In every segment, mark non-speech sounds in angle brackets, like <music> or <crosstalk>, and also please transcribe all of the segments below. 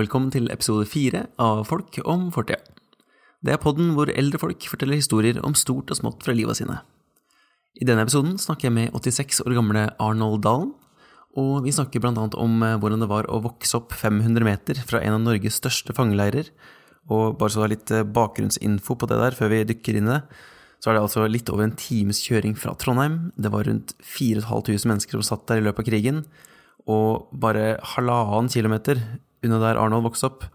Velkommen til episode fire av Folk om fortida. Det er podden hvor eldre folk forteller historier om stort og smått fra livet sine. I denne episoden snakker jeg med 86 år gamle Arnold Dalen, og vi snakker blant annet om eh, hvordan det var å vokse opp 500 meter fra en av Norges største fangeleirer, og bare så det er litt eh, bakgrunnsinfo på det der før vi dykker inn i det, så er det altså litt over en times kjøring fra Trondheim, det var rundt 4500 mennesker som satt der i løpet av krigen, og bare halvannen kilometer unna der Arnold vokste opp,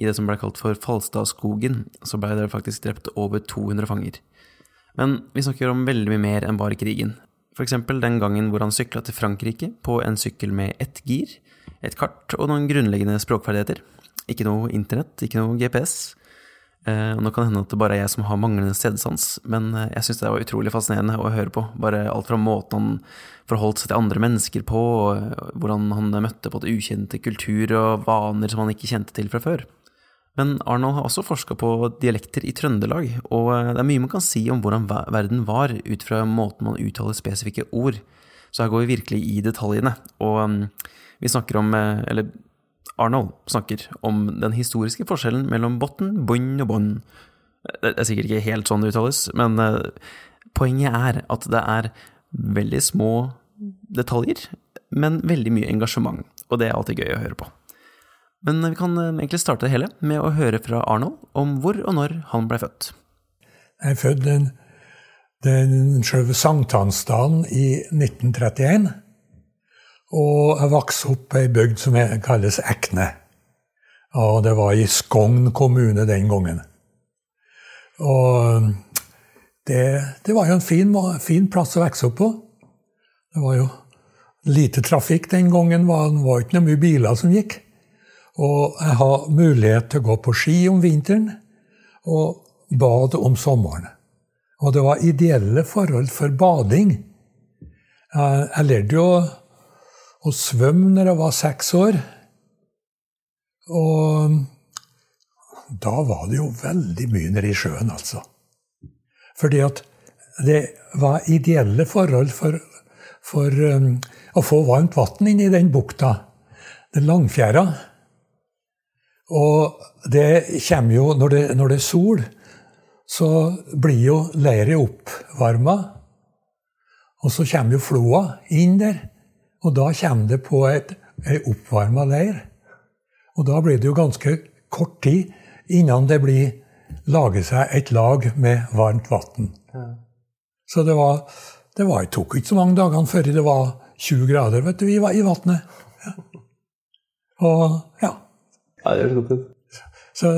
i det som ble kalt for Falstadskogen, så ble det faktisk drept over 200 fanger. Men vi snakker om veldig mye mer enn bare krigen. For eksempel den gangen hvor han sykla til Frankrike på en sykkel med ett gir, et kart og noen grunnleggende språkferdigheter. Ikke noe internett, ikke noe GPS. Eh, nå kan det hende at det bare er jeg som har manglende stedsans, men eh, jeg syns det var utrolig fascinerende å høre på. Bare alt fra måten han forholdt seg til andre mennesker på, og eh, hvordan han møtte på et ukjente kultur og vaner som han ikke kjente til fra før. Men Arnold har også forska på dialekter i Trøndelag, og det er mye man kan si om hvordan verden var ut fra måten man uttaler spesifikke ord. Så her går vi virkelig i detaljene, og vi snakker om Eller Arnold snakker om den historiske forskjellen mellom botn, bunn og bånd. Det er sikkert ikke helt sånn det uttales, men poenget er at det er veldig små detaljer, men veldig mye engasjement, og det er alltid gøy å høre på. Men vi kan egentlig starte det hele med å høre fra Arnold om hvor og når han ble født. Jeg er født den, den selve sankthansdagen i 1931. Og jeg vokste opp i ei bygd som kalles Ekne. Og det var i Skogn kommune den gangen. Og det, det var jo en fin, fin, plass å vokse opp på. Det var jo lite trafikk den gangen. Det var ikke noe mye biler som gikk. Og jeg hadde mulighet til å gå på ski om vinteren og bade om sommeren. Og det var ideelle forhold for bading. Jeg, jeg lærte jo å svømme når jeg var seks år. Og da var det jo veldig mye nede i sjøen, altså. Fordi at det var ideelle forhold for, for um, å få varmt vann inn i den bukta. Den langfjæra. Og det kommer jo Når det, når det er sol, så blir jo leiret oppvarma. Og så kommer jo floa inn der. Og da kommer det på et, ei oppvarma leir. Og da blir det jo ganske kort tid innan det blir lager seg et lag med varmt vann. Ja. Så det var det var, tok ikke så mange dagene før det var 20 grader vet du, i, i vannet. Ja. Og ja. ja det er. Så,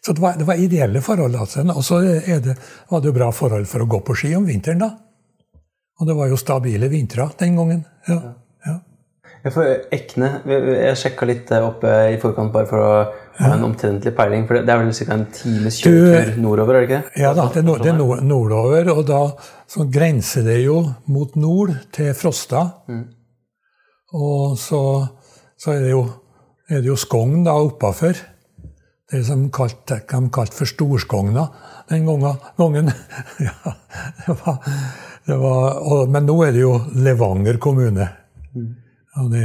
så det, var, det, var, ideelle forhold. altså. Og så var det jo bra forhold for å gå på ski om vinteren, da. Og det var jo stabile vintre den gangen. Ja. ja. Jeg, får, Ekne, jeg sjekka litt opp i forkant bare for å ha en omtrentlig peiling. For det er vel ca. en times kjøretur nordover? er det ikke det? Ja da, det er, nord, det er nord, nordover. Og da så grenser det jo mot nord, til Frosta. Mm. Og så, så, er det jo, er det jo Skogn da oppafor. Det som kalt, de kalte for Storskogna den gangen. <laughs> ja, det var var, og, men nå er det jo Levanger kommune. Mm. Og det,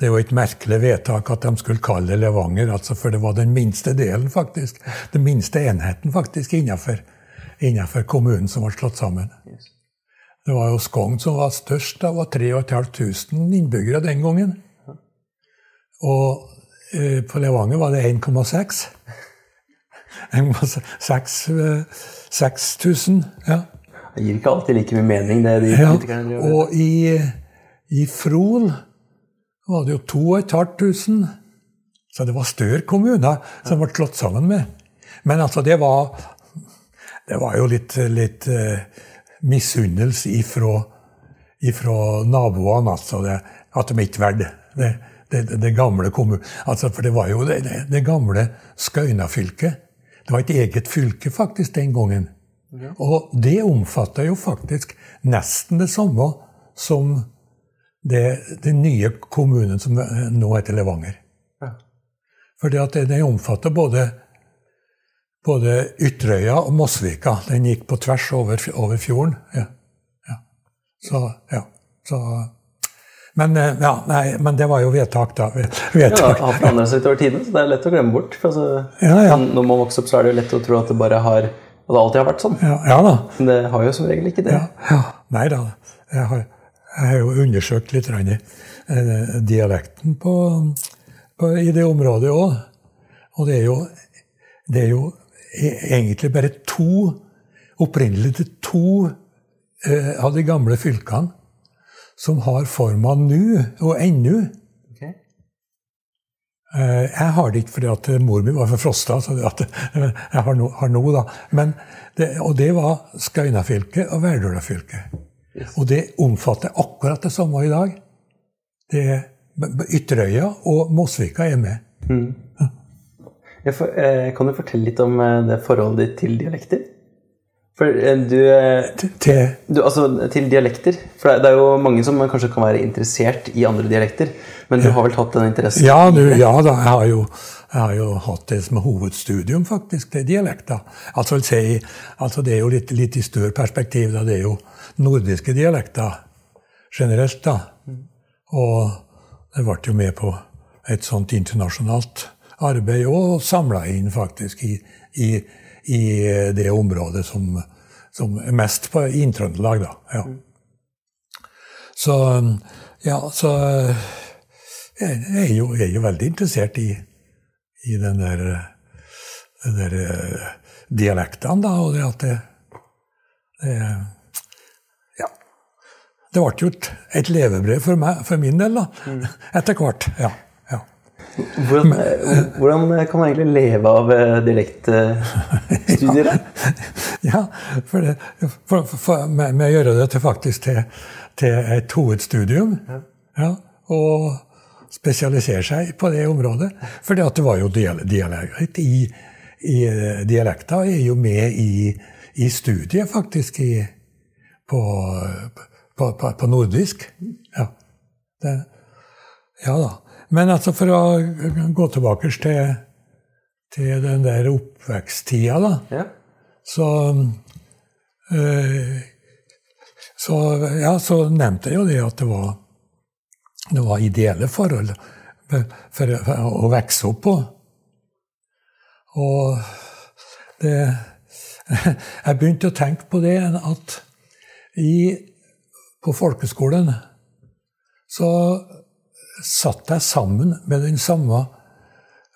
det, jo et merkelig vedtak at de skulle kalle det Levanger, altså, for det var den minste delen, faktisk. Den minste enheten faktisk innenfor, innenfor kommunen som var slått sammen. Det var jo Skogn som var størst. Det var 3500 innbyggere den gangen. Og eh, på Levanger var det 1,6. 6000. Ja. Det gir ikke alltid like mye mening, det de ja, politikerne gjør. Og i, i Fron var det jo 2500. Så det var større kommuner som ble slått sammen med. Men altså, det var, det var jo litt, litt uh, misunnelse ifra, ifra naboene, altså. Det, at de ikke valgte det, det, det, gamle kommunen. Altså, for det var jo det, det gamle Skøyna-fylket. Det var et eget fylke faktisk den gangen. Og det omfatter jo faktisk nesten det samme som det, den nye kommunen som nå heter Levanger. Ja. Fordi at det omfatter både, både Ytterøya og Mosvika. Den gikk på tvers over, over fjorden. Ja. ja. Så, ja. Så Men, eh, ja, nei, men det var jo vedtak, da. Ja, Vedtak. det har forandret seg utover tiden, så det er lett å glemme bort. For altså, Ja, ja. Når man vokser opp, så er det jo lett å tro at det bare har at det alltid har vært sånn. Ja, ja da. Men det har jo som regel ikke det. Ja. Nei da. Jeg har, jeg har jo undersøkt litt rann, eh, dialekten på, på, i det området òg. Og det er, jo, det er jo e- egentlig bare to Opprinnelig til to eh, av de gamle fylkene som har forma nu og ennå. Eh, Jeg har det ikke fordi at mor mi var for Frosta, så at <laughs> jeg har noe, har noe da. Men det, og det var Skøyenafylket og Verdølafylket. Og det omfatter akkurat det samme i dag. Det er Ytterøya og Mosvika er med. Jeg får, eh, kan du fortelle litt om eh, det forholdet ditt til dialekter? For du, Til du Altså til dialekter. For det er jo mange som kanskje kan være interessert i andre dialekter. Men du har vel tatt den interessen? Ja, du, ja da, jeg har, jo, jeg har jo hatt det som hovedstudium, faktisk, det dialekter. Altså, si, altså det er jo litt, litt i større perspektiv, da. Det er jo nordiske dialekter generelt, da. Og jeg ble jo med på et sånt internasjonalt arbeid og samla inn faktisk i, i, i det området som, som er mest på i Trøndelag, da. Ja. Så ja, så jeg er jo, jeg er jo veldig interessert i, i den der, den der eh, dialektene, da, og det at det, det Ja. Det ble jo et, et levebrød for, meg, for min del, da. Etter hvert. Ja. ja. Hvordan, eh, hvordan kan man egentlig leve av eh, dialektstudier? <laughs> ja, for, det, for, for, med, med å gjøre det til faktisk til, til et hovedstudium. Ja. og spesialisere seg på det området. For det var jo dialekt i, i Dialekta er jo med i, i studiet, faktisk, i, på, på, på, på nordisk. Ja. Det, ja da. Men altså, for å gå tilbake til, til den der oppveksttida, da Ja. så øh, så, ja, så nevnte jeg jo det at det var, det var ideelle forhold for, å vokse opp på. Og det <laughs> Jeg begynte å tenke på det at i, på folkeskolen så satt jeg sammen med den samme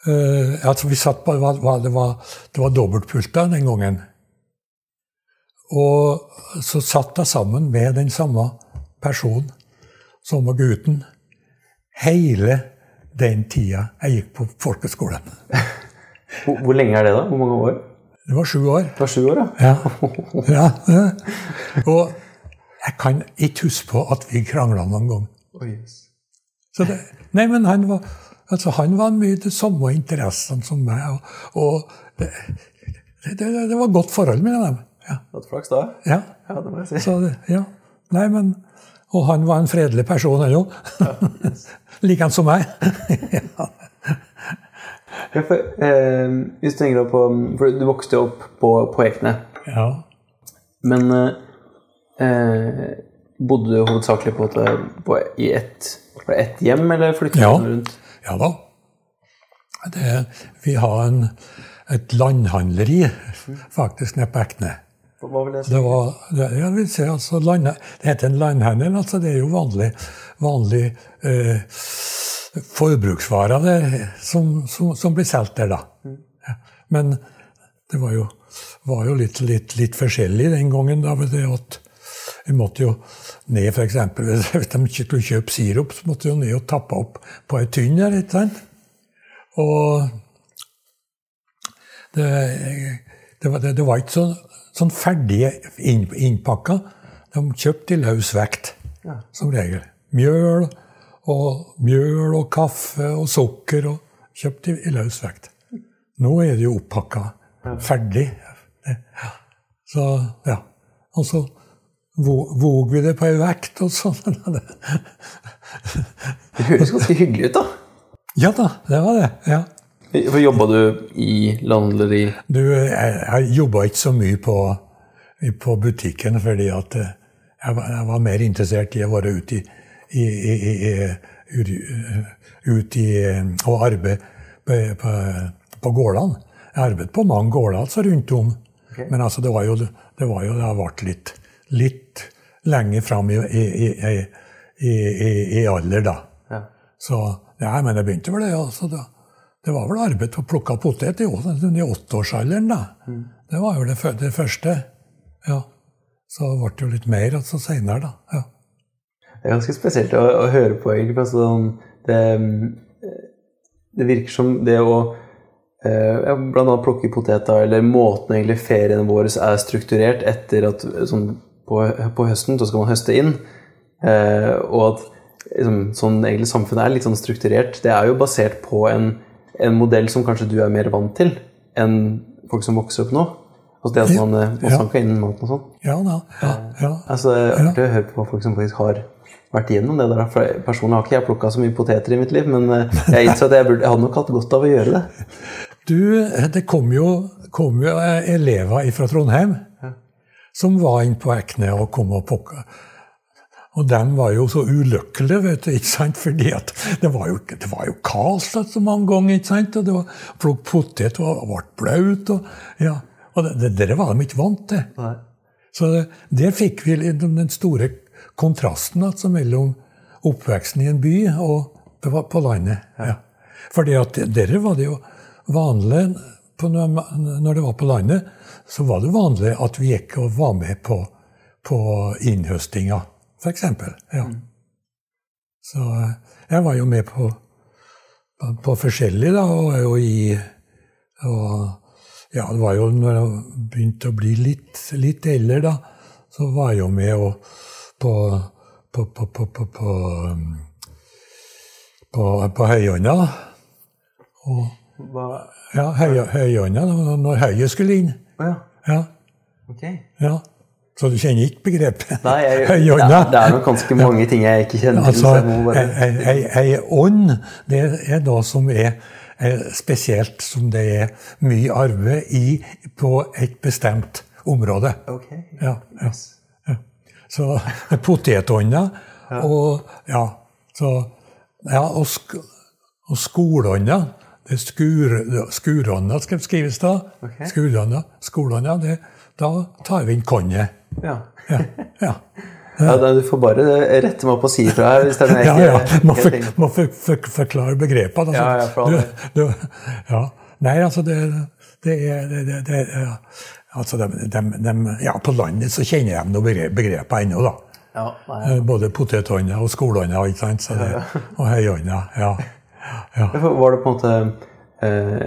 uh, altså vi satt på, det var, det var, var dobbeltpulter den gangen. Og så satt jeg sammen med den samme personen, samme gutten, hele den tida jeg gikk på folkeskolen. Hvor, hvor lenge er det, da? Hvor mange år? Det var sju år. Det var sju år. Ja. ja. ja. Og jeg kan ikke huske på at vi krangla noen gang. Oh, yes. Så det, nei, men han var, altså, han var mye de samme interessene som meg. Og, og det, det, det, det var godt forhold mellom dem. Ja. Hatt flaks da? ja. Ja, det må jeg si. Så det, ja. Nei, men Og han var en fredelig person, han òg. Likeens som meg. ja. <laughs> Ja, for, eh, hvis du tenker på For du vokste jo opp på, på Ekne. ja. Men eh, bodde du hovedsakelig på, på i ett, et hjem, eller flyttet Ja. du rundt? Ja da. Det, vi har en, et landhandleri faktisk nede på Ekne. Hva vil det si? Det, var, det, jeg vil si, altså, land, det heter en landhandel. altså Det er jo vanlig, vanlig eh, forbruksvarer der, som, som, som blir solgt der, da. Ja. Men det var jo, var jo litt, litt, litt forskjellig den gangen. da, ved det at Vi måtte jo ned, f.eks. <laughs> Hvis de ikke skulle kjøpe sirup, så måtte vi jo ned og tappe opp på ei tynn der. ikke sant? Og det, det, var, det, det var ikke sånn, sånn ferdige innpakka. De kjøpte i løs vekt, Ja. som regel. Mjøl og, mjøl og kaffe og sukker og kjøpt i, i løs vekt. Nå er det jo opppakka ferdig. Ja. Så, ja. Og så vog våg vi det på ei vekt og sånn. <laughs> Det høres ganske hyggelig ut, da. Ja da, det var det. ja. For Jobba du i landleri? Du, jeg, jeg jobba ikke så mye på, på butikken fordi at eh, jeg var, jeg var mer interessert i å være ute i, i, i, ut i og arbeide på, på, gårdene. Jeg arbeidet på mange gårder altså rundt om. Men altså, det var jo det var jo, det har vært litt, litt lenger fram i, i, i, i, i, i alder, da. Ja. Så ja, men det begynte vel det. altså da. Det var vel arbeid på å plukke potet i, i åtteårsalderen, da. Det var jo det, det første. Ja. Så ble det jo litt mer altså, seinere, da. Ja. Det er ganske spesielt å, å høre på, egentlig. Altså, det, mm, det virker som det å eh, ja, annet plukke poteter, eller måten egentlig feriene våre er strukturert etter at sånn, på, på høsten så skal man høste inn, eh, og at liksom, sånn egentlig samfunnet er litt sånn strukturert, det er jo basert på en, en modell som kanskje du er mer vant til enn folk som vokser opp nå. Altså det at man eh, må Ja. sanke inn maten og sånn. Ja da. Ja, ja. Altså, det er artig å høre på folk som faktisk har vært igjennom det der. For personlig har ikke jeg plukka så mye poteter i mitt liv, men eh, jeg innså at jeg, burde, jeg hadde nok hatt godt av å gjøre det. Du, det kom jo, kom jo eh, elever fra Trondheim som var inne på Ekne og kom og pokka. Og de var jo så ulykkelige, vet du, ikke sant? fordi at det var jo, det var jo kaldt så mange ganger. ikke sant? Og det var plukk potet og ble blaut. Og, ja. og det, det, det var de ikke vant til. Så det, der fikk vi den store kontrasten altså, mellom oppveksten i en by og på, landet. Ja. Fordi at der var det jo vanlig når det var på landet, så var det vanlig at vi gikk og var med på, på innhøstinga, f.eks. Ja. Så eh, jeg var jo med på, på, forskjellig, da, og og i og ja, det var jo når jeg begynte å bli litt, litt eldre, da, så var jeg jo med og, på, på, på, på, på, på, um, på, på Høyånda. da. Og Hva ja, Høy, høyhånda, da, når høyet skulle inn. Ja. Ja, Ok. ja. Så du kjenner ikke begrepet? Nei, jeg, <laughs> det, Høyånda. er, det er nok ganske mange ting jeg ikke kjenner til. Altså, ei, ånd, det er noe som er, er spesielt, som det er mye arve i på et bestemt område. Ok. Ja, ja, ja. Så <laughs> potetånda og ja, så, ja, og, sk og. Det er skur, skurånda skal skrives da. Okay. Skulånda, skolånda, det, da tar vi inn konjet. Ja. Ja, ja. <laughs> Ja, da, du får bare rette meg opp og si ifra her hvis det er noe Ja, ja. Må, for, må for, for, forklare begrepene. Altså. Ja, ja, du, du, ja. Nei, altså det, det er det, det, det. Altså, de, de, de, ja, På landet så kjenner de noen begrep, begreper ennå, da. Ja, nei. Eh, Både potethånda og skolehånda, ikke sant? Og høyhånda. Ja, <laughs> Var det på en måte eh,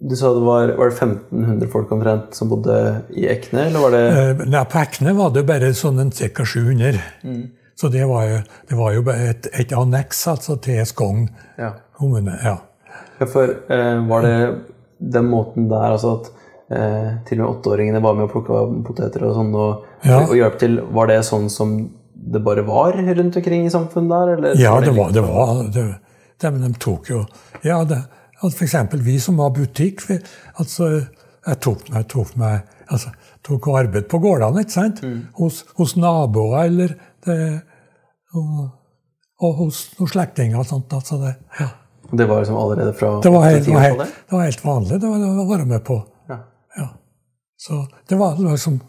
Du sa det var, var det 1500 folk omtrent som bodde i Ekne, eller var det Eh, Nei, på Ekne var det bare sånn en ca. 700. Mm. Så det var jo, det var jo et, et anneks altså, til Skogn Ja. kommune. ja. Ja, for eh, var det den måten der altså at eh, til og med åtteåringene var med og plukka poteter og sånn og, Ja. og hjalp til, var det sånn som det bare var rundt omkring i samfunnet der? Eller Ja, det var det. Var, det, de, de tok jo Ja, det, at eksempel vi som har butikk altså, Jeg tok, meg, tok meg altså, tok arbeid på gårdene, ikke sant? Hos, hos naboer eller det, og, og hos noen slektninger og sånt. Altså det, ja. Det var liksom allerede fra det, var helt, det, var helt, det var helt vanlig det var, det var å være med på. Ja. Ja. Så det var liksom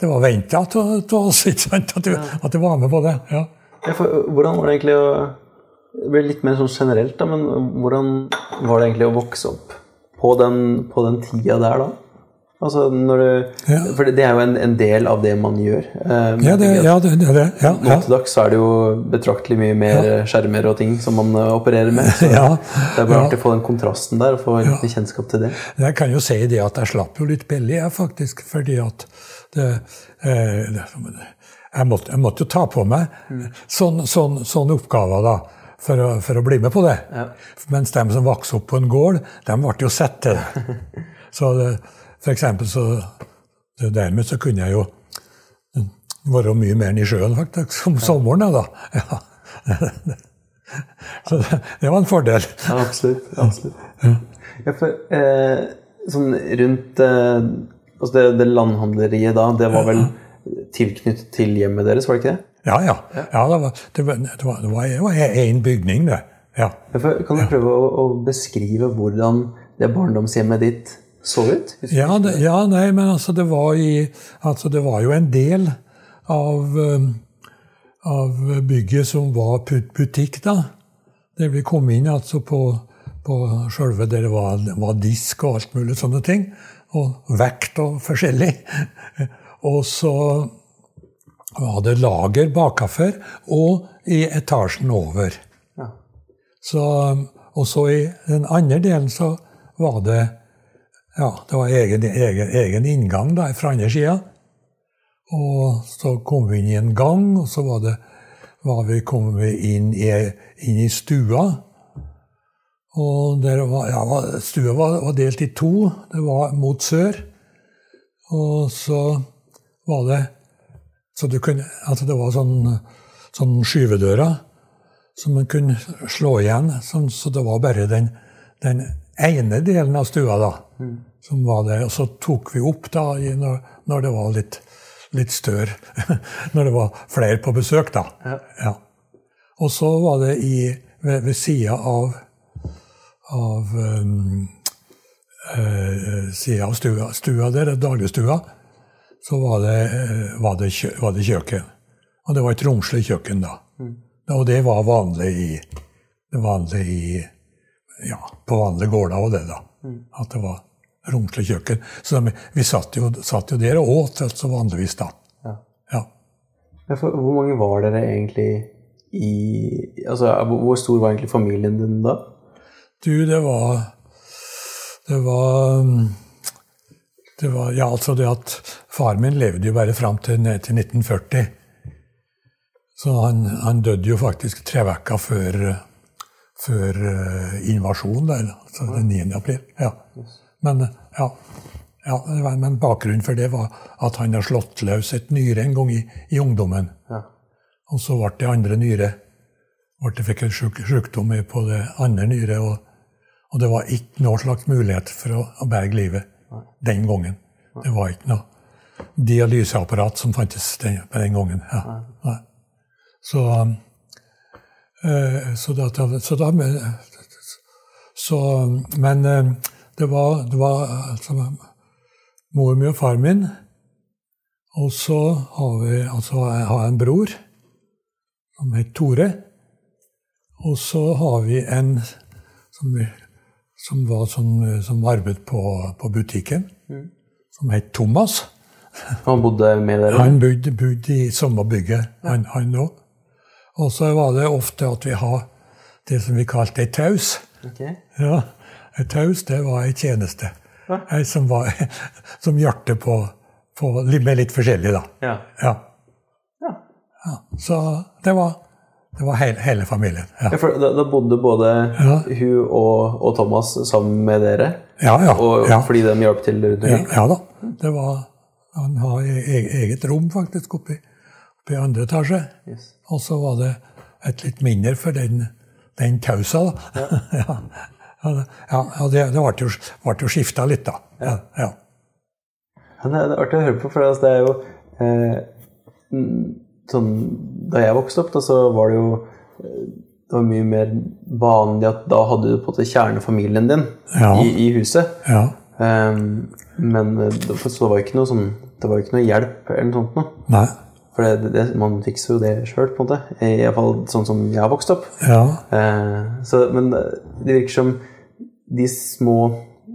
Det var venta til oss, ikke sant? At, du, at du var med på det. ja. Ja, for, hvordan var det egentlig å Det blir litt mer sånn generelt, da, men hvordan var det egentlig å vokse opp på den, på den tida der, da? Altså, du, Ja. For det er jo en, en del av det man gjør. Eh, Ja, det, ja, det, det, det ja, Nå til dags er det jo betraktelig mye mer skjermer og ting som man eh, opererer med. Så <laughs> Ja, det er bare artig å få den kontrasten der, og få litt kjennskap til det. Jeg kan jo si det at jeg slapp jo litt billig, jeg, faktisk. Fordi at det, eh, jeg, måtte, jeg måtte jo ta på meg sånne sånn, sånne oppgaver da, for å, for å bli med på det. Mens de som vokste opp på en gård, de ble jo sett til det. <laughs> Så det, for eksempel så Dermed så kunne jeg jo være mye mer enn i sjøen, faktisk, som sommeren. da. Ja. Så det, det var en fordel. Ja, absolutt. absolutt. Ja, for, eh, sånn rundt eh, altså det, det landhandleriet da, det var vel tilknyttet til hjemmet deres, var det ikke det? Ja, ja. ja det var, det var, det var, det var, en bygning, det. Ja. Kan du prøve å, å beskrive hvordan det barndomshjemmet ditt så ut? Ja, det, ja, nei, men altså det var, i, altså det var jo en del av, um, av bygget som var butikk, da. Det vi kom inn altså på, på sjølve der det var, var, disk og alt mulig sånne ting. Og vekt og forskjellig. <laughs> og så var hadde lager bakafor og i etasjen over. Ja. Så, og så i den andre delen så var det ja, det var egen, egen, egen inngang da, fra andre sida. Og så kom vi inn i en gang, og så var, det, var vi, kom vi inn i, inn i stua. Og var, ja, stua var, var, delt i to. Det var mot sør. Og så var det så kunne, altså Det var sånn, sånn skyvedører som man kunne slå igjen. Sånn, så det var bare den, den ene delen av stua da, mm. som var der. Og så tok vi opp da når, når det var litt, litt større. <laughs> når det var flere på besøk, da. Ja. Ja. Og så var det i, ved, ved sida av, av um, uh, sida av stua, stua der, dagligstua, så var det, var, det kjø, var det, kjøkken. Og det var et romslig kjøkken da. Mm. Og det var vanlig i, det vanlig i ja, på vanlige gårder og det, da. Mm. At det var romslig kjøkken. Så de, vi satt jo, satt jo, der og åt altså vanligvis, da. Ja. ja. For, hvor mange var dere egentlig i Altså, hvor stor var egentlig familien din da? Du, det var Det var det var, ja, altså det at faren min levde jo bare fram til, til 1940. Så han, han døde jo faktisk tre uker før før uh, invasjonen, der, altså den 9. april. Ja. Men, ja, ja, men, bakgrunnen for det var at han har slått løs et nyre en gang i, i ungdommen. Ja. Og så ble det andre nyre ble det fikk en sykdom på det andre nyret. Og, og, det var ikke noe slags mulighet for å, å berge livet. Den gangen. Det var ikke noe dialyseapparat som fantes den, den gangen. Ja. Nei. Så um, Eh, så da, så da så, Men eh, det var, det var altså, mor mi og far min. Og så har vi altså, jeg har en bror som heter Tore. Og så har vi en som, som, var som, som arbeidet på, på butikken, mm. som het Thomas. Han bodde med dere? Han bodde, bodde i samme bygget, han òg. Og så var det ofte at vi har det som vi kalte ei taus. Okay. Ja, Ei taus, det var ei tjeneste. Ei som, var, <laughs> som hjalp på, på, med litt forskjellig, da. Ja. ja. ja. ja. Så det var, det var hele, hele familien. Ja. Da, da, bodde både hun og, og, Thomas sammen med dere? Ja, ja. Og, Fordi de hjalp til rundt omkring? Ja, da. Det var, han har e-, e-, eget rom faktisk oppe i andre etasje. Yes. Og så var det et litt mindre for den, den tausa, da. Ja. <laughs> ja, ja det, det ble jo, ble jo skifta litt, da. Ja. ja. Det er artig å høre på, for altså, det er jo eh, sånn, Da jeg vokste opp, da, så var det jo eh, det var mye mer vanlig at da hadde du på en måte kjernefamilien din ja. i, i, huset. Ja. Um, men det, så det var ikke noe sånn Det var ikke noe hjelp eller noe sånt noe. Nei. For det, det, man fikser jo det sjøl, på en måte. Iallfall sånn som jeg har vokst opp. Ja. Uh, så, men det virker som de små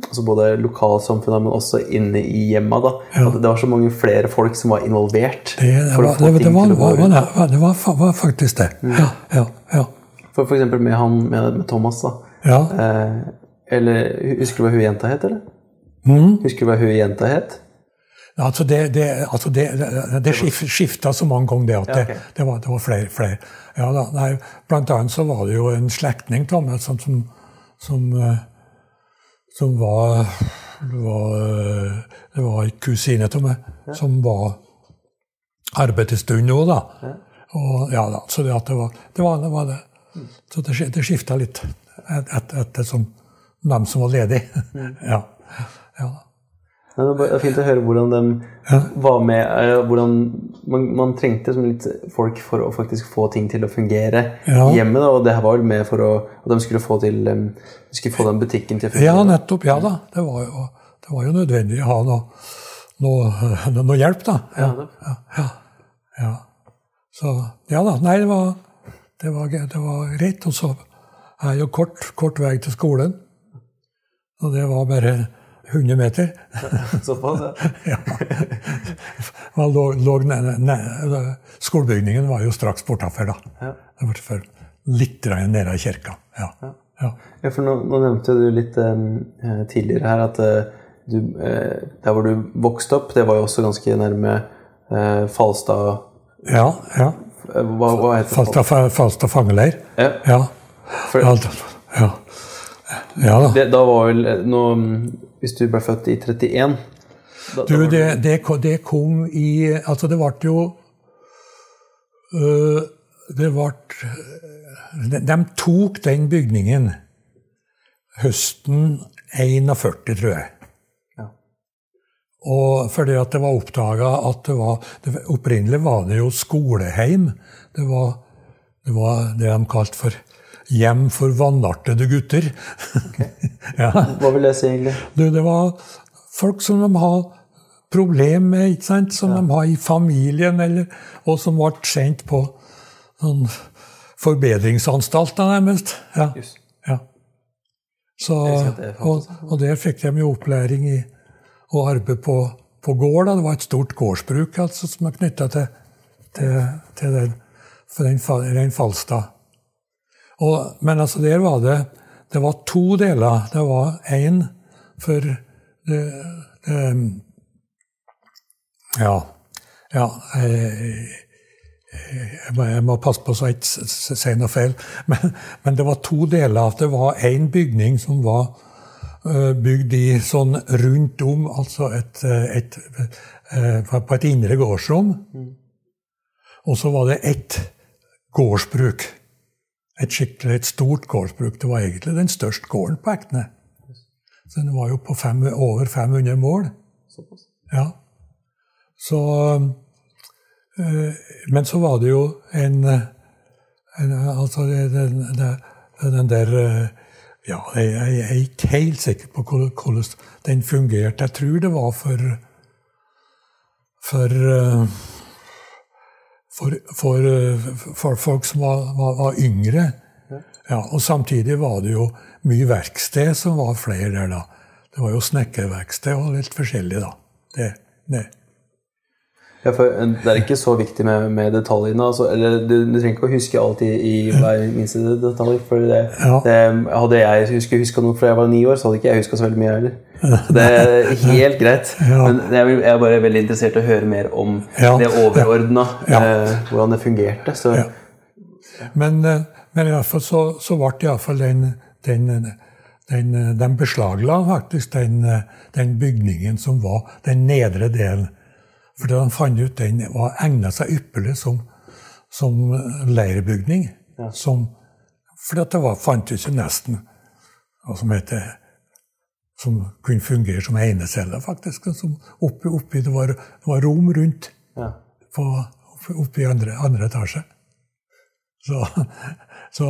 altså både lokalsamfunnene, men også inne i hjemma. da, ja. Det var så mange flere folk som var involvert. Det, det, var, det, det var, var, var, var, faktisk det. Mm. Ja, ja, ja. For, for eksempel med, han, med, med Thomas. da. Ja. Eh, eller Husker du hva hun jenta het, eller? Mm. Husker du hva hun jenta het? Altså det, det, altså det, det skifta så mange ganger, det at det, det, var, det var, flere. flere. Ja, da, nei, blant annet så var det jo en slektning av meg som, som, som, eh, som var, var, Det var en kusine av meg ja. som var arbeidsstund òg, da. Ja. Og, ja, da. Så det, det, var, det var det. Var det. Mm. Så det, det skifta litt etter et, et, et, som dem som var ledige. Mm. <laughs> ja. Ja. Det er fint å høre hvordan de Ja. var med eh, hvordan man, man trengte som litt folk for å faktisk få ting til å fungere Ja. hjemme. Da, og det her var vel med for å at de skulle få til de skulle få den butikken til å fungere. Ja, nettopp. Ja da. Det var jo, det var jo nødvendig å ha noe, noe, <laughs> noe hjelp, da. Ja, ja, ja. Så ja da. Nei, det var, det var, det var greit. Og så er jo kort, kort vei til skolen. Og det var bare 100 meter. <laughs> Såpass, ja. <laughs> ja. lå, lå ne, ne, skolebygningen var jo straks bortafor, da. Ja. Det var for litt nede i kirka. Ja. ja. Ja, for nå, nå nevnte du litt eh, tidligere her at eh, du, eh, der hvor du vokste opp, det var jo også ganske nærme eh, Falstad ja, ja. eh, Hva, hva heter Falstad, Falstad, Falstad fangeleir. Ja, Ja. for, Ja, ja. ja da. vel eh, nå, Hvis du ble født i 31 da, Du, da det, det, det kom i Altså, det ble jo øh, Det ble de, de tok den bygningen høsten 41, tror jeg. Ja. Og fordi at det var oppdaga at det var det, Opprinnelig var det jo skoleheim. Det var, det var det de kalte for hjem for vanartede gutter. <laughs> ja. Hva vil det si, egentlig? Du, det var folk som de har problem med, ikke sant? som de har i familien, eller, og som ble sendt på sånn forbedringsanstalter, nærmest. Ja. Jus. ja. Så, og, og der fikk de jo opplæring i å arbeide på, på gård. Da. Det var et stort gårdsbruk altså, som er knytta til, til, til den, den, den Falstad. Og, men altså, der var det Det var to deler. Det var én for det, det Ja. ja jeg, jeg, må, jeg må passe på så jeg ikke sier noe feil. <laughs> Men, men det var to deler. Det var én bygning som var øh, bygd i sånn rundt om, altså et, et, et, på et indre gårdsrom. Og så var det ett gårdsbruk. Et skikkelig et stort gårdsbruk. Det var egentlig den største gården på Ekne. Så den var jo på fem, over 500 mål. Såpass. Ja. Så øh, Men så var det jo en, øh, en Altså den, den, den der øh, Ja, jeg, jeg er ikke helt sikker på hvordan den fungerte. Jeg tror det var for for øh, for, for, for folk som var, var, var yngre. Ja, og samtidig var det jo mye verksted som var flere der, da. Det var jo snekkerverksted og litt forskjellig, da. Det, det. Ja, eh, Det er ikke så viktig med, med detaljene. Altså, eller du, du trenger ikke å huske alt i, i hver minste detalj. For det, Ja. det, hadde jeg huska noe fra jeg var ni år, så hadde ikke jeg huska så veldig mye heller. <laughs> Det er helt greit. <laughs> Ja. Men jeg, er bare veldig interessert i å høre mer om Ja. det overordna. Ja. Eh, hvordan det fungerte. Så. Men, eh, men iallfall så, så ble iallfall den, den, den De beslagla faktisk den, den bygningen som var den nedre delen. For de fant ut den var egna seg ypperlig som, som leirbygning. Som, for det var, fantes jo nesten hva som heter som kunne fungere som eneceller, faktisk. Som oppi, oppi, det, var, det var rom rundt ja. på, oppe- oppe i andre, andre etasje. Så, så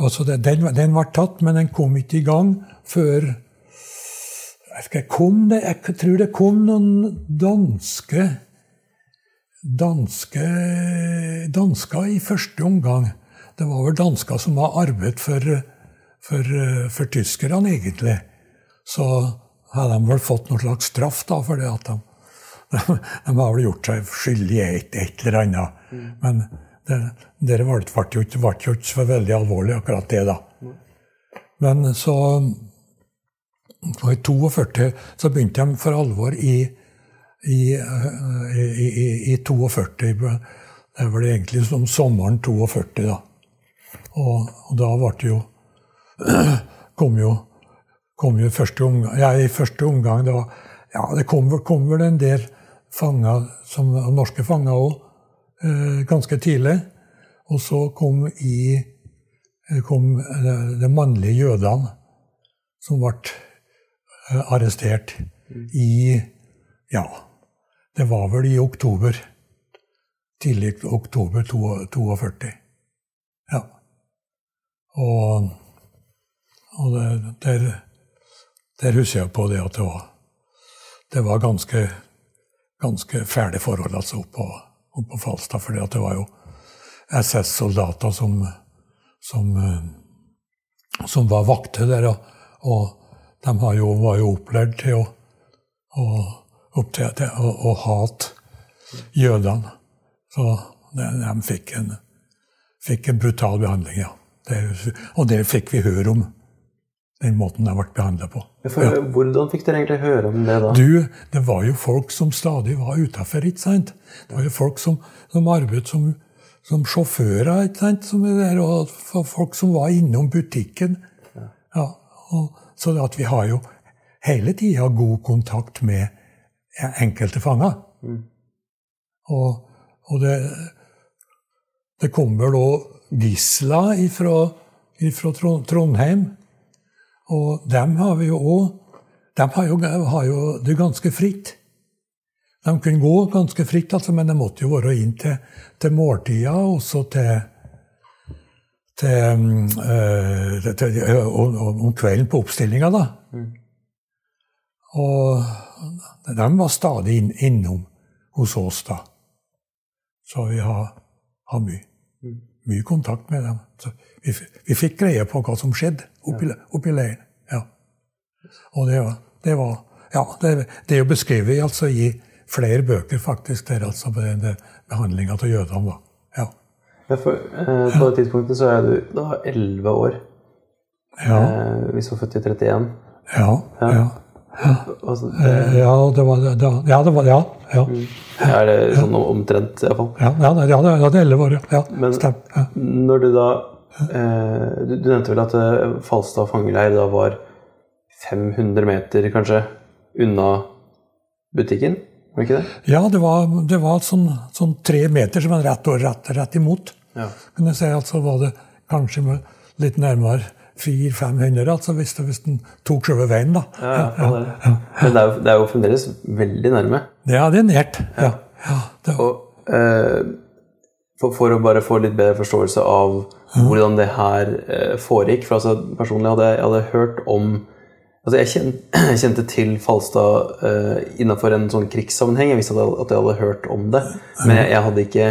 altså det, den, den var tatt, men den kom ikke i gang før jeg, kom det, jeg tror det kom noen danske danske dansker i første omgang. Det var vel dansker som har arbeidet for, for, for tyskerne, egentlig. Så hadde de vel fått noen slags straff da, for det at de de, <laughs> de har vel gjort seg skyldig i et, et eller annet. Men det, ble jo ikke så veldig alvorlig, akkurat det, da. Men så og I 42 så begynte de for alvor i, i, i, i 42. Det var det egentlig som sommeren 42, da. Og, og da ble det jo <clears throat> kom jo kom jo i første omgang, ja, i første omgang det, var, ja, det kom, kom vel en del fanger, som, norske fanger òg, eh, ganske tidlig. Og så kom, i, eh, kom de, de mannlige jødene som ble eh, arrestert i Ja, det var vel i oktober. Tidlig oktober 42. Ja. Og, og det, der, der husker jeg på det at det var, det var ganske, ganske fæle forhold altså oppå, oppå Falstad. For det var jo SS-soldater som, som, som, var vakter der. Og, og de jo, var jo opplært til å, å, til, til, å, å hate jødene. Så de, de fikk, en, fikk, en, brutal behandling, ja. Det, og det fikk vi høre om. Den måten de ble behandla på. Ja. Hvordan fikk dere egentlig høre om det da? Du, Det var jo folk som stadig var utafor. Det var jo folk som, som arbeidet som som sjåfører? Som der, og folk som var innom butikken. Ja, og, så vi har jo hele tida god kontakt med enkelte fanger. Mm. Og, og, det, det kommer da gisler fra Trondheim. Og dem har vi jo òg De har jo, har jo det ganske fritt. De kunne gå ganske fritt, altså, men de måtte jo være inn til, til måltida og så til, til, øh, til og, om kvelden på oppstillinga, da. Mm. Og de var stadig inn, innom hos oss, da. Så vi har, har mye, mm. mye kontakt med dem. Vi, vi fikk greie på hva som skjedde oppi, oppi leiren. Ja. Og det var, det var Ja, det, det er jo beskrevet altså, i flere bøker faktisk der altså på behandlinga av jødene. Ja. ja for, eh, på det tidspunktet så er du da 11 år. Ja. Eh, hvis du var født i 31. Ja. ja. ja. Altså, det, ja, det var det. Ja, det var, ja, ja. Mm. Er det sånn omtrent, iallfall? Ja, ja, ja, det er 11 år. Ja, Men stemmer. når du da eh, du, du, nevnte vel at eh, Falstad fangeleir da var 500 meter, kanskje, unna butikken? Var det ikke det? Ja, det var, det var sånn, sånn, tre meter som var rett og rett, rett imot. Ja. Kan jeg si, altså var det kanskje litt nærmere 400-500, altså hvis, det, hvis den tok selve veien, da. Ja, ja, det Men det er, jo, det er, jo, fremdeles veldig nærme. Ja, det er nært. Ja. Det. Og, eh, for, for, å bare få litt bedre forståelse av hvordan det her eh, foregikk for altså, Personlig hadde jeg hadde hørt om Altså jeg, kjente, <clears throat> jeg kjente til Falstad eh, innenfor en sånn krigssammenheng. Jeg visste at jeg, at jeg hadde hørt om det, men jeg, jeg hadde ikke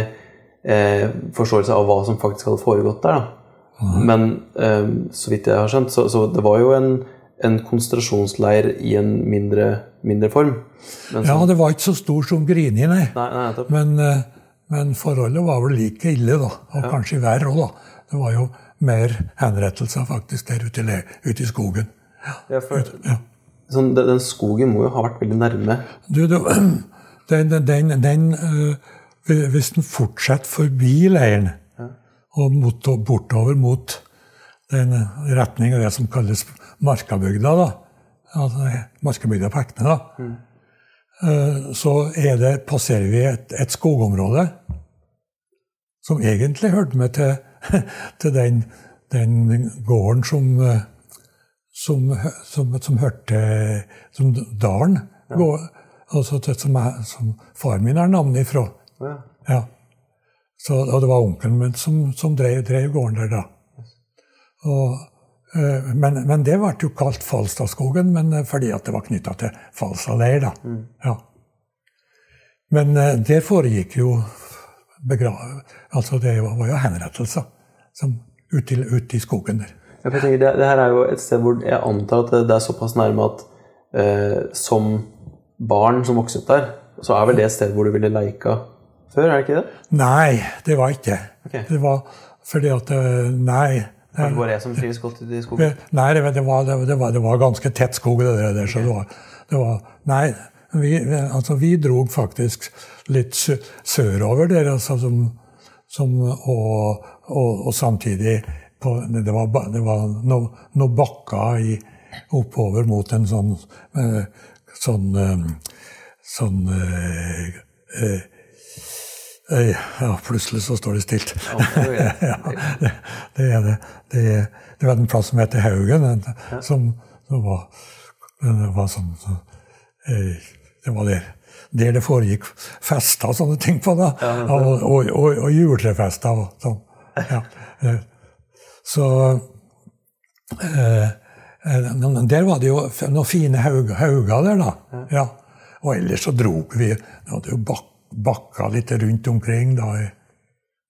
eh, forståelse av hva som faktisk hadde foregått der. Da. Men uh, så vidt jeg har skjønt, så, så det var jo en, en konsentrasjonsleir i en mindre, mindre form. Så, ja, det var ikke så stor som Grini, nei. nei, nei men, men, forholdet var vel like ille, da. Og ja. kanskje verre òg, da. Det var jo mer henrettelser faktisk der ute, ute i skogen. Ja, for, ja. Sånn, den, den, skogen må jo ha vært veldig nærme? Du, du <clears throat> den, den, den uh, Hvis den fortsetter forbi leiren ja. og mot, bortover mot den retning av det som kalles Markabygda, da, altså Markabygda på Ekne, da, mm. uh, så det, passerer vi et, et, skogområde som egentlig hørte med til, <laughs> til den, den gården som som, som, som hørte Som dalen. Ja. Altså, som, som faren min har navnet ifra. Ja. ja. Så, og det var onkelen min som, som drev, drev, gården der da. Og, uh, men, men, det ble jo kalt Falstadskogen men, uh, fordi at det var knytta til Falstad leir. da. Mm. Ja. Men det der foregikk jo begrav... Altså, det var, var jo henrettelser ute ut i skogen der. Jeg tenker, det, det, her er jo et sted hvor jeg antar at det, det er såpass nærme at eh, som barn som vokste opp der, så er vel det et sted hvor du ville leika før? er det ikke det? Nei, det var ikke okay. det. var fordi at Nei. Nei. var bare jeg som trives godt i skogen? Nei, det, det, var, det, var, det var, ganske tett skog, det der. Okay. Så det var, det var Nei, vi, altså, vi drog faktisk litt sørover der, altså, som, som, og, og, og samtidig på, det var, det var noen noe bakker i, oppover mot en sånn eh, sånn eh, sånn øh, øh, eh, ja, plutselig så står det stilt. ja, det, <laughs> det, er det. Det, det var en plass som heter Haugen, som, som var, var sånn, eh, Det var der, der det foregikk fester og sånne ting på. da, Og, og, og, og juletrefester og sånn. Ja. eh, Så eh, eh, Der var det jo noen fine hauger, hauger der, da. Ja. Og ellers så drog vi Vi hadde jo bak, bakka litt rundt omkring. da.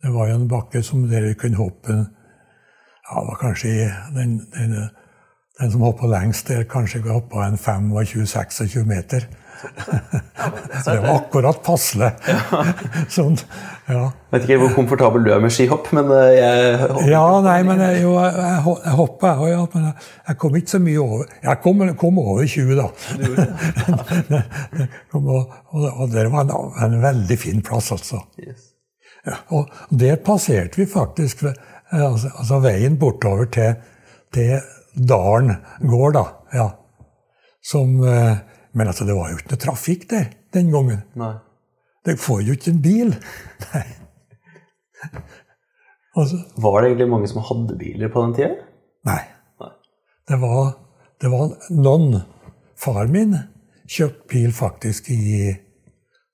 Det var jo en bakke som dere kunne hoppe Ja, det var kanskje den, den, den som hoppa lengst der, kanskje hoppa en 25-26 meter. Det var akkurat passelig. <laughs> sånn, ja. Vet ikke hvor komfortabel du er med skihopp, men eh, jeg Ja, nei, men jeg, jo, jeg, hopper, jeg òg, ja, men jeg, jeg kom ikke så mye over. Jeg kom, kom over 20, da. <laughs> Kom, og, og, og det var en, en veldig fin plass, altså. Yes. Ja, og der passerte vi faktisk eh, altså, altså veien bortover til, til Dalen gård, da. Ja. Som, eh, men altså, det var jo ikke noe trafikk der den gangen. Nei. Det får jo ikke en bil. Nei. Altså, Var det egentlig mange som hadde biler på den tida? nei. Nei. Det var, det var noen Far min kjøpte bil faktisk i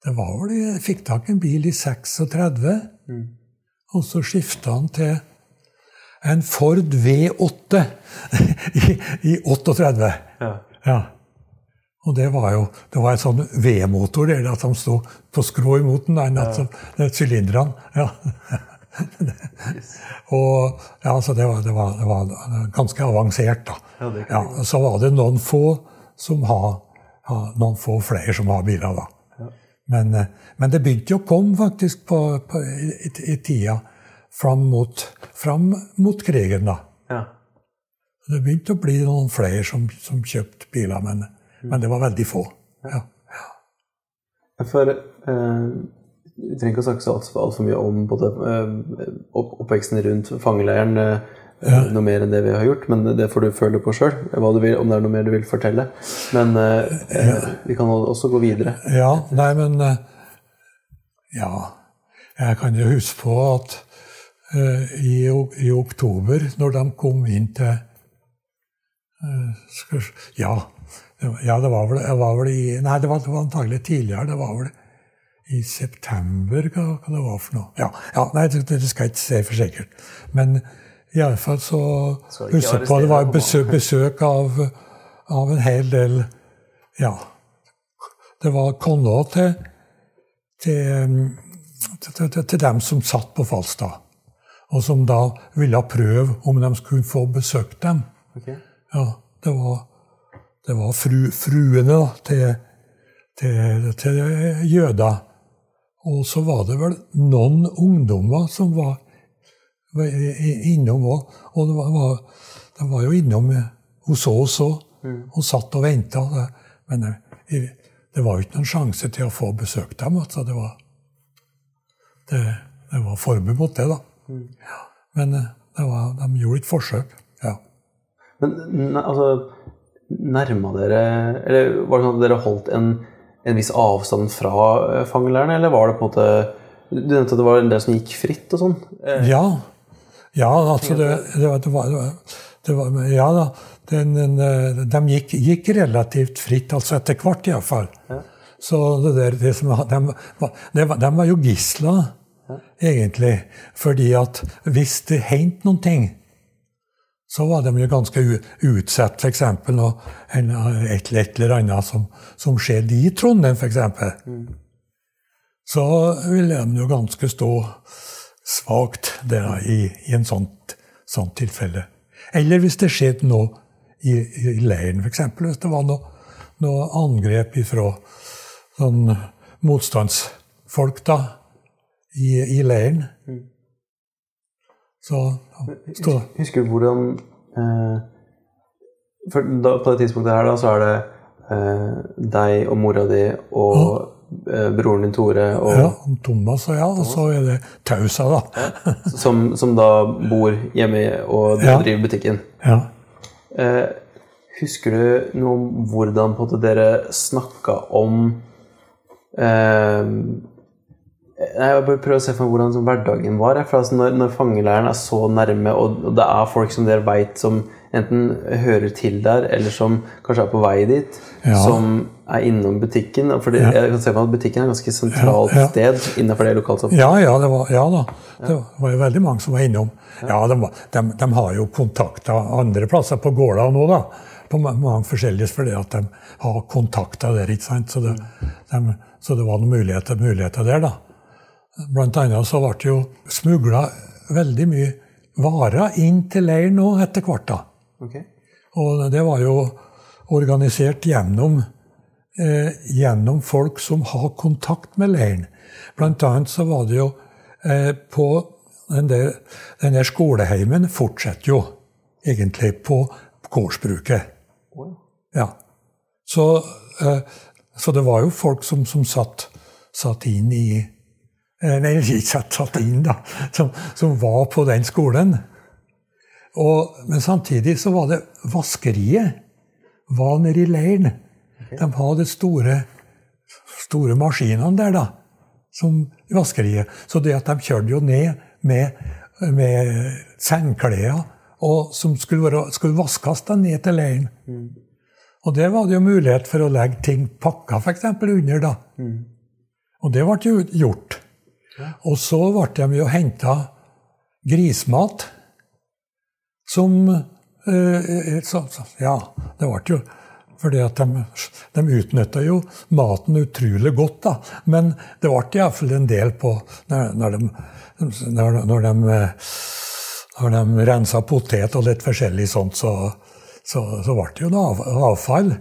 Det var vel Jeg fikk tak i en bil i 36. Og så skifta han til en Ford V8 <laughs> i, i 38. Ja. Ja. Og det var jo det var en sånn V-motor der at sto på skrå imot den, den, at den sylinderne. Ja. og ja, så det var, det, var, det var ganske avansert, da. Ja, Ja, så var det noen få som har, noen få flere som har biler, da. Men, eh, men det begynte jo å komme faktisk på, på, i, i tida fram mot, fram mot krigen, da. Det begynte å bli noen flere som, som kjøpte biler, men, men det var veldig få. Ja. For eh, Vi trenger ikke å snakke så altfor alt for mye om både, eh, opp, oppveksten rundt fangeleiren. Eh, Noe mer enn det vi har gjort, men det får du føle på sjøl. Om det er noe mer du vil fortelle. Men eh, eh, vi kan også gå videre. ja, nei, men eh, Ja. Jeg kan jo huske på at eh, i, i oktober, når de kom inn til eh, skal, Ja, ja, det var vel, det var vel i Nei, det var, det var antagelig tidligere. Det var vel i september, hva, hva det var for noe. Ja, ja nei, det, det skal jeg ikke si for sikkert. Men i alle fall så husker jeg på det var besøk, besøk av, av en hel del Ja. Det var kona til, til, til, til, til dem som satt på Falstad. Og som da ville prøve om de skulle få besøkt dem. Okay. Ja, det var, det var fru, fruene da, til, til, til jøder. Og så var det vel noen ungdommer som var, innom òg. Og det var, var, de var jo innom hos oss òg og satt og venta. Men det, det var jo ikke noen sjanse til å få besøkt dem. Altså. Det, var, det, det var forbud mot det, da. Ja, men eh, det var, de gjorde et forsøk. ja. Men altså Nærma dere Eller var det sånn at dere holdt en, en viss avstand fra eh, eller var det på en måte Du nevnte at det var en del som gikk fritt og sånn. Eh, Ja, ja altså det, det, var, det, var, det, var, Ja da. Den, den, eh, de gikk, gikk relativt fritt, altså etter hvert iallfall. Ja. Så det der, det som, de, var, det de var jo gisler, egentlig. Fordi at hvis det hendte noen ting, så var de jo ganske utsatt, f.eks. Et, et eller annet som, som skjedde i Trondheim, f.eks. Så ville de jo ganske stå svakt der i, i en sånt, sånt tilfelle. Eller hvis det skjedde noe i, i leiren, f.eks. Hvis det var noe, noe angrep ifra sånn motstandsfolk da, i, i leiren. Så ja, stå, Husker du hvordan eh, for da, På det tidspunktet her da, så er det eh, deg og mora di og eh, broren din Tore og, ja, Thomas og ja, og så er det Tausa, da. som, som da bor hjemme og Ja. driver butikken. Ja. Eh, husker du noe om hvordan på en måte dere snakka om eh, Jeg bare prøver å se for meg hvordan hverdagen var. For altså, når, når fangeleiren er så nærme, og, og det er folk som dere veit som enten hører til der, eller som kanskje er på vei dit, Ja. som er innom butikken. For jeg kan se på at butikken er et ganske sentralt Ja, ja. sted innenfor det lokalsamfunnet. Ja, ja, det var, ja da. Det var jo veldig mange som var innom. Ja, de, de, de har jo kontakta andre plasser på gårda nå, da. På mange forskjellige, fordi at de har kontakta der. ikke sant? Så det, de, så det var noen muligheter, muligheter der, da. Blant annet så ble det jo smugla veldig mye varer inn til leiren nå etter hvert. da. Ok. Og det var jo organisert gjennom, eh, gjennom folk som har kontakt med leiren. Blant annet så var det jo eh, på den der, den der skoleheimen fortsetter jo egentlig på gårdsbruket. Oi. Ja. Så, eh, så det var jo folk som, som satt, satt inn i satt, satt inn, da. Som, som var på den skolen. Og, men samtidig så var det vaskeriet var nede i leiren. De hadde store, store maskinene der, da. Som vaskeriet. Så det at de kjørte jo ned med, med sengklær som skulle, være, skulle vaskes da ned til leiren. Og der var det jo mulighet for å legge ting pakka f.eks. under. da. Og det ble jo gjort. Og så ble de jo henta grismat som eh, så, så, Ja, det ble jo fordi at de, de utnytta jo maten utrolig godt, da. Men det ble iallfall en del på når, når de, når, når de eh, når de rensa potet og litt forskjellig sånt, så, så, så ble det jo av, avfall.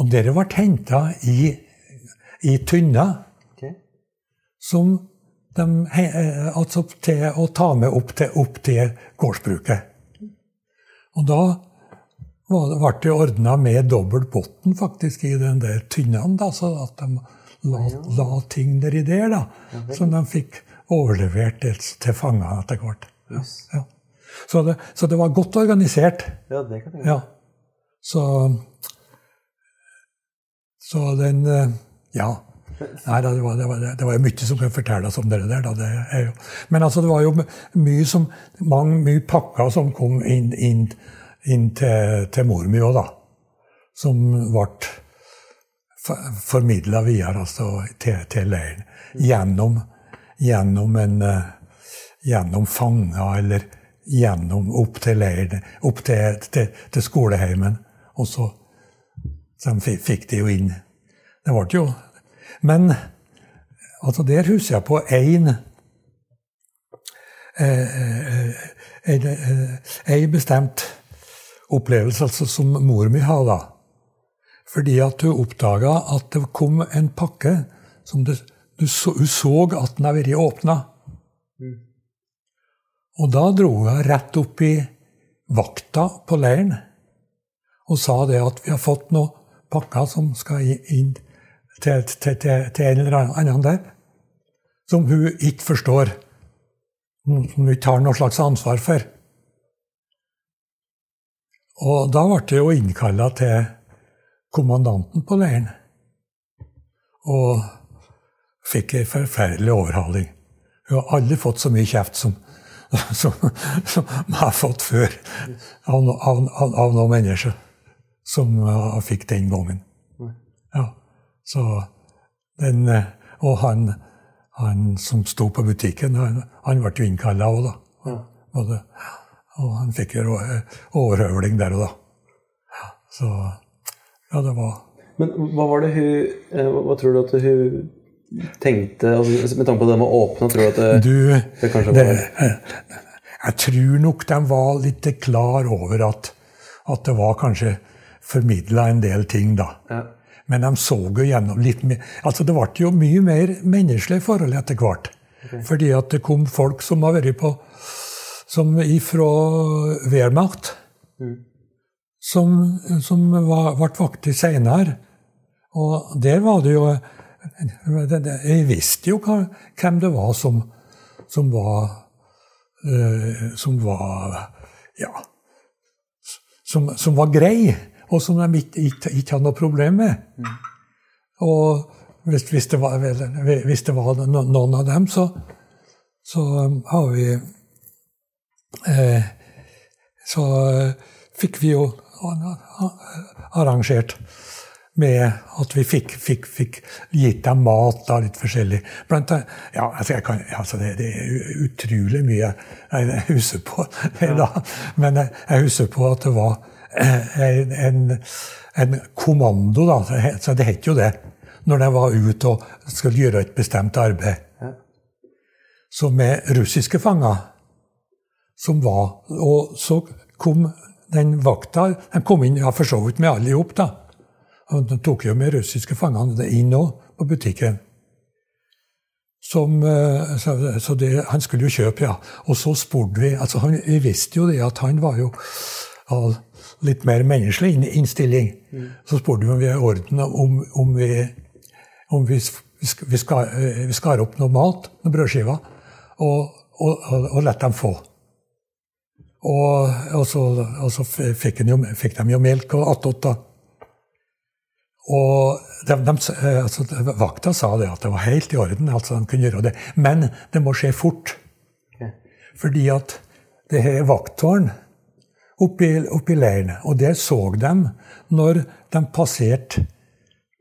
Og dere ble henta i, i tynner okay. som de, eh, altså til å ta med opp til, opp til gårdsbruket. Og da ble det ordna med dobbelt bunn faktisk i den der tynnene, da, så at de la, la ting nedi der, da, som de fikk overlevert til, fangene etter hvert. Ja, ja. Så, det, så det var godt organisert. Ja, det kan jeg Ja. Så Så den eh, Ja. Nei, det, var, det, var, det var jo mye som kunne fortelles om det der. Det men altså, det var jo mye, som, mange, mye pakker som kom inn, inn, inn til, til mor mi òg, da. Som ble formidla videre altså, til, til leiren. Gjennom, gjennom en eh, Gjennom fanger, eller gjennom opp til leiren, opp til, til, til skoleheimen. Og så, så fikk de jo inn. Det ble jo Men altså der husker jeg på én Ei bestemt opplevelse altså, som mor mi hadde. Fordi at hun oppdaga at det kom en pakke som det, du så, hun så at den hadde vært åpna. Og da dro hun rett opp i vakta på leiren og sa det at vi har fått noen pakker som skal inn til, til, til, til en eller annen der, som hun ikke forstår, som hun ikke har noe slags ansvar for. Og da ble det jo innkalla til kommandanten på leiren. Og fikk ei forferdelig overhaling. Hun har aldri fått så mye kjeft som, som, som jeg har fått før av, av, av, av noen mennesker som jeg fikk den gangen. Ja, så den, eh, Og han, han som sto på butikken, han, han ble jo innkalla òg, da. Og, Både, og han fikk jo eh, overhøvling der og da. Ja, Så ja, det var Men hva var det hun eh, Hva tror du at hun tenkte altså, Med tanke på det med å åpne, tror du at det, Du, det kanskje det, jeg tror nok de var litt klar over at, at det var kanskje formidla en del ting, da. ja. Men de så jo gjennom litt mer Altså, det ble jo mye mer menneskelige forhold etter hvert. Fordi at det kom folk som har vært på Som ifra Wehrmacht. Som, som var, ble vakter seinere. Og der var det jo Jeg visste jo hvem det var som, som var eh, Som var Ja. Som, som var grei, og som de ikke, ikke, ikke hadde noe problem med. Og hvis, hvis, det var, hvis det var noen av dem, så, så um, har vi eh, Så eh, fikk vi jo arrangert med at vi fikk, fikk, fikk gitt dem mat da, litt forskjellig. Blant annet, ja, altså kan, altså det, det, er utrolig mye jeg husker på. <laughs> Da. Men jeg, jeg husker på at det var en, en, en kommando, da, så det het jo det, når de var ute og skulle gjøre et bestemt arbeid. Så med russiske fanger som var Og så kom den vakta De kom inn ja, for så vidt med alle i hop, da. Og de tok jo med russiske fangene inn òg, på butikken. Som, eh, så, så det, han skulle jo kjøpe, ja. Og så spurte vi altså han, Vi visste jo det at han var jo av litt mer menneskelig innstilling. Så spurte vi om vi i orden, om, om vi, om vi, vi, skar, eh, vi skar opp noe mat, noen brødskiver, og, og, og, lette dem få. Og, og, så, og så fikk, jo, fikk, de jo melk og attåt, da. Og de, de, altså, vakta sa det at det var helt i orden, altså de kunne gjøre det. Men det må skje fort. Okay. Fordi at det her vakttårn oppi, oppi leiren. Og det så de når de passerte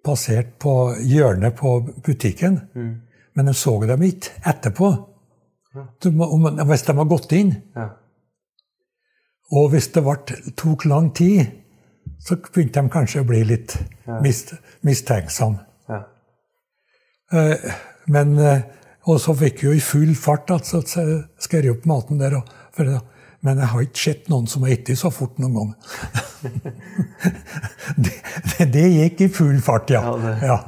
passert på hjørnet på butikken. Mm. Men de så dem ikke etterpå. Ja. Hvis de har gått inn. Ja. Og hvis det tok lang tid, så begynte de kanskje å bli litt mist, mistenksomme. Ja. Eh, men, eh, og så fikk vi jo i full fart altså, skrevet opp maten der. For, men jeg har ikke sett noen som har spist så fort noen gang. <laughs> det, det, det, gikk i full fart, ja. ja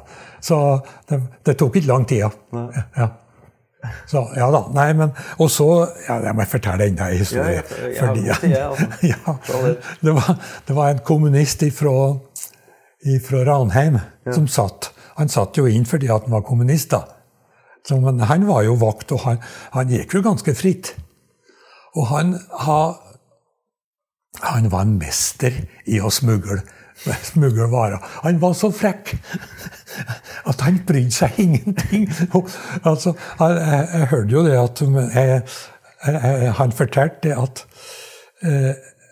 så det, det, tok ikke lang tid. Ja. Så, ja da. Nei, men Og så ja, Jeg må fortelle enda en historie. Fordi, <laughs> ja, det, var, det, var, en kommunist fra Ranheim som satt. Han satt jo inn fordi han var kommunist, da. Så, men han var jo vakt, og han, han gikk jo ganske fritt. Og han, han var en mester i å smugle smugle varer. Han var så frekk at han brydde seg ingenting. altså, jeg, jeg, jeg, hørte jo det at jeg, Han fortalte at eh,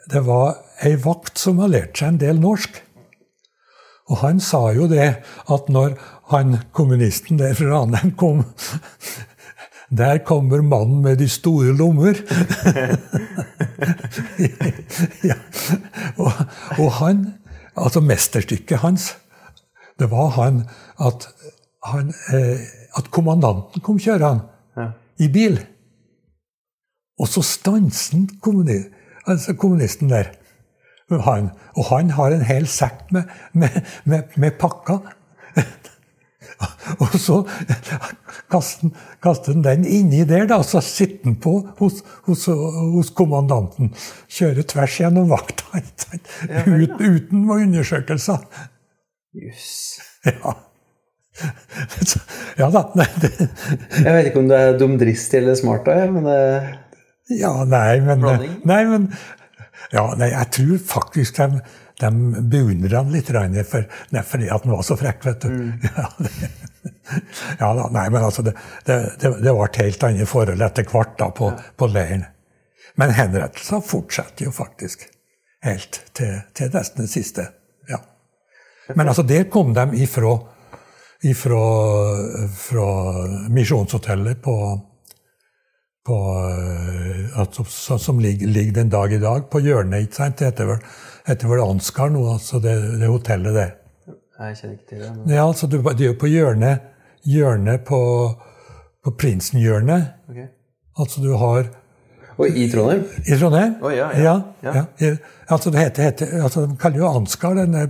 det var ei vakt som hadde lært seg en del norsk. Og han sa jo det at når han kommunisten der fra Ranheim kom der kommer mannen med de store lommer. <laughs> ja. og, og, han Altså mesterstykket hans, det var han at, han, eh, at kommandanten kom kjørende ja. i bil. Og så stanset kommuni, altså kommunisten der. Han, og han har en hel sekk med, med, med, med pakker. <laughs> Og så kaster han den inni der, da, så sitter han på hos, hos, hos, kommandanten. Kjører tvers gjennom vakta <laughs> ut, uten undersøkelser. Jøss. Ja. ja da. Nei, det. Jeg vet ikke om du er dumdristig eller smart, da, men det Ja, nei, men, nei, men ja, nei, jeg tror faktisk de de beundrer han litt for, nei, fordi at han var så frekk, vet du. Mm. <laughs> Ja, det, ja, da, nei, men altså, det, det, var et helt annet forhold etter hvert da, på, ja. på leiren. Men henrettelsen fortsetter jo faktisk helt til, til nesten det siste. Ja. Men altså, der kom de ifra, ifra fra Misjonshotellet på, på altså, som ligger, ligger, den dag i dag på hjørnet. ikke sant? Det heter vel heter vel Ansgar nå, altså det, det, hotellet der. Jeg kjenner ikke til det. Men... Ja, altså Det er jo på hjørnet, hjørnet på, på Prinsen-hjørnet. Okay. Altså du har Og i Trondheim? I Trondheim. Oh, ja, ja. ja, ja. Altså, det heter, heter, altså, De kaller jo Ansgar den der,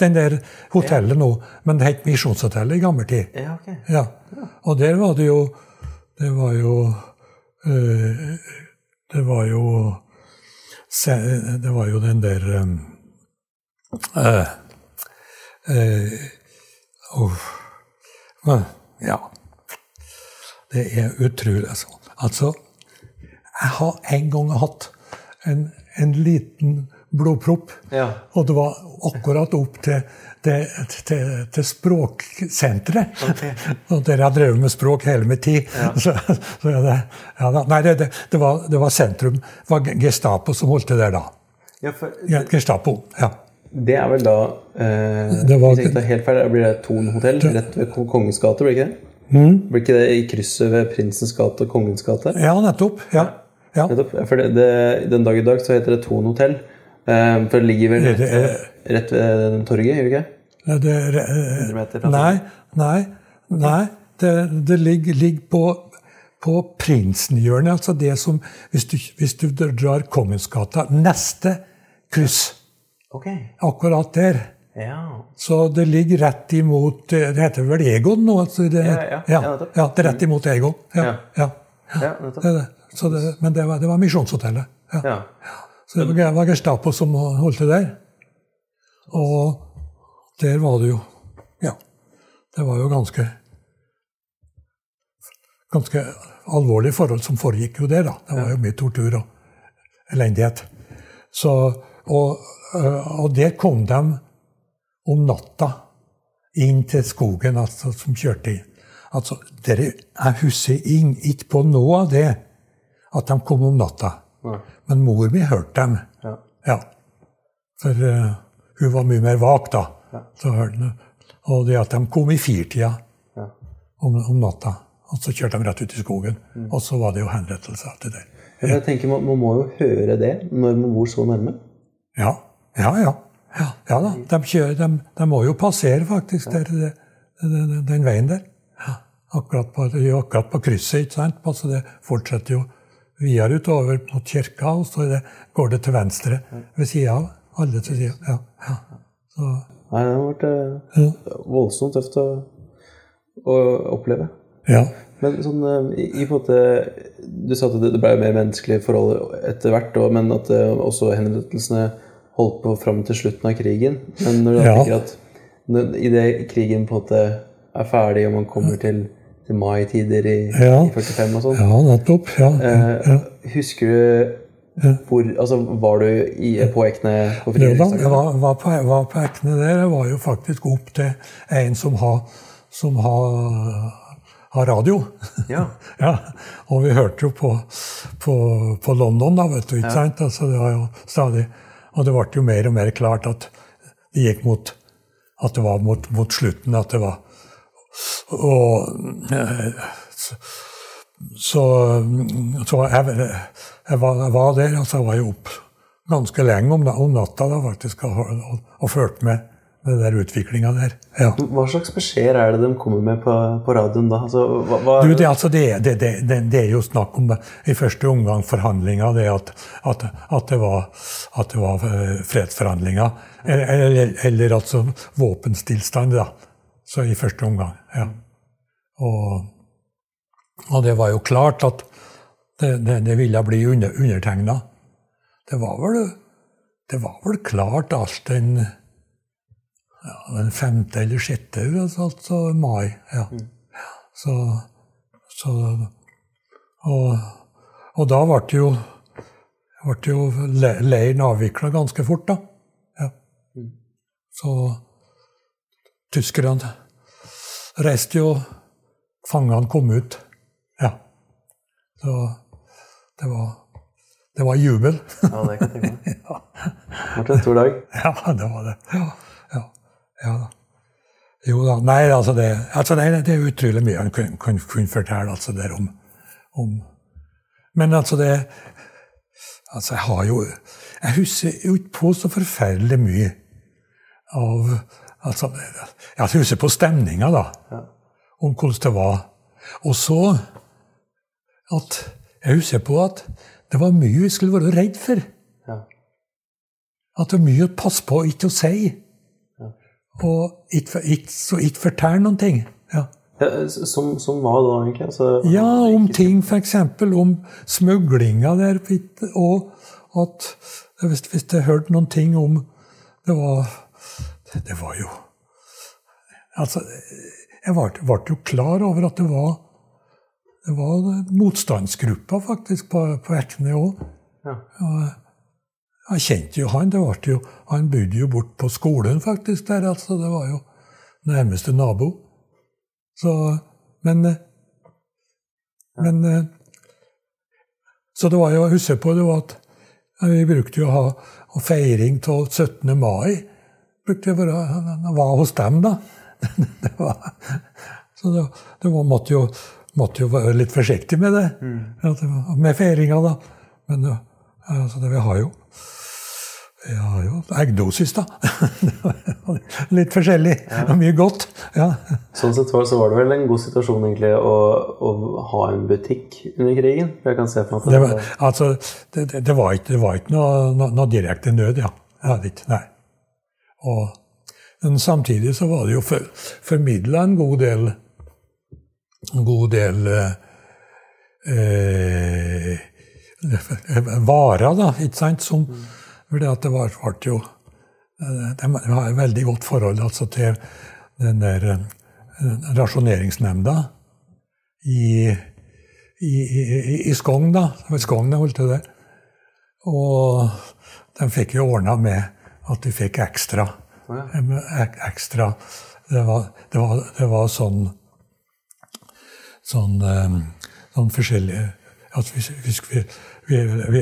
den der hotellet nå, men det het Misjonshotellet i gammel tid. Ja, okay. ja. Og der var det jo Det var jo øh, Det var jo det var jo den der uh, uh, uh, Ja. Det er utrolig. Altså. altså, jeg har en gang hatt en, en liten blodpropp. Ja. Og det var akkurat opp til, til, til, til språksenteret. Okay. <laughs> og dere har drevet med språk hele min tid. Ja. <laughs> Så, så det, ja, nei, det, det, var, det, var, sentrum. Det var Gestapo som holdt til der da. Ja, for Gestapo. Ja. det er vel da eh, Det var- Hvis jeg ikke tar helt feil, blir det Thon hotell rett ved Kongens gate, blir det ikke det? Mm. Blir ikke det i krysset ved Prinsens gate og Kongens gate? ja, nettopp. Ja. ja. Nettopp. For det, det, den dag i dag så heter det Thon hotell. Eh, for det ligger vel rett, rett ved torget, gjør det ikke? Det, det, eh, 100 meter fra nei, nei, nei. Det, det ligger, ligger på, på Prinsenhjørnet. Altså det som Hvis du, hvis du drar Kongensgata, neste kryss, Ok. akkurat der. Ja. Så det ligger rett imot eh, Det heter vel Egon nå? Altså det, Ja, ja, ja, det er rett imot Egon. Ja, Ja. ja. Ja, det det. Så det, men det var, det var Misjonshotellet. Ja. Ja. Så det var- var Gestapo som holdt til der. Og der var det jo Ja. Det var jo ganske Ganske alvorlige forhold som foregikk jo der, da. Det var jo mye tortur og elendighet. Så, og, øh, og der kom de om natta inn til skogen altså, som kjørte inn. Altså, dere, jeg husker inn, ikke på noe av det, at de kom om natta. Men mor mi hørte dem. Ja. Ja. For uh, hun var mye mer vak da. Så hørte de, Og det at de kom i firtida Ja. om, om natta. Og så kjørte de rett ut i skogen. Og så var det jo henrettelse etter det. Ja, Jeg tenker man, man må jo høre det når man bor så nærme. Ja, ja, ja. Ja, ja da. De, kjører, de, de må jo passere faktisk der, det, den, den veien der. Ja. Akkurat, på, akkurat på krysset. ikke sant? Altså det fortsetter jo videre utover mot kirka, og så det, går det til venstre ved sida av. Alle til sida. Ja, ja. Så, Nei, det har vært eh, ja. voldsomt tøft å, å oppleve. ja. Men sånn, eh, i, i måte Du sa at det, ble mer menneskelige forhold etter hvert, og, men at eh, også henrettelsene holdt på fram til slutten av krigen. Men når du Ja. tenker at idet krigen på en måte er ferdig, og man kommer til, til mai-tider i, Ja. i 45 og sånn ja, nettopp. Ja. ja, Husker du hvor Altså, var du i, på Ekne på Jo da, jeg var, var, på, var på Ekne der. Jeg var jo faktisk opp til en som har, som har, har radio. Ja. <laughs> ja, Og vi hørte jo på, på, på London, da, vet du. ikke sant? Altså, det var jo stadig, Og det ble jo mer og mer klart at det gikk mot at det var mot, mot slutten at det var Og eh, så, så, så jeg, jeg, var, jeg var der, altså jeg var jo opp ganske lenge om, om natta da, faktisk, og, og, og fulgte med den der utviklinga der. Ja. Hva slags beskjeder er det de kommer med på, på radioen da? Altså, hva, hva, Du, det, altså, det, det, det, det, det er jo snakk om i første omgang forhandlinger, det at, at, at, det var, at det var eh, fredsforhandlinger. Eller, eller, eller altså våpenstillstand, da. Så i første omgang. ja. Og, og det var jo klart at det, det, det ville bli under, undertegna. Det var vel det var vel klart alt den ja, den femte eller sjette, altså mai. ja. Så, så og, og da ble jo, ble jo leiren avvikla ganske fort, da. Ja. Så tyskerne reiste jo Fangene kom ut. Ja. Så det var, det var jubel. Ja, det kan jeg tenke meg. Det ble en stor dag. Ja, det var det. Ja, ja, ja da. Jo da. Nei, altså det, altså det, det er utrolig mye han kunne kan fortelle altså der om, om Men altså det Altså, jeg har jo Jeg husker jo ikke på så forferdelig mye av Altså, jeg husker på stemninga, da. Om hvordan det var. Og så at Jeg husker på at det var mye vi skulle være redd for. Ja. At det var mye å passe på ikke å si. Og ikke, ikke, så ikke fortelle noen ting. Ja. Ja, som, som hva da, egentlig? Altså, ja, om ting f.eks. om smuglinga der. Og at hvis, hvis jeg hørte noen ting om Det var Det var jo Altså, jeg ble jo klar over at det var det var motstandsgrupper faktisk på, på Ekne òg. Ja. Jeg kjente jo han. det jo, Han bodde jo bort på skolen faktisk der. altså Det var jo nærmeste nabo. Så Men eh, Men eh, Så det var jo, jeg husker på det var at Vi brukte jo å ha feiring av 17. mai. brukte jeg bare, var hos dem, da. <laughs> Det var, så det, det var, måtte, jo, måtte jo være litt forsiktig med det. At med feiringa, da. Men ja, altså det, vi har jo vi har jo eggdosis, da. <laughs> litt forskjellig. Mye godt. Ja. Sånn sett var, så var det vel en god situasjon egentlig å, å ha en butikk under krigen? Jeg kan se for meg at Det var, altså, det, det, det var ikke, det var ikke noe, noe, noe direkte nød, ja. Jeg hadde ikke, nei. Og, men samtidig så var det jo for, formidla en god del en god del eh, eh, varer, da, ikke sant, som fordi at det var, ble jo eh, De har et veldig godt forhold altså, til den der eh, rasjoneringsnemnda i, i, i, i Skogn, da. Skogn holdt til der. Og de fikk jo ordna med at de fikk ekstra. ekstra det var, det var, det var sånn sånn, sånn forskjellige at vi, vi,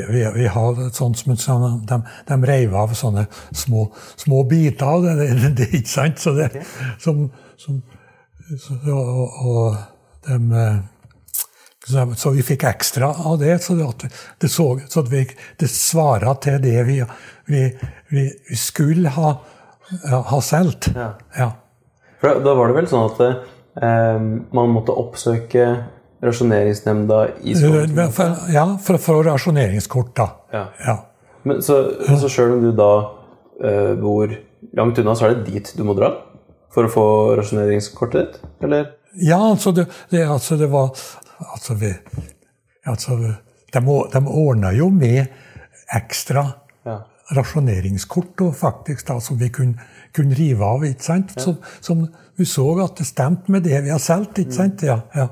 vi, vi, har et sånt som sånn, de, de reiv av sånne små, små biter av det, det, det, ikke sant? Så det, som, som, så, og, og dem, eh, så, så vi fikk ekstra av det, så det, at det, så, så at vi, det svara til det vi, vi, vi, vi skulle ha, ha solgt. Ja. Ja. Da, da var det vel sånn at eh, man måtte oppsøke rasjoneringsnemnda i skolen? Ja, for, for rasjoneringskort, da. Ja. Ja. Men så, så sjøl om du da eh, bor langt unna, så er det dit du må dra for å få rasjoneringskortet ditt? Eller? Ja, altså det, det, altså det var Altså, vi, altså de, å- de ordna jo med ekstra Ja. rasjoneringskort og faktisk da, som vi kunne, kunne rive av. ikke sant? Som, som vi så at det stemte med det vi har solgt. ikke sant? Ja, ja.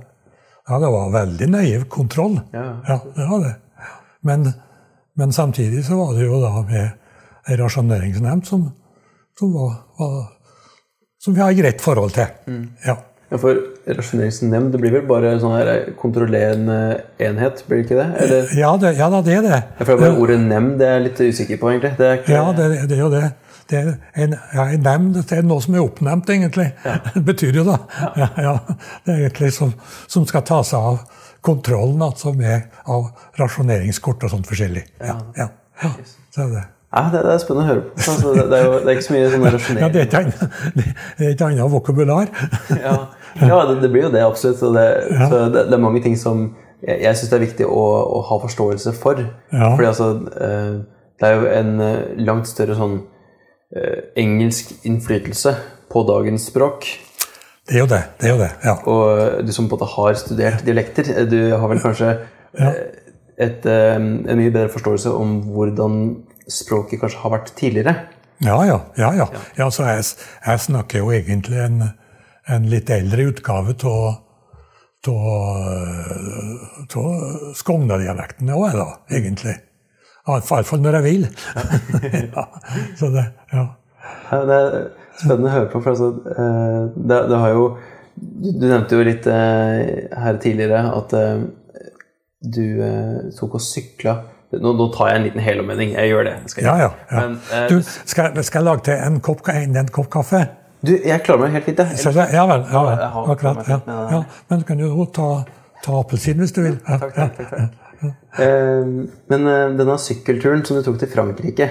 ja, det var veldig nøye kontroll. Ja. Ja, det var det. Men, men samtidig så var det jo da med ei rasjoneringsnemnd som, som, var, var, som vi har et greit forhold til. Ja. Ja, for rasjoneringsnemnd det blir vel bare sånn her kontrollerende enhet, blir det ikke det? Eller? Ja, det, ja da, det er det. Ja, for det er bare Ordet nemnd det er jeg litt usikker på, egentlig. Det ikke, Ja, det, det er jo det. Det er en, ja, en nemnd det er noe som er oppnevnt, egentlig. <laughs> Det betyr jo da. Ja, ja. Det er egentlig som, som skal ta seg av kontrollen altså med, av rasjoneringskort og sånt forskjellig. Ja, ja, ja. Så er det. Ja, det, det er spennende å høre på. Altså, det, det, er jo det er ikke så mye sånn <laughs> Ja, rasjonering. er annet- det er et annet vokabular. <laughs> Ja, ja det, blir jo det, absolutt. Og det, så det, det er mange ting som jeg, jeg syns det er viktig å, å ha forståelse for. Ja. Fordi altså eh, Det er jo en eh, langt større sånn engelsk innflytelse på dagens språk. Det er jo det. det er jo det, ja. Og du som måte har studert dialekter, eh, du har vel kanskje ja. et, eh, en mye bedre forståelse om hvordan språket kanskje har vært tidligere. Ja, ja. ja, ja. ja så jeg, jeg snakker jo egentlig en, en litt eldre utgave av Skogna-dialekten òg, da, egentlig. Iallfall når jeg vil. <laughs> ja, så det, ja. Det er spennende å høre på. For altså, eh, det, det har jo Du nevnte jo litt eh, her tidligere at eh, du tok og sykla nå, nå tar jeg en liten helomvending. Jeg gjør det. Skal jeg. ja. ja. Men, eh, Du, skal, skal jeg lage til en kopp, en, en kopp kaffe? du, jeg klarer meg helt fint, jeg. Så ja vel. Ja, vel. Akkurat. Ja. Men du kan jo ta, ta appelsin hvis du vil. Takk, takk, takk, takk. <laughs> men eh, denne sykkelturen som du tok til Frankrike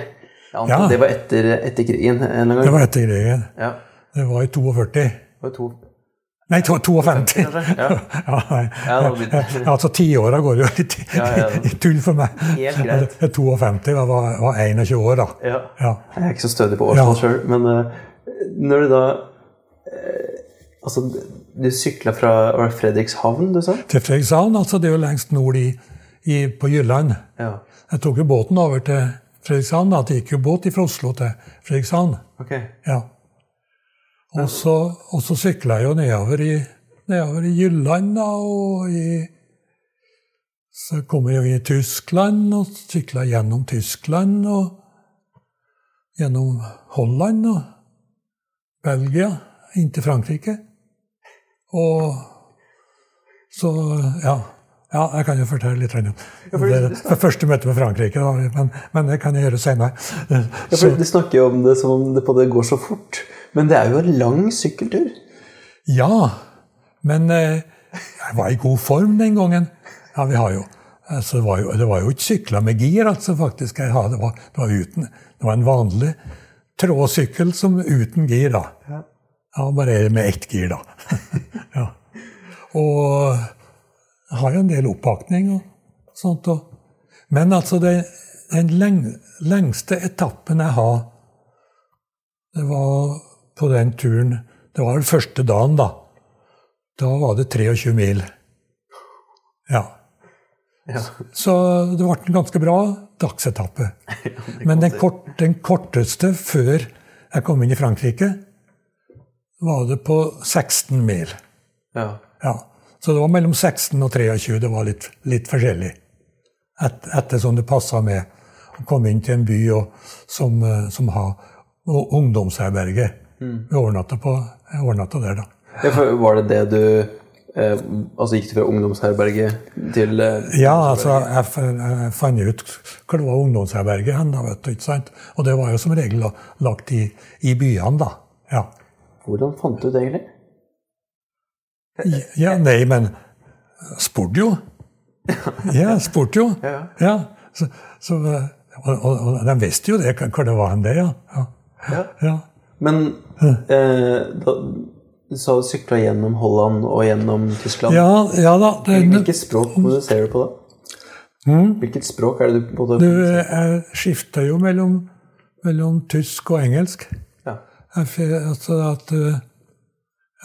antar Ja. Det var etter, etter krigen Det var etter krigen. Ja. Det var i 42. Det var to. Nei, 52. Kanskje? Ja. <laughs> Ja, nei. <laughs> Altså Tiåra går jo litt i, tull for meg. Helt greit. Er 52, jeg var, var 21 år da. Ja. Ja. Jeg er ikke så stødig på årstall Ja. sjøl, men eh, når du da eh, Altså, du sykla fra Fredrikshavn, du sa? Til Fredrikshavn, altså det er jo lengst nord i, i, på Jylland. Ja. Jeg tok jo båten over til Fredrikshavn. da. Det gikk jo båt fra Oslo til Fredrikshavn. Ok. Ja. Og så, og så sykla jeg jo nedover i, nedover i Jylland, da, og i Så kom jeg jo i Tyskland, og sykla gjennom Tyskland, og gjennom Holland og Belgia, inn til Frankrike. Og så, ja Ja, jeg kan jo fortelle litt om det, det første møtet med Frankrike, men, men, det kan jeg gjøre senere. Ja, Du snakker jo om det som om det på det går så fort, men det er jo en lang sykkeltur? Ja, men eh, jeg var i god form den gangen. Ja, vi har jo altså, det, var jo det var jo ikke sykla med gir, altså, faktisk. jeg hadde. Det var, det var, uten, det var en vanlig trådsykkel som uten gir, da. Ja, bare med ett gir, da. <laughs> ja. Og har jo en del oppakning og sånt. Og. Men altså, den, den leng, lengste etappen jeg har, det var på den turen Det var den første dagen, da. Da var det 23 mil. Ja. ja. Så det ble en ganske bra dagsetappe. <laughs> Men den, kort, den korteste før jeg kom inn i Frankrike, var det på 16 mil. Ja. ja. Så det var mellom 16 og 23. Det var litt, litt forskjellig. Et, ettersom det passa med å komme inn til en by og, som, eh, som har ungdomsherberge. Mm. Vi overnatta, på, overnatta der, da. Ja, var det det du eh, Altså gikk du fra ungdomsherberget til eh, Ja, altså jeg, jeg, fant ut hvor det var ungdomsherberget hen, da, vet du, ikke sant? Og det var jo som regel lagt i, i byene, da. Ja. Hvordan fant du ut det, egentlig? Ja, nei, men spurte jo. Ja, spurte jo. Ja, så, så, og, og, og, de visste jo det, hvor det var hen, det, ja. ja. ja. Men eh, da, du sa du sykla gjennom Holland og gjennom Tyskland. Ja, ja da. Det, Hvilket språk kommuniserer du på da? Mm. Hvilket språk er det du på det? Du, Jeg skifta jo mellom, mellom, tysk og engelsk. Ja. Jeg, altså at...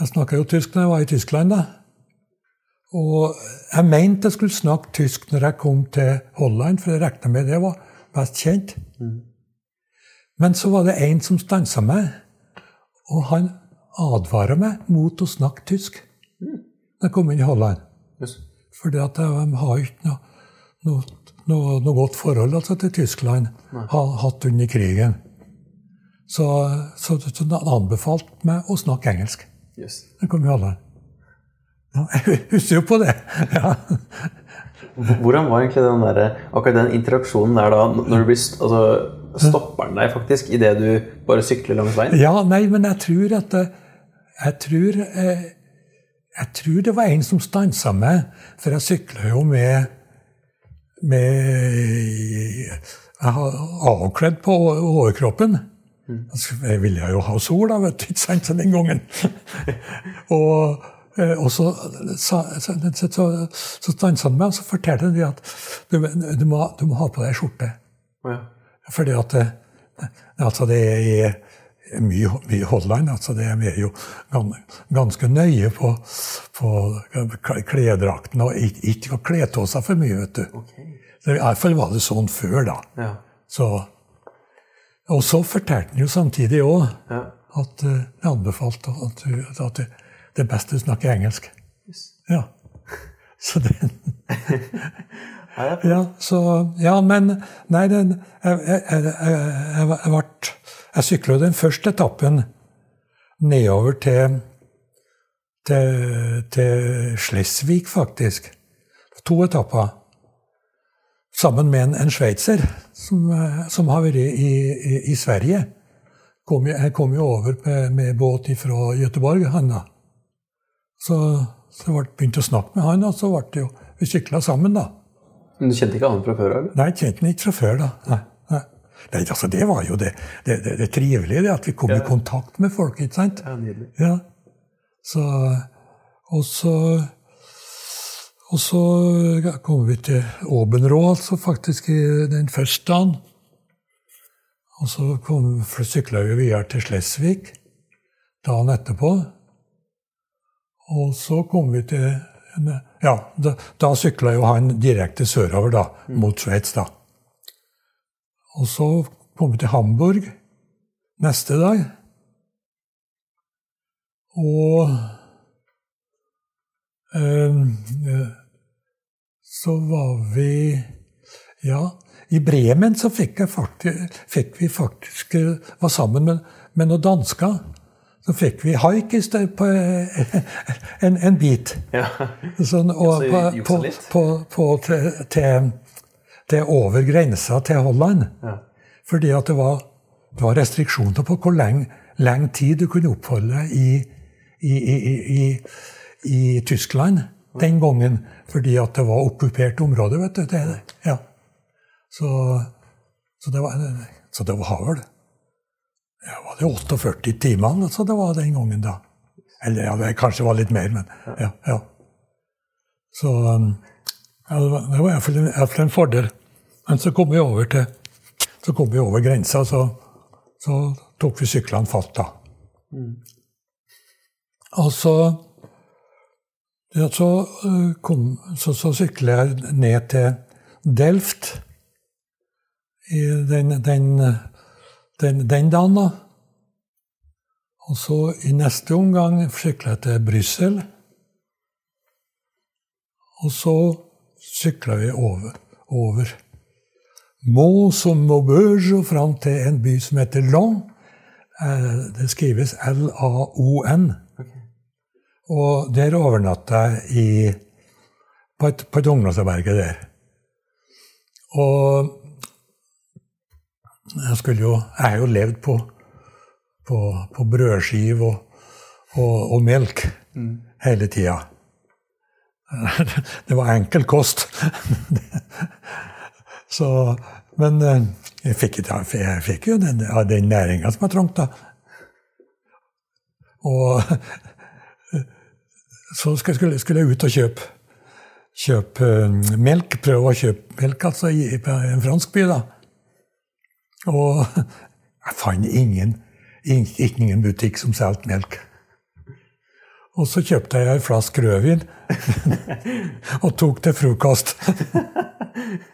Jeg snakka jo tysk når jeg var i Tyskland, da. Og jeg mente jeg skulle snakke tysk når jeg kom til Holland, for jeg regna med det var best kjent. Mm. Men så var det en som stansa meg, og han advara meg mot å snakke tysk mm. når jeg kom inn i Holland. Yes. At de har ikke noe, noe, noe, noe, godt forhold altså, til Tyskland har hatt under krigen. Så, så, så han anbefalte meg å snakke engelsk. Yes. Det kom i alderen. Ja, jeg husker jo på det. Ja. Hvordan var egentlig den der, akkurat den interaksjonen der da? når du blir, altså, Stopper den deg faktisk idet du bare sykler langs veien? Ja, nei, men jeg tror at Jeg tror, jeg, jeg tror det var en som stansa meg, for jeg sykla jo med med Jeg har avkledd på overkroppen. Jeg ville jo ha sol, da, vet du, <laughs> ikke sant, den gangen. <laughs> og, eh, og så, så, så, så stansa han meg, og så fortalte han at du, du, må, du, må, ha på deg skjorte. Ja. Fordi at det, altså det er mye, mye Holland. altså det er jo ganske nøye på, på kleddrakten og ikke å kle av seg for mye, vet du. Okay. Så I hvert fall var det sånn før, da. Ja. Så og så fortalte han jo samtidig òg ja. at uh, jeg anbefalte at, at, det er best du snakker engelsk. Yes. Ja. Så den <laughs> Ja, så Ja, men Nei, den, jeg, jeg, jeg, jeg, ble Jeg sykla den første etappen nedover til til, til Slesvig, faktisk. To etapper sammen med en, en sveitser som, eh, som, har vært i, i, i Sverige. Kom, jeg kom jo over med, med båt fra Göteborg, han da. Så, så jeg begynte å snakke med han, og så ble det jo, vi sykla sammen, da. Men du kjente ikke han fra før? eller? Nei, jeg kjente han ikke fra før. da. Nei, nei. Nei, altså, det var jo det, det, det, det trivelige, det at vi kom ja. i kontakt med folk. ikke sant? Ja, nydelig. Ja. Så, og så og så kommer vi til Åbenrå, altså faktisk den første dagen. Og så sykla vi videre til Slesvig dagen etterpå. Og så kom vi til Ja, da, da sykla jo han direkte sørover, da, mot Sveits, da. Og så kom vi til Hamburg neste dag. Og så var vi Ja, i Bremen så fikk, faktisk, fikk vi faktisk Var sammen med, med noen dansker. så fikk vi haik på eh, en, en bit. Ja. Sånn, og Så på, på, på, til, til over grensa til Holland. Ja. Fordi at det var, det var restriksjoner på hvor lenge, lenge tid du kunne oppholde deg i, i, i, i, i, Tyskland den gangen. Fordi at det var okkupert område, vet du. Det, ja. så, så det var, så det var vel ja, var det 48 timer altså det var den gangen, da. Eller ja, det kanskje var litt mer, men ja. ja. Så um, ja, det var, en, i hvert fall en fordel. Men så kom vi over til så kom vi over grensa, så, så tok vi syklene fatt, da. Og så ja, så, uh, kom, så, så sykler jeg ned til Delft den, den, den, den dagen, da. Og så i neste omgang sykla jeg til Brussel. Og så sykla vi over, over Mons og Maubeuge og fram til en by som heter Long. Eh, Det skrives L-A-O-N. Og der overnatta jeg i, på et, på et ungdomsarbeid der. Og jeg skulle jo Jeg har jo levd på, på, på brødskive og, og, og melk hele tida. <laughs> Det var enkel kost. <laughs> Så, men eh, jeg fikk, jeg fikk jo den, den næringa som jeg trengte. Og <laughs> så skulle, skulle jeg ut og kjøpe, kjøpe eh, melk. Prøve å kjøpe melk altså, i, i en fransk by. da. Og <laughs> jeg fant ingen, ing- ingen butikk som solgte melk. Og så kjøpte jeg ei flaske rødvin <laughs> og tok til frokost.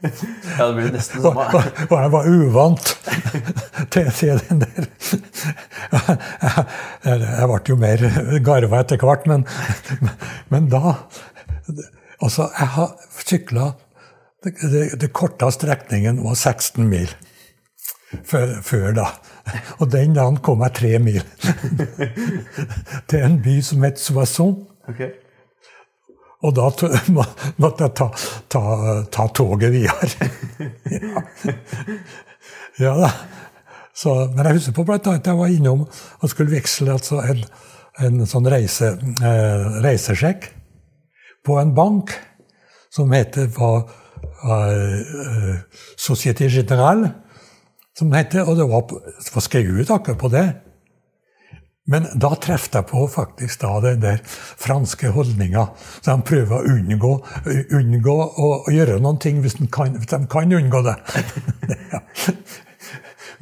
ja, det blir nesten samme. og, og jeg var uvant til, til den der Jeg, ble jo mer garva etter hvert, men, men da Altså, jeg har sykla det, det, det korte strekningen var 16 mil før, før da. <laughs> Og den dagen kom jeg tre mil <laughs> til en by som het Soissons. Okay. Og da <laughs> måtte jeg ta, ta, ta toget videre. ja. ja da. Så, men jeg husker på blant annet jeg var innom og skulle veksle altså en, en sånn reise, eh, reisesjekk på en bank som heter var, uh, Société Générale, som det heter, og det var, det var skrevet akkurat på det. Men da traff jeg på faktisk da den der franske holdninga. Så de prøver å unngå, unngå å, å gjøre noen ting hvis de kan, hvis de kan unngå det. <laughs>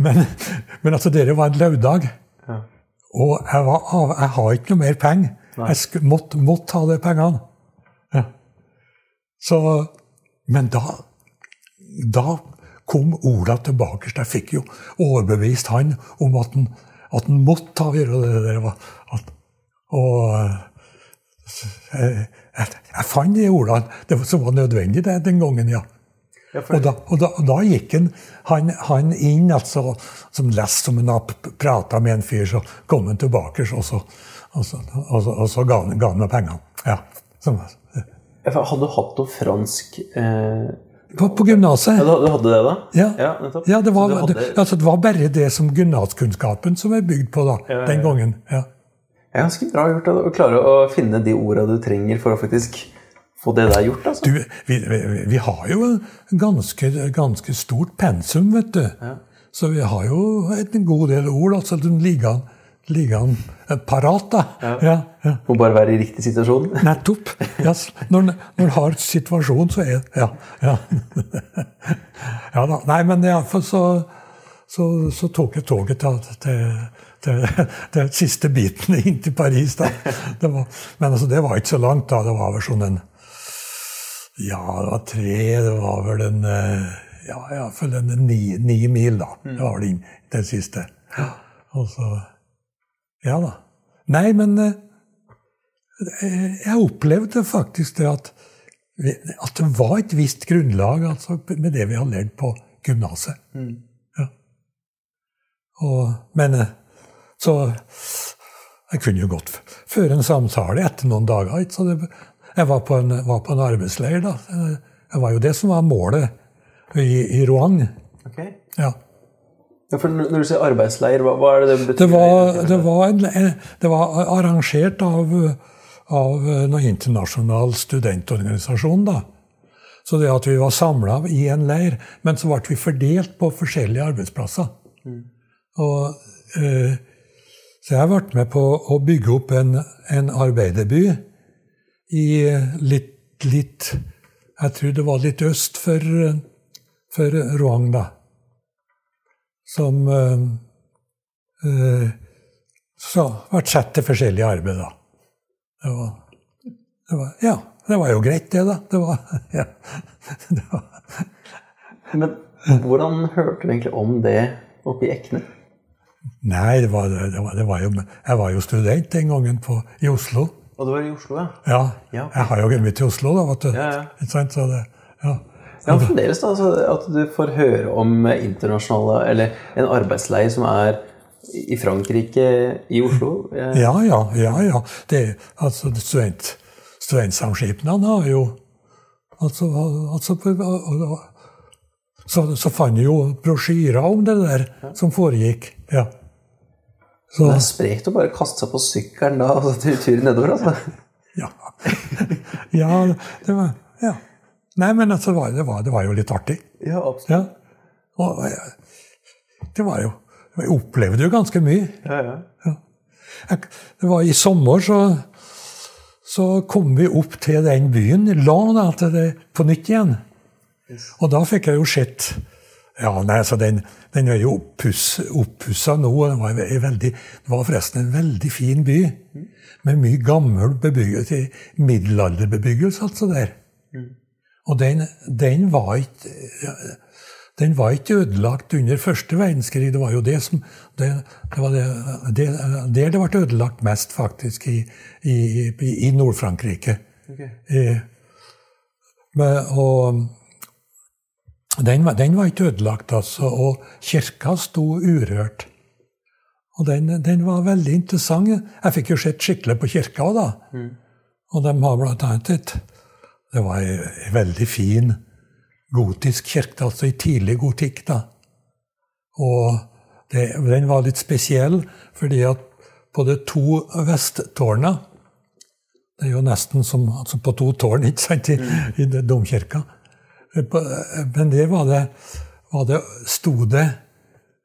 Men, men altså, dere var en lørdag. Og jeg, var av, jeg har ikke noe mer penger. Jeg måtte, måtte ha de pengene. Ja. Så, men da, da kom Ola tilbake. så Jeg fikk jo overbevist han om at han, at han måtte gjøre det der. At, og jeg, jeg, jeg fant de ordene det var- som var nødvendig det, den gangen, ja. Ja, Og da, og da, og da gikk han, han, han inn, altså, som lest som han prata med en fyr, så kom han tilbake, og så, og så, og så, ga, han, ga han meg pengene. Ja. Ja, hadde du hatt noe fransk eh, På, på gymnaset. Ja, du, hadde det, da? Ja. ja. Ja, det var, hadde, det, altså, det var bare det som gymnaskunnskapen som er bygd på da, den gangen. Ja. Det er ganske bra gjort da, å klare å finne de orda du trenger for å faktisk få det der gjort. altså. Du, vi, vi, vi har jo en ganske, ganske stort pensum, vet du. Så vi har jo en god del ord altså, den ligger, ligger parat. da. Ja. Ja, Må bare være i riktig situasjon. <laughs> Nettopp. Yes. når når en har situasjon, så er Ja. Ja, <laughs> ja da. Nei, men iallfall så, så, så tok jeg toget til, til, til, <laughs> til siste biten inn til Paris. da. Det var, men altså, det var ikke så langt, da. Det var vel sånn en Ja, det var tre Det var vel en eh, Ja, iallfall en ni, ni mil, da. Det var vel inn den siste. Og så Ja da. Nei, men eh, eh, jeg opplevde faktisk det at, at det var et visst grunnlag altså, med det vi har lært på gymnaset. Ja. Men eh, så Jeg kunne jo godt føre en samtale etter noen dager. Så det, jeg var på, en, var på en arbeidsleir, da. Det var jo det som var målet i, i Rouen. Ok. Ja. Ja, for når du sier arbeidsleir, hva, hva er det det betyr? Det var, det var, en, en- det var arrangert av, av noen internasjonal studentorganisasjon, da. Så det at vi var samla i en leir, men så ble vi fordelt på forskjellige arbeidsplasser. Og, eh, så jeg ble med på å bygge opp en, en arbeiderby i litt, litt Jeg tror det var litt øst for, for Roang, da. Som eh, eh, så vært satt til forskjellig arbeid, da. Det var, det var Ja, det var jo greit, det, da. Det var, <laughs> ja. det var Men hvordan hørte du egentlig om det oppe i Ekne? Nei, det var, det var, det var jo Jeg var jo student den gangen på, i Oslo. Og du var i Oslo, ja? Ja. Ja. Jeg har jo kommet til Oslo, da, vet du. Ja, ja. Så det, ja. Ja, fremdeles da, altså, At du får høre om internasjonale Eller en arbeidsleir som er i Frankrike, i Oslo. Ja, ja, ja. ja. Det, altså, student, studentsamskipnadene har jo altså, altså, så, så fant jeg jo brosjyrer om det der som foregikk. Ja. Så, Det er sprekt å bare kaste seg på sykkelen da, og så tur- nedover. altså. ja. <laughs> ja, det var Ja. Nei, men altså, det, var, det, var, det var jo litt artig. Ja, absolutt. Ja. Og det var jo Jeg opplevde jo ganske mye. Ja, ja. Jeg, det var I sommer så, så kom vi opp til den byen, la da, til det på nytt igjen. Og da fikk jeg jo sett Ja, nei, altså den, den er jo oppuss- oppussa nå. og var veldig, det var forresten en veldig fin by. Med mye gammel bebyggelse, middelalderbebyggelse, altså der. Og den, den var ikke den var ikke ødelagt under første verdenskrig. Det var jo det som det, det var det, det, Der det ble ødelagt mest, faktisk, i, i, i, Nord-Frankrike. Okay. Eh, den, den var ikke ødelagt, altså. Og kirka sto urørt. Og den, den var veldig interessant. Jeg fikk jo sett skikkelig på kirka da. Og de har blant annet et Det var ei veldig fin gotisk kirke, altså i tidlig gotikk, da. Og det, den var litt spesiell, fordi at på de to vesttårna Det er jo nesten som altså på to tårn <laughs> ikke sant, i, i domkirka. Men det var det, var det sto det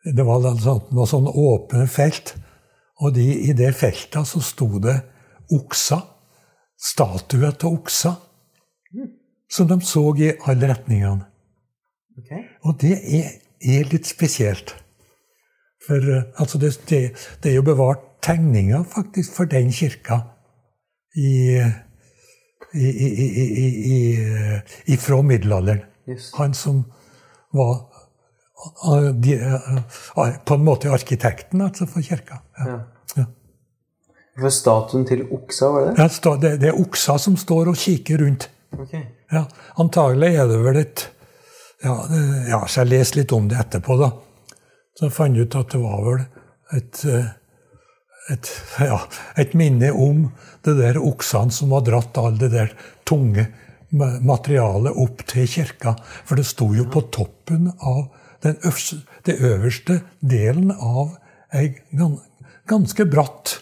Det var altså noe sånn åpne felt. Og de, i det feltet så sto det okser. Statuer av okser. Som de så i alle retningene. Okay. Og det er, er litt spesielt. For eh, altså det, det, det er jo bevart tegninger faktisk for den kirka i, i, i, i, i, i, i fra middelalderen. Yes. Han som var eh, eh, på en måte arkitekten altså, for kirka. Ja. Ja. Ja. For statuen til oksa, var det? Ja, det, det er oksa som står og kikker rundt. Ok. Ja, antagelig er det vel et ja, ja, så jeg leste litt om det etterpå, da. Så jeg fant ut at det var vel et, eh, et, <laughs> ja, et minne om det der oksene som har dratt all det der tunge materialet opp til kirka. For det sto jo på toppen av den øverste, det øverste delen av ei ganske bratt,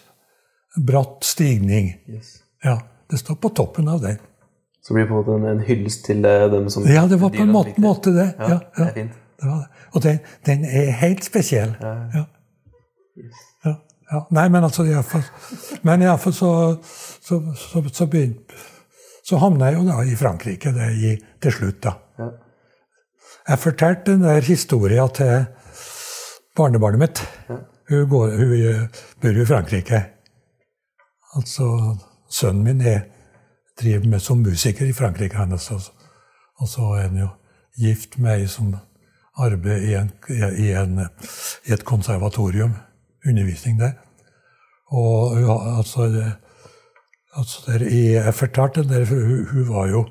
bratt stigning. Yes. Ja, det står på toppen av den. Så blir det på en måte en, en hyllest til eh, dem som Ja, det var på en måte, måte det. Ja, Ja, det er fint. det var det. Og den, den er helt spesiell. Ja. Ja, ja. Nei, men altså iallfall Men iallfall så, så, så, så, begynte, så havna jeg jo da i Frankrike det i, til slutt, da. Ja. Jeg fortalte den der historia til barnebarnet mitt. Hun, går, hun bor jo i Frankrike. Altså, sønnen min er, driver med som musiker i Frankrike, han også. Og så er han jo gift med ei som arbeider i, en, i, en, i et konservatorium. Undervisning der. Og ja, altså, det, altså der, Jeg fortalte der, hun, hun var jo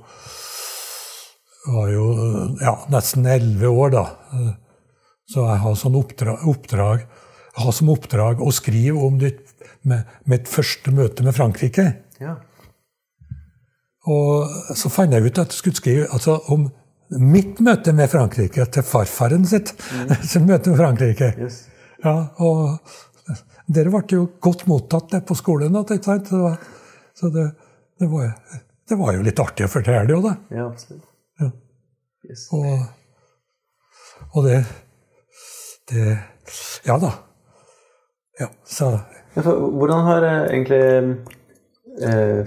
var jo ja, nesten elleve år, da. Så jeg har sånn oppdrag, oppdrag har som oppdrag å skrive om de med mitt første møte med Frankrike. Ja. Og så fant jeg ut at jeg skulle skrive altså, om mitt møte med Frankrike til farfaren sitt. <laughs> sitt møte med Frankrike. Yes. Ja, og dere ble jo godt mottatt på skolen. ikke sant? Så, det var- så det, det, var, det var jo litt artig å fortelle det jo, da. Ja, absolutt. Ja. Yes. Og, og det, det Ja da. Ja, så hvordan har eh, egentlig eh,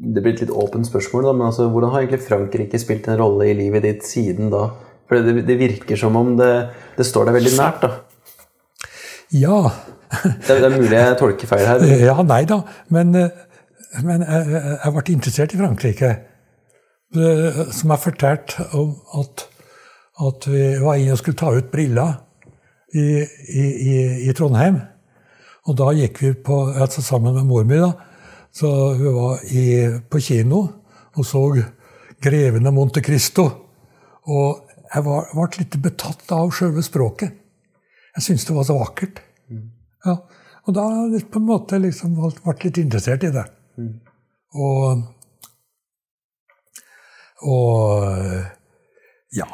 Det blir et litt åpent spørsmål, da, men altså, hvordan har egentlig Frankrike spilt en rolle i livet ditt siden da? For det, det virker som om det, det står deg veldig nært, da. Ja. Det, er- det er mulig jeg tolker feil her. <laughs> Ja, nei da. Men, eh, men jeg, jeg jeg ble interessert i Frankrike. Som jeg fortalte om at, at vi var inne og skulle ta ut briller i, i, i, i Trondheim. Og da gikk vi på, altså sammen med mor mi, da. Så hun var i, på kino og så 'Greven av Monte Cristo'. Og jeg ble litt betatt av selve språket. Jeg syntes det var så vakkert. Ja, og da ble jeg på en måte liksom vært litt interessert i det. Og, og ja.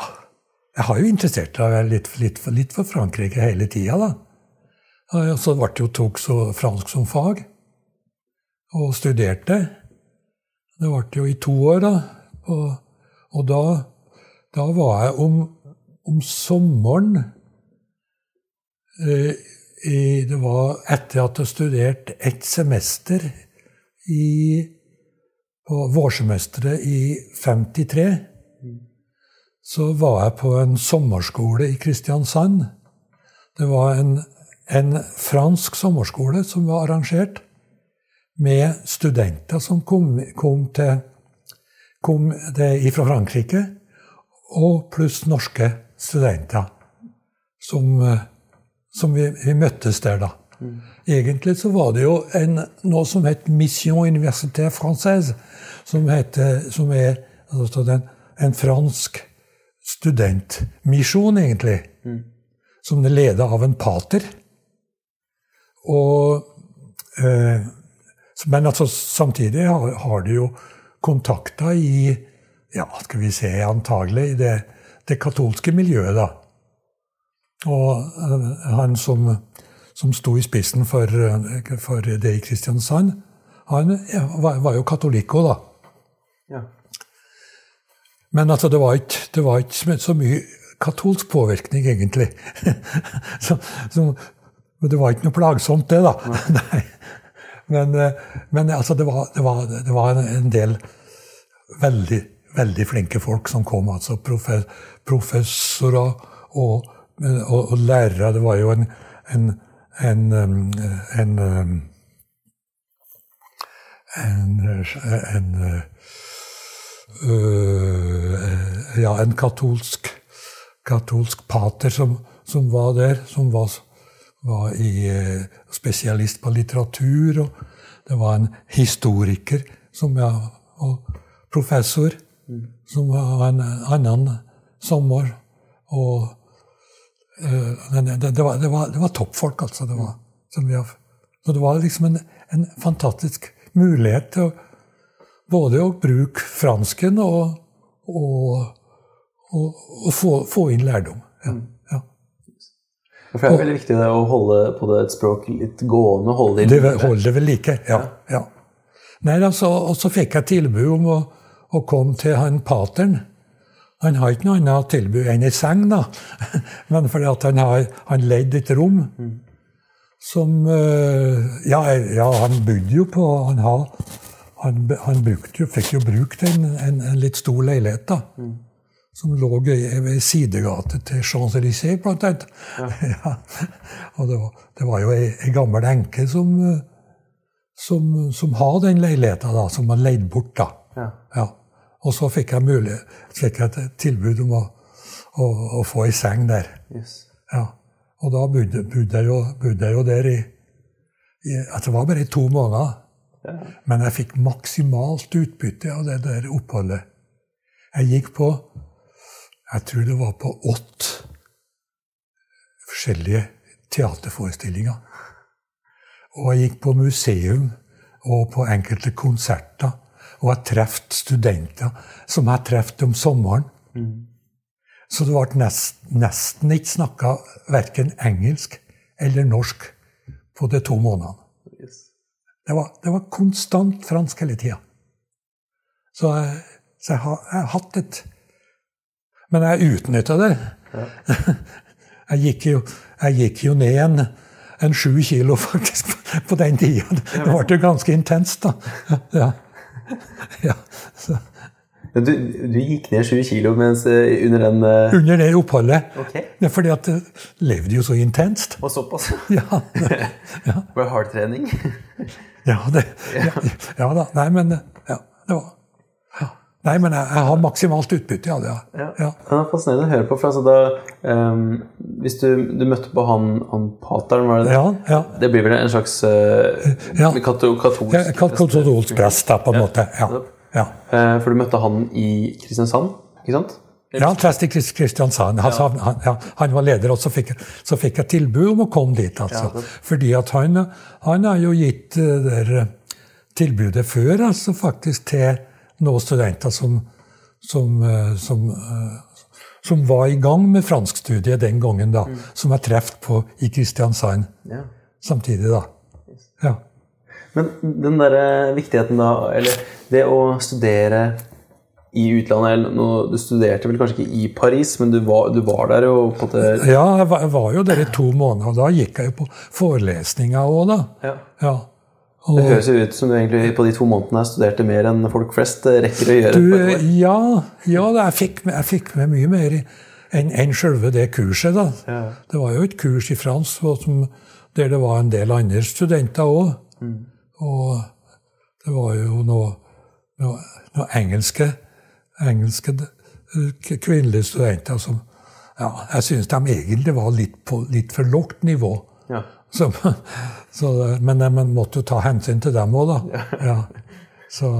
Jeg har jo interessert meg litt, litt, litt for Frankrike hele tida, da. Så ble det jo tok så fransk som fag, og studerte. Det varte jo i to år, da. Og, og da, da var jeg om, om sommeren eh, i, Det var etter at jeg studerte ett semester i, på vårsemesteret i 53. Så var jeg på en sommerskole i Kristiansand. Det var en, en fransk sommerskole som var arrangert med studenter som kom, kom, til, kom fra Frankrike, og pluss norske studenter som, eh, som vi, vi møttes der, da. Egentlig så var det jo en, noe som het Mission Université Française, som, heter, som er altså den, en fransk studentmisjon, egentlig. Som er ledet av en pater. Og eh, men altså, samtidig har, har de jo kontakter i ja, skal vi se, antagelig i det, det katolske miljøet, da. Og eh, han som, som sto i spissen for, eh, for det i Kristiansand, han var, var jo katolikk òg, da. Ja. Men altså, det var ikke, det var ikke så mye katolsk påvirkning, egentlig. <laughs> så, så, det var ikke noe plagsomt, det, da. Nei. <laughs> Men, eh, men altså, det var, det var, det var en, del veldig, veldig flinke folk som kom. altså Professorer og, og, og lærere. Det var jo en, en, en, um, um, en, en øh, ja, en katolsk, katolsk pater som, som var der, som var, var i, eh, spesialist på litteratur. Og det var en historiker som, jeg, og professor som var en annen sommer. Og uh, det, det, var, det, var, det var toppfolk, altså. Det var, har, så det var liksom en, en fantastisk mulighet til å både å bruke fransken og, og, og, og få, få, inn lærdom. Ja, ja. For det er veldig viktig det, å holde på det et språk litt gående. holde det Det holde det ved like, ja. ja. Nei, altså, Og så fikk jeg tilbud om å, å komme til han pateren. Han har ikke noe annet tilbud enn ei seng, da. <laughs> Men fordi at han har han leid et rom som ja, ja, han bodde jo på Han har han, han jo, fikk jo brukt en, en, en litt stor leilighet, da. Mm. Som lå ved sidegate til Champs-Élysées, blant annet. Ja. <laughs> ja. Og det var, det var jo ei, ei gammel enke som, som, som har den leiligheta, da, som var leid bort, da. Ja. ja. Og så fikk jeg, mulig, fikk jeg et tilbud om å, å, å få ei seng der. Yes. Ja. Og da bodde, bodde, jeg, jo, bodde jeg jo der i, i Det var bare i to måneder. Men jeg fikk maksimalt utbytte av det der oppholdet. Jeg gikk på Jeg tror det var på åtte forskjellige teaterforestillinger. og jeg gikk på museum og på enkelte konserter. Og jeg traff studenter som jeg traff om sommeren. Så det ble nest, nesten ikke snakka verken engelsk eller norsk på de to månedene. Yes. Det var, det var konstant fransk hele tida. Så, så jeg, har, jeg har hatt et Men jeg utnytta det. <laughs> Jeg gikk jo, jeg gikk jo ned en, en sju kilo, <laughs> faktisk, på den tida. Det ble jo ganske intenst, da. Ja. ja. Du, du gikk ned sju kilo mens, eh, under den uh... under det oppholdet. Ok. Ja, fordi at det levde jo så intenst. Og såpass? <laughs> Ja, ja, Var det hardtrening? ja, det, ja, ja da. Nei, men ja, det var. Nei, men jeg, jeg har maksimalt utbytte av det. Ja. Ja. Ja. Er fascinerende å høre på. for altså da, um, Hvis du, du møtte på han, han pateren, var det det? Ja, ja. Det blir vel en slags uh, Ja. katolsk Ja, Katolsk prest, da, på en måte. Ja. ja. Eh, For du møtte han i Kristiansand, ikke sant? Ja, prest i Kristiansand. Han, sa- han, ja, han var leder, og så fikk, så fikk jeg tilbud om å komme dit. altså. Ja, Fordi at han, han har jo gitt eh, der tilbudet før, altså faktisk til noen studenter som, som, eh, som, eh, som var i gang med franskstudiet den gangen, da. Som jeg traff på i Kristiansand Ja. samtidig, da. Ja. Men den der viktigheten da, eller det å studere i utlandet eller Du studerte vel kanskje ikke i Paris, men du var, du var der og på det Ja, jeg var, jeg var jo der i to måneder. og Da gikk jeg jo på forelesninger òg, da. Ja. Ja. Og, Det høres jo ut som du egentlig på de to månedene studerte mer enn folk flest eh, rekker å gjøre. du, ja, ja jeg, fikk, jeg fikk med mye mer enn en selve det kurset. da. Ja. Det var jo et kurs i fransk som, der det var en del andre studenter òg. Og det var jo noe, noe, noe engelske, engelske eh, kvinnelige studenter som ja, Jeg syns de egentlig var litt på litt for lavt nivå. Ja. Så, så, men eh, man måtte jo ta hensyn til dem òg, da. Ja. Så,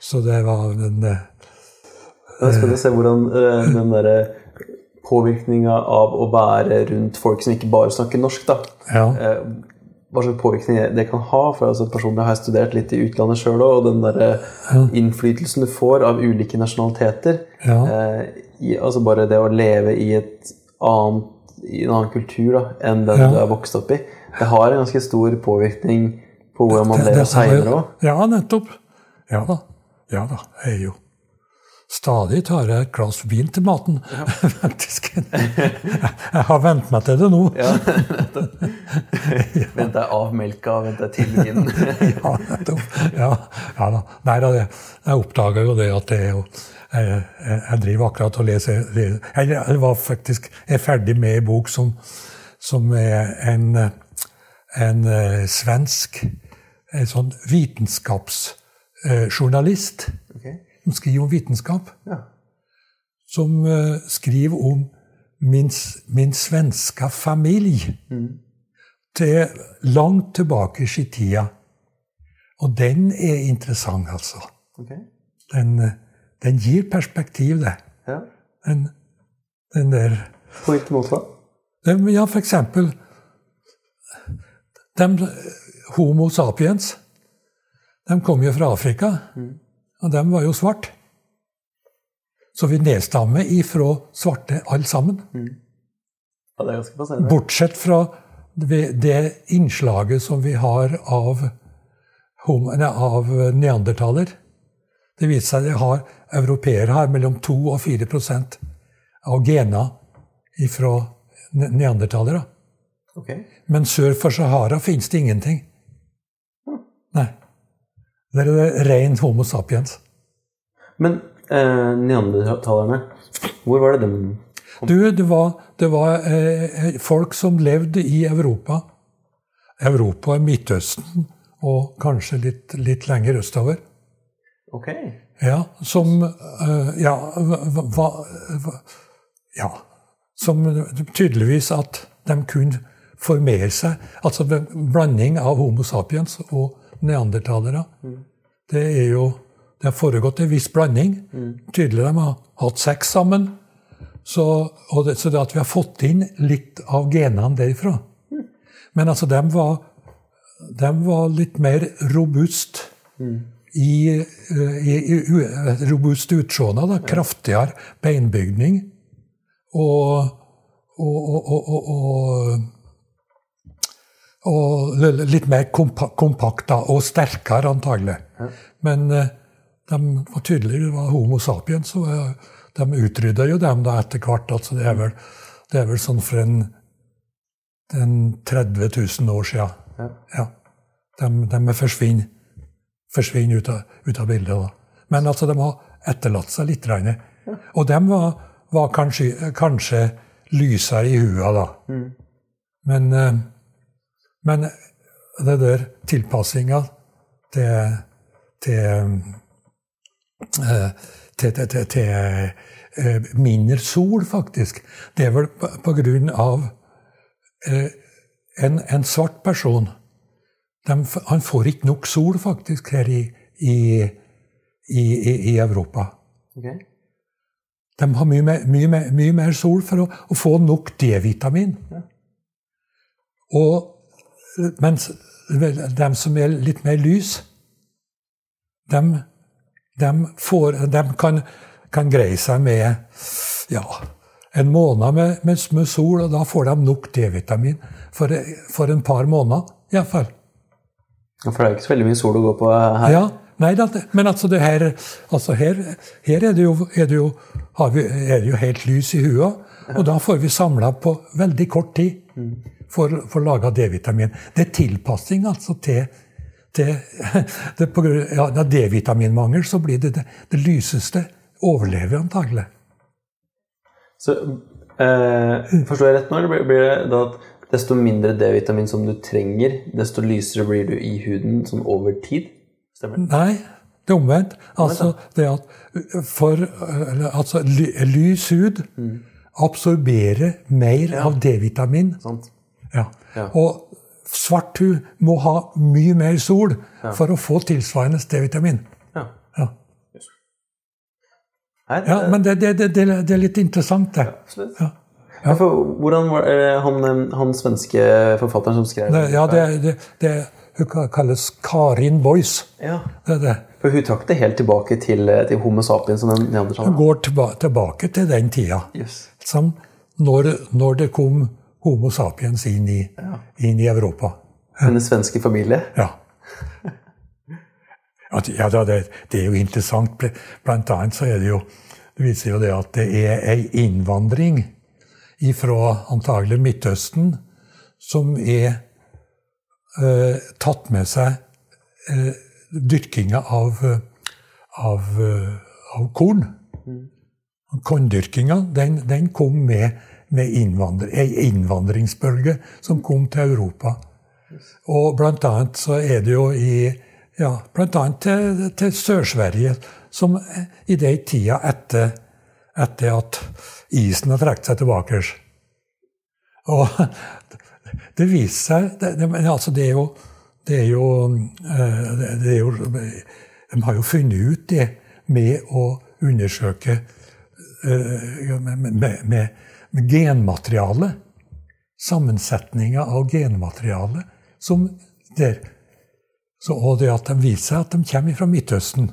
så det var en eh, Da skal se hvordan eh, den derre påvirkninga av å være rundt folk som ikke bare snakker norsk, da. Ja. Eh, hva slags påvirkning det kan ha. For altså, personlig har jeg studert litt i utlandet sjøl òg, og den der innflytelsen du får av ulike nasjonaliteter Ja. eh, i, altså Bare det å leve i, et annet, i en annen kultur da, enn den Ja. du er vokst opp i, det har en ganske stor påvirkning på hvordan man lever seinere òg. Ja, nettopp. Ja da. Ja da. Jeg er jo Stadig tar jeg et glass vin til maten, Ja. <laughs> Jeg har vent meg til det nå. Ja, Vent deg av melka, vent deg til vinen. <laughs> Ja, nettopp. Ja, ja da. Nei da, jeg oppdaga jo det at det er jo jeg, jeg, driver akkurat og leser le- jeg var faktisk jeg er ferdig med en bok som, som er en, en eh, svensk en sånn vitenskapsjournalist okay. som skriver om vitenskap. Ja. Som eh, skriver om min, min svenske familie. Til langt tilbake i tida. Og den er interessant, altså. Okay. Den, eh, den gir perspektiv, det. Ja. Den, den der På hvilken måte da? Ja, for eksempel de, Homo sapiens. De kom jo fra Afrika, og de var jo svarte. Så vi nedstammer ifra svarte alle sammen. Ja, det er ganske passende. Bortsett fra det innslaget som vi har av, av neandertaler. Det viser seg at de har, europeere har mellom 2 og 4 prosent av gena fra neandertalere. Okay. Men sør for Sahara finnes det ingenting. Nei. Der er det ren Homo sapiens. Men eh, neandertalerne, hvor var det dem Du, det var, det var eh, folk som levde i Europa. Europa, Midtøsten og kanskje litt, litt lenger østover. Ok. Ja, som eh, Ja, hva, hva- ja Som tydeligvis at de kunne formere seg. Altså blanding av Homo sapiens og neandertalere. Det er jo Det har foregått en viss blanding. Tydelig de har hatt sex sammen. Så, og det, så det at vi har fått inn litt av genene derifra. Men altså, de var de var litt mer robust i, eh, i, i u- robust utseende. da, Kraftigere beinbygning. Og, og, og, og, litt mer kompa kompakt da, og sterkere, antagelig. Men eh, de var var Homo sapiens, og eh, de utrydda jo dem da etter hvert. altså Det er vel, det er vel sånn for en, en 30 000 år. Ja. Ja. De, de forsvinner, forsvinner ut, av, ut av bildet. da. Men altså, de har etterlatt seg litt. regnet. Og de var, var kanskje, kanskje lysere i hua da. Men, eh, men det der tilpassinga til, til, eh, til, til, til, eh, mindre sol, faktisk, det er vel på, grunn av en, en svart person. De, han får ikke nok sol, faktisk, her i, i, i, i, Europa. Okay. De har mye mer, mye mer, mye mer sol for å, å få nok D-vitamin. Og mens de som er litt mer lys, de, de, får, de kan, kan greie seg med ja, en måned med, med, med sol, og da får de nok D-vitamin for, for en par måneder. Iallfall. For det er ikke så veldig mye sol å gå på her. Ja, nei, men altså det her, altså her, her er det jo, er det jo, har vi, er det jo helt lys i huet, og da får vi samla på veldig kort tid for, for laga D-vitamin. Det er tilpassing altså til, til <laughs> det, på grunn ja, D-vitaminmangel så blir det, det det lyseste overlever antagelig. Så eh, Forstår jeg rett nå, eller blir det da at desto mindre D-vitamin som du trenger, desto lysere blir du i huden sånn over tid? Stemmer det? Nei, det er omvendt. Altså det at for altså, lys hud absorberer mer av D-vitamin. Sant? Ja. Ja. Og svart hud må ha mye mer sol for å få tilsvarende D-vitamin. Ja. Ja. Ja, men det, det, det, det er litt interessant, det. absolutt. Ja. Ja, for hvordan var han, eh, han svenske forfatteren som skrev det ja, det, det, det hun kalles Karin Boys. Ja. For hun trakk det helt tilbake til, eh, til Homo sapiens Hun går tilba tilbake til den tida. Yes. Som når, når det kom Homo sapiens inn i, inn i Europa. Hennes svenske familie. Ja. Ja, det, det er jo interessant. Blant annet så er det jo Det viser jo det at det er ei innvandring fra antagelig Midtøsten som er eh, tatt med seg eh, dyrkinga av, av, eh, av korn. Korndyrkinga den, den kom med, med innvandr ei innvandringsbølge som kom til Europa. Og blant annet så er det jo i ja, blant annet til, til Sør-Sverige, som i den tida etter, etter at isen har trukket seg tilbake. Og <laughs> det viser seg det, det, altså det er jo det er jo, eh, det er jo De har jo funnet ut det med å undersøke eh, med, med, med, med genmateriale. Sammensetninga av genmateriale som der. Så, og det at de viser seg at de kommer fra Midtøsten.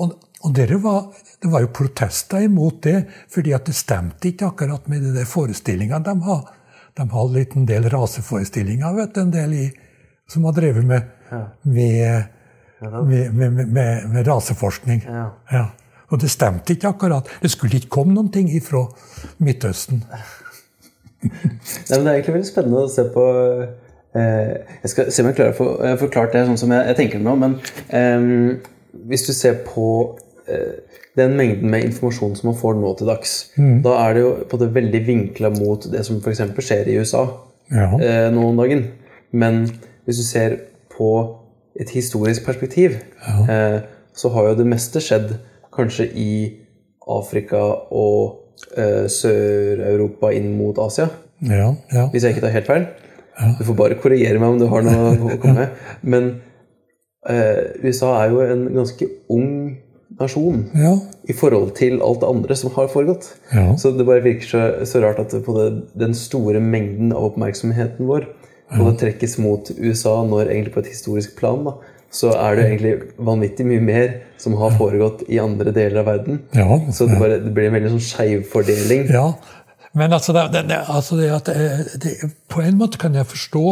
Og, og var, det var jo protester imot det, fordi at det stemte ikke akkurat med de forestillingene de har. De har litt en del raseforestillinger, vet du, en del i, som har drevet med, med, med, med, med, med raseforskning. Ja. Ja. Og det stemte ikke akkurat. Det skulle ikke komme noen ting ifra Midtøsten. <laughs> Nei, men det er egentlig veldig spennende å se på eh, Jeg skal se om jeg klarer å få forklart det sånn som jeg, jeg tenker det nå. Men eh, hvis du ser på den mengden med informasjon som man får nå til dags, da er det jo på det veldig vinkla mot det som f.eks. skjer i USA Ja. eh, nå om dagen. Men hvis du ser på et historisk perspektiv, eh, så har jo det meste skjedd kanskje i Afrika og eh, Sør-Europa inn mot Asia. Ja, ja. Hvis jeg ikke tar helt feil. Du får bare korrigere meg om du har noe å komme med. <laughs> Men eh, USA er jo en ganske ung nasjon ja. i forhold til alt det andre som har foregått. Ja. Så det bare virker så, så rart at på det, den store mengden av oppmerksomheten vår og det trekkes mot USA når egentlig på et historisk plan, da, så er det egentlig vanvittig mye mer som har foregått i andre deler av verden. Ja, Så det, bare, det blir en veldig sånn skeivfordeling. Ja, men altså, det, det, det, altså det at eh, det, På en måte kan jeg forstå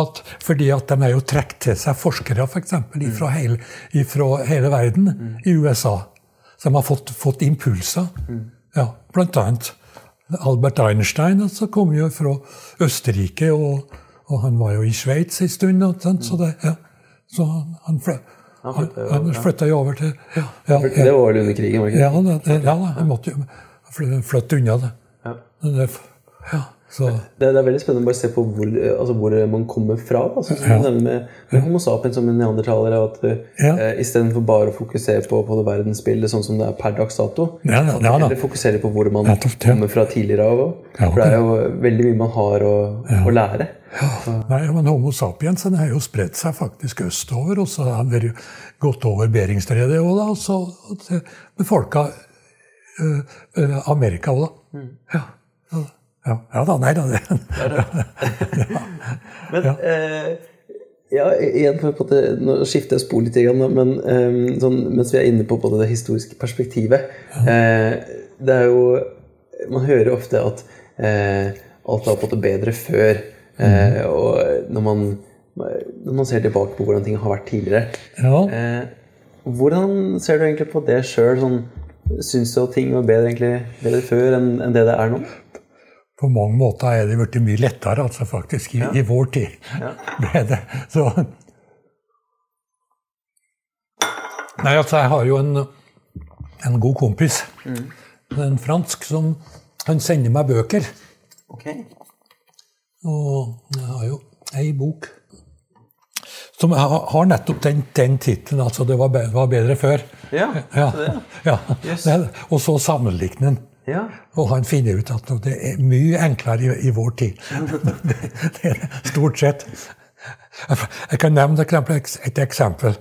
at fordi at de har jo trukket til seg forskere for eksempel, fra hele, hele verden i USA. Som har fått, fått impulser. Ja, blant annet Albert Einstein altså, kom jo fra Østerrike, og, og han var jo i Sveits en stund. sånt, Så, det, ja. så han, han, Han han, flytta jo over, til ja, ja, Det var vel under krigen, var det ikke? ja, det, ja da, måtte jo flytte unna det. Ja. Det ja, så, Det, det er veldig spennende å bare se på hvor, altså hvor man kommer fra. Altså, du med, med Homo sapiens som en neandertaler. At uh, Ja. eh, Istedenfor bare å fokusere på, på det verdensbildet sånn som det er per dags dato, Ja, ja, ja eller fokusere på hvor man ja. kommer fra tidligere av. Ja, For det er jo veldig mye man har å, å lære. Nei, men Homo sapiens den har jo spredt seg faktisk østover, og så har han gått over Beringstredet òg, da, og så befolka øh, øh, Amerika òg, da. Ja. Ja, ja da, nei da. Det. <laughs> Men eh, ja, igjen for på det, Nå skifter jeg spor litt, igjen men eh, sånn, mens vi er inne på, på det historiske perspektivet eh, Det er jo Man hører ofte at eh, alt har fått det bedre før. Eh, og når man, når man ser tilbake på hvordan ting har vært tidligere Ja. eh, Hvordan ser du egentlig på det sjøl? Sånn, Syns du at ting var bedre, egentlig, bedre før enn enn det det er nå? På mange måter er det blitt mye lettere, altså, faktisk, i, i vår tid. Ja. <laughs> er det. Så Nei, altså, jeg har jo en, en god kompis, en fransk, som han sender meg bøker. Ok. Og jeg har jo ei bok som har har nettopp den, den tittelen, altså 'Det var bedre, var bedre før'. Ja, Ja, så det. ja. Yes. <laughs> Og så sammenligner han. Ja. Og han finner ut at det er mye enklere i, i vår tid. det, <laughs> det er stort sett. Jeg kan nevne et eksempel-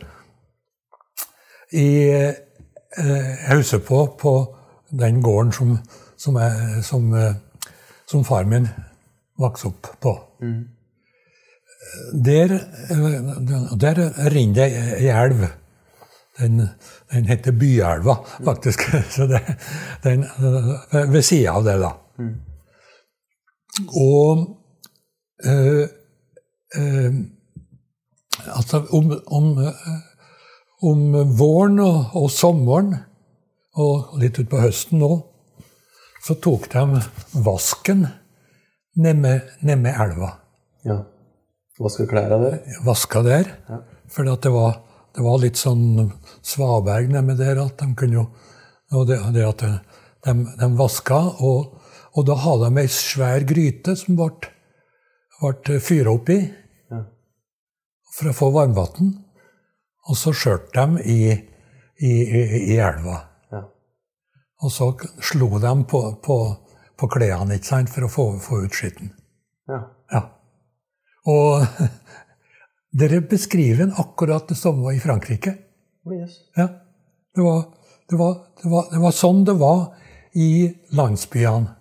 I, eh, husker på, på den gården som, som, jeg, som, eh, som far min vokste opp på. Der, eh, der renner det ei elv. Den, den heter Byelva, faktisk. <laughs> Så det, den, ved sida av det, da. Og øh, øh, Altså, om, om, eh, om våren og, og sommeren, og litt utpå høsten nå, så tok de vasken nede med elva ja. Vaske klær av dere? vaska der. For det det var litt sånn svaberg nedi der at de kunne jo og det, det at de, de vaska, og, og da hadde de ei svær gryte som ble, ble fyra opp i Ja. for å få varmvann. Og så skjørte de i, i, i, i elva. Ja. Og så slo de på, på, på klærne ikke sant, for å få, få ut skitten. ja. Ja. Og <laughs> dere beskriver akkurat det samme i Frankrike. Ja. Det var, det, var, det, var, det var sånn det var i landsbyene.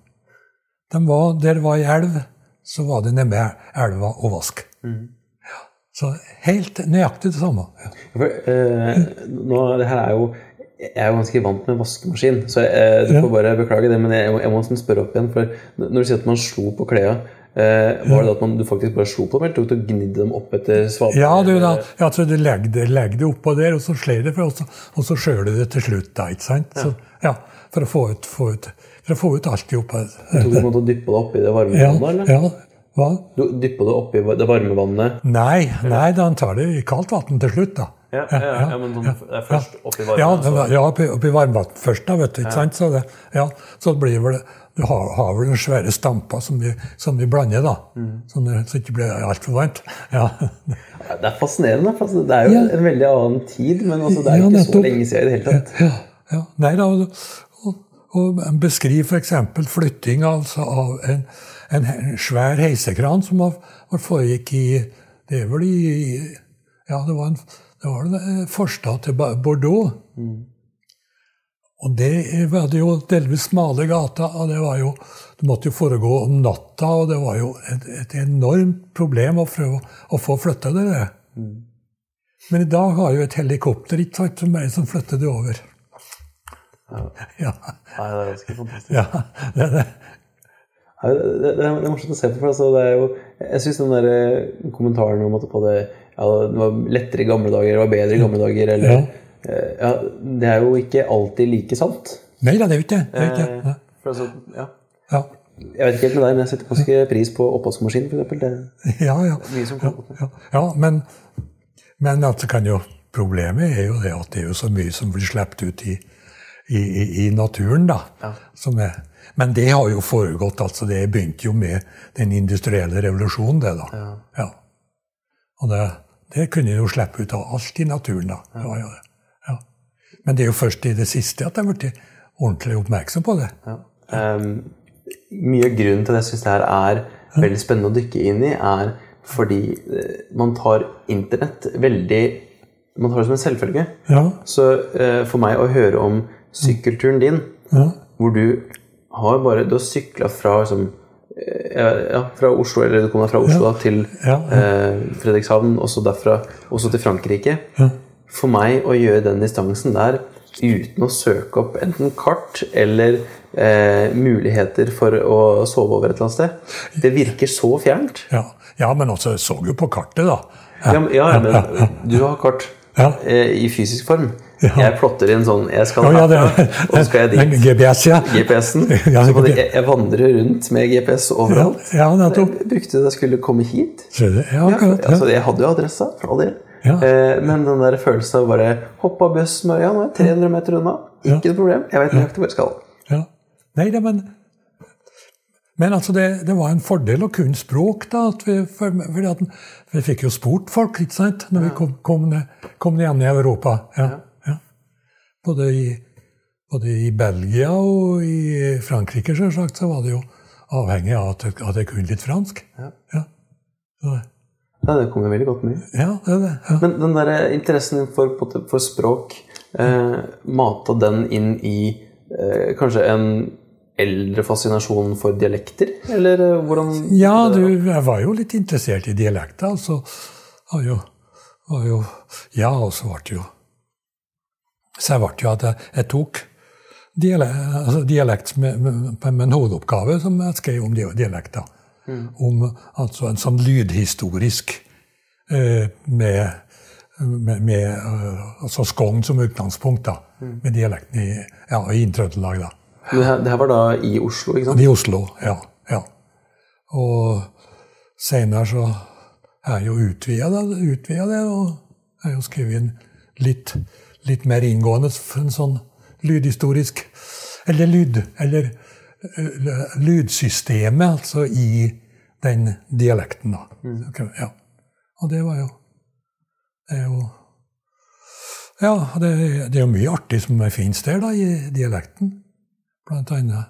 De var, der det var ei elv, så var det nede elva og vask. Ja. Så helt nøyaktig det samme. Ja. For, eh, nå, det her er jo jeg er jo ganske vant med vaskemaskin, så jeg, du får bare beklage det. Men jeg, jeg må spørre opp igjen. For når du sier at man slo på klærne, eh, var det at man, du faktisk bare slo på dem, eller tok du og gnidde dem opp etter svaberg? Ja, du, da, ja, så du legger det, det oppå der, og så slår det, for- og så, og så skjøler det til slutt. da, ikke sant? Så, ja, For å få ut, få ut, for å få ut alt i oppå. Tok du måtte dyppa det oppi det varme Ja, vannet? eller? ja, hva? Du dyppa det oppi det varme vannet? Nei, nei, da han tar det i kaldt vann til slutt, da. Ja, ja, ja, ja, men sånn, det er først oppi varme Ja, det oppi, oppi varmvann først, da, vet du. ikke sant? Så det, ja, så det blir vel Du har, har vel noen svære stampa som vi, som vi blander, da. Mm. Det- så det ikke blir altfor varmt. Ja. Ja, Det er fascinerende. altså, Det er jo Ja. en veldig annen tid, men også, det er Ja, jo ikke så lenge siden i det hele tatt. Ja, ja. Nei da, og, og, beskriv f.eks. flytting altså, av en, en svær heisekran som var, foregikk i Det er vel i Ja, det var en det var en eh, forstad til Bordeaux. Bordeaux. Og det var det jo delvis smale gata, og det var jo Det måtte jo foregå om natta, og det var jo et, et enormt problem å prøve å få flytta det Mm. Men i dag har jo et helikopter ikke sant, som er som flytter det over. Ja. Nei, det er ganske fantastisk. ja det, er det. Nei, det, det, det er morsomt å se på. for altså, det er jo, Jeg syns den der eh, kommentaren om at på det, ja, det var lettere i gamle dager, det var bedre i gamle dager eller, Ja. Eh, ja, Det er jo ikke alltid like sant. Nei da, det er jo ikke det. ikke altså, ja. Ja. Jeg vet ikke helt med deg, men jeg setter ganske pris på oppvaskmaskin, f.eks. Ja, ja. ja, ja men, men altså kan jo, problemet er jo det at det er jo så mye som blir sluppet ut i, i, i, naturen. da. Ja. Som er, men det har jo foregått. altså Det begynte jo med den industrielle revolusjonen. det da. Ja. Og det, det kunne jo slippe ut av alt i naturen. da. Jo det. Ja. Men det er jo først i det siste at jeg har blitt ordentlig oppmerksom på det. Ja. Um, mye av grunnen til at jeg syns det her er veldig spennende å dykke inn i, er fordi eh, man tar internett veldig Man tar det som en selvfølge. Ja, Så uh, for meg å høre om sykkelturen din, ja, hvor du har bare Du har sykla fra liksom, eh, ja, fra Oslo, eller du kom deg fra Oslo da, til Ja, ja. eh, Fredrikshavn, og så derfra også til Frankrike. Ja. For meg å gjøre den distansen der uten å søke opp enten kart eller eh, muligheter for å sove over et eller annet sted, det virker så fjernt. ja. ja men også jeg så jo på kartet, da. Ja, ja, men du har kart Ja. eh, i fysisk form. Ja. Jeg plotter inn sånn Jeg skal Å, ja, herfra, og så skal jeg dit. GPS, ja. GPS-en. Ja, så jeg, jeg vandrer rundt med GPS overalt. Ja, nettopp. Jeg brukte det jeg skulle komme hit. Det? Ja, Ja, altså, jeg hadde jo adressa, for all del. Ja. Eh, men den der følelsen av bare hoppe av buss med øya, nå er jeg 300 meter unna. Ikke noe problem. Jeg vet nøyaktig hvor jeg skal. Ja. Nei, det, men men altså det, det var en fordel å kunne språk. da, vi, for, at Vi fikk jo spurt folk ikke sant, når vi kom, kom, ned, kom ned i Europa. Ja, ja. Både, i, både i Belgia og i Frankrike selvsagt, så var det jo avhengig av at, jeg- at jeg kunne litt fransk. Ja. Ja, Så, Ja, det kommer veldig godt med. ja det er det. Ja. Men den der interessen din for, for språk, eh, mata den inn i eh, kanskje en eldre fascinasjon for dialekter? Eller eh, hvordan Ja, du, jeg var jo litt interessert i dialekter. Altså, var jo, var jo Ja, og så ble det jo Så jeg ble jo at jeg, jeg tok dialekt, altså dialekt med, med, med en hovedoppgave som jeg skrev om dialekter. Om altså en sånn lydhistorisk eh, med, med, med eh, altså Skogn som utgangspunkt, da. Med dialekten i, ja, i Inn-Trøndelag, da. Det her, det her var da i Oslo, ikke sant? I Oslo, ja. ja. Og senere så er jeg jo utvida det, utvida det, og jeg har jo skrevet inn litt, litt mer inngående en sånn lydhistorisk Eller lyd... Eller eh, lydsystemet, altså, i den dialekten, da. Okay, Ja. Og det var jo Det er jo Ja, det, det er jo mye artig som finnes der, da, i dialekten. Blant annet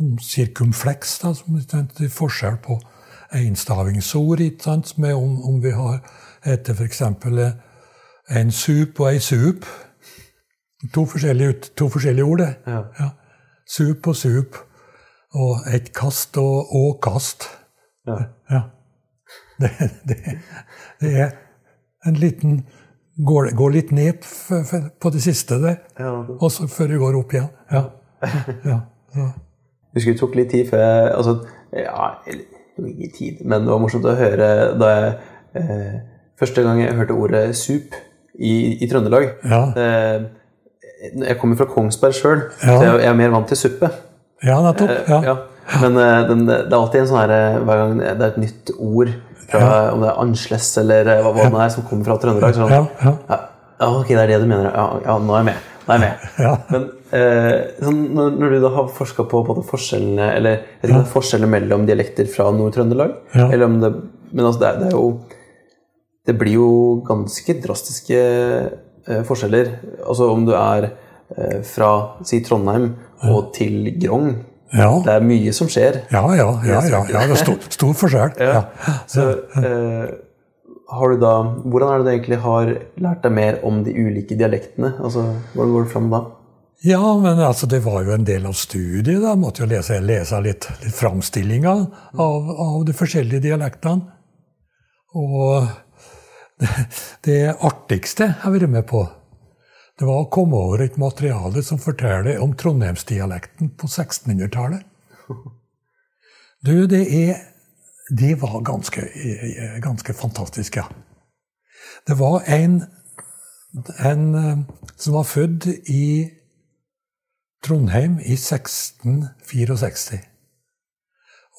om sirkumfleks, da, som er forskjell på enstavingsord, ikke sant, er om, om vi har heter f.eks. en sup og ei sup. To forskjellige, to forskjellige ord, det. Ja. Sup og sup. Og et kast og og kast. Ja. Ja. Det, det, det er en liten Går, går litt ned på det siste der, Ja, og så før det går opp igjen. Ja. <laughs> ja. ja. Husker det tok litt tid før jeg altså, ja, ikke tid, men det var morsomt å høre da jeg eh, Første gang jeg hørte ordet sup i, i Trøndelag Ja. eh, Jeg kommer fra Kongsberg sjøl, Ja. så jeg, jeg er mer vant til suppe. Ja, nettopp. Ja. Ja. Men eh, den, det er alltid en sånn her eh, Hver gang det er et nytt ord, fra, om det er Ansles eller eh, hva, hva det er, som kommer fra Trøndelag, Ja, sånn ja. ja, ja, ok, det er det du mener. Ja, ja nå er jeg med. Nå er jeg med. Ja. Men eh, sånn, når, når du da har forska på både forskjellene eller jeg vet ikke det er forskjeller mellom dialekter fra Nord-Trøndelag Ja. eller om det, Men altså, det, det er jo Det blir jo ganske drastiske eh, forskjeller. Altså om du er eh, fra si Trondheim og til Grong. Ja. Det er mye som skjer. Ja, ja, ja, ja, ja. Det er stor, <laughs> stor forskjell. Ja. Så eh, har du da Hvordan er det du egentlig har lært deg mer om de ulike dialektene? Altså, Hvordan går det fram da? Ja, men altså, det var jo en del av studiet. da. Måtte jo lese, lese litt, litt framstillinga av, av de forskjellige dialektene. Og <laughs> det, artigste jeg har vært med på, det var å komme over et materiale som forteller om trondheimsdialekten på 1600-tallet. Du, det er Det var ganske, ganske fantastisk, ja. Det var en, en eh, som var født i Trondheim i 1664.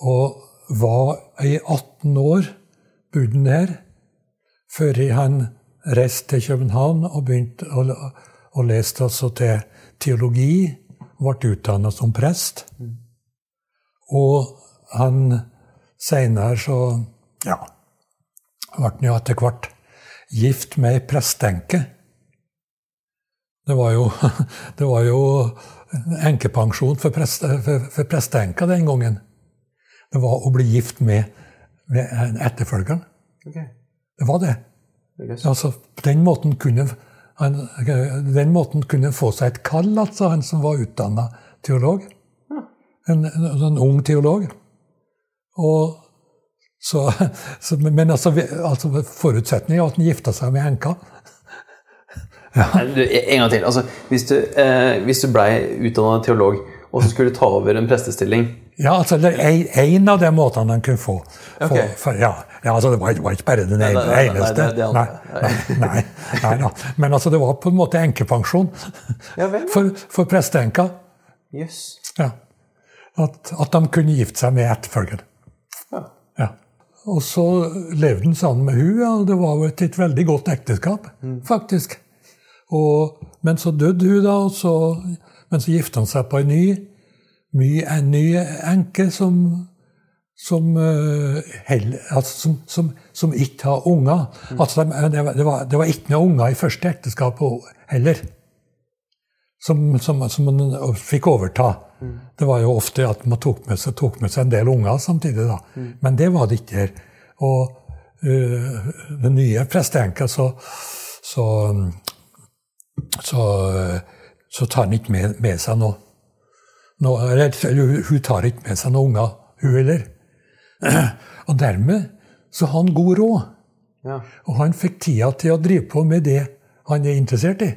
Og var i 18 år, bodde han der, før han reiste til København og begynte å, å leste altså til teologi. Ble utdanna som prest. Og han seinere så Ja, ble han jo etter hvert gift med ei prestenke. Det var jo, <laughs> det var jo enkepensjon for, prest, for, for prestenka den gangen. Det var å bli gift med, med etterfølgeren. Okay. Det var det. Altså, på den måten kunne han, den måten kunne få seg et kall, altså, han som var utdanna teolog. En, en, en, ung teolog. Og så, så, men altså, altså forutsetningen er at han gifta seg med enka. Ja. Du, en gang til. Altså, hvis du, eh, hvis du blei utdanna teolog og så skulle du ta over en prestestilling Ja, altså det er en av de måtene han kunne få. Okay. For, ja, ja, altså Det var, var ikke bare den eneste. Nei, nei, nei, nei, Men altså det var på en måte enkepensjon ja, for, for presteenka. Yes. Ja. At, at, de kunne gifte seg med etterfølgeren. Ja. ja. Og så levde han sammen med hun, og det var jo et, et veldig godt ekteskap, mm. faktisk. Og, men så døde hun, da, så, men så gifta han seg på en ny, mye, en ny enke som, som, uh, hell, altså, som, som, som, ikke har unger. Mm. Altså, det, det, var, det, var, ikke noen unger i første ekteskap heller. Som, som, man fikk overta. Mm. Det var jo ofte at man tok med seg, tok med seg en del unger samtidig. da. Mm. Men det var det ikke her. Og uh, den nye presteenka, så, så så, så tar han ikke med, med seg noe, noe eller, Hun tar ikke med seg noen unger, hun heller. <clears throat> Og dermed så har han god råd. Ja. Og han fikk tida til å drive på med det han er interessert i.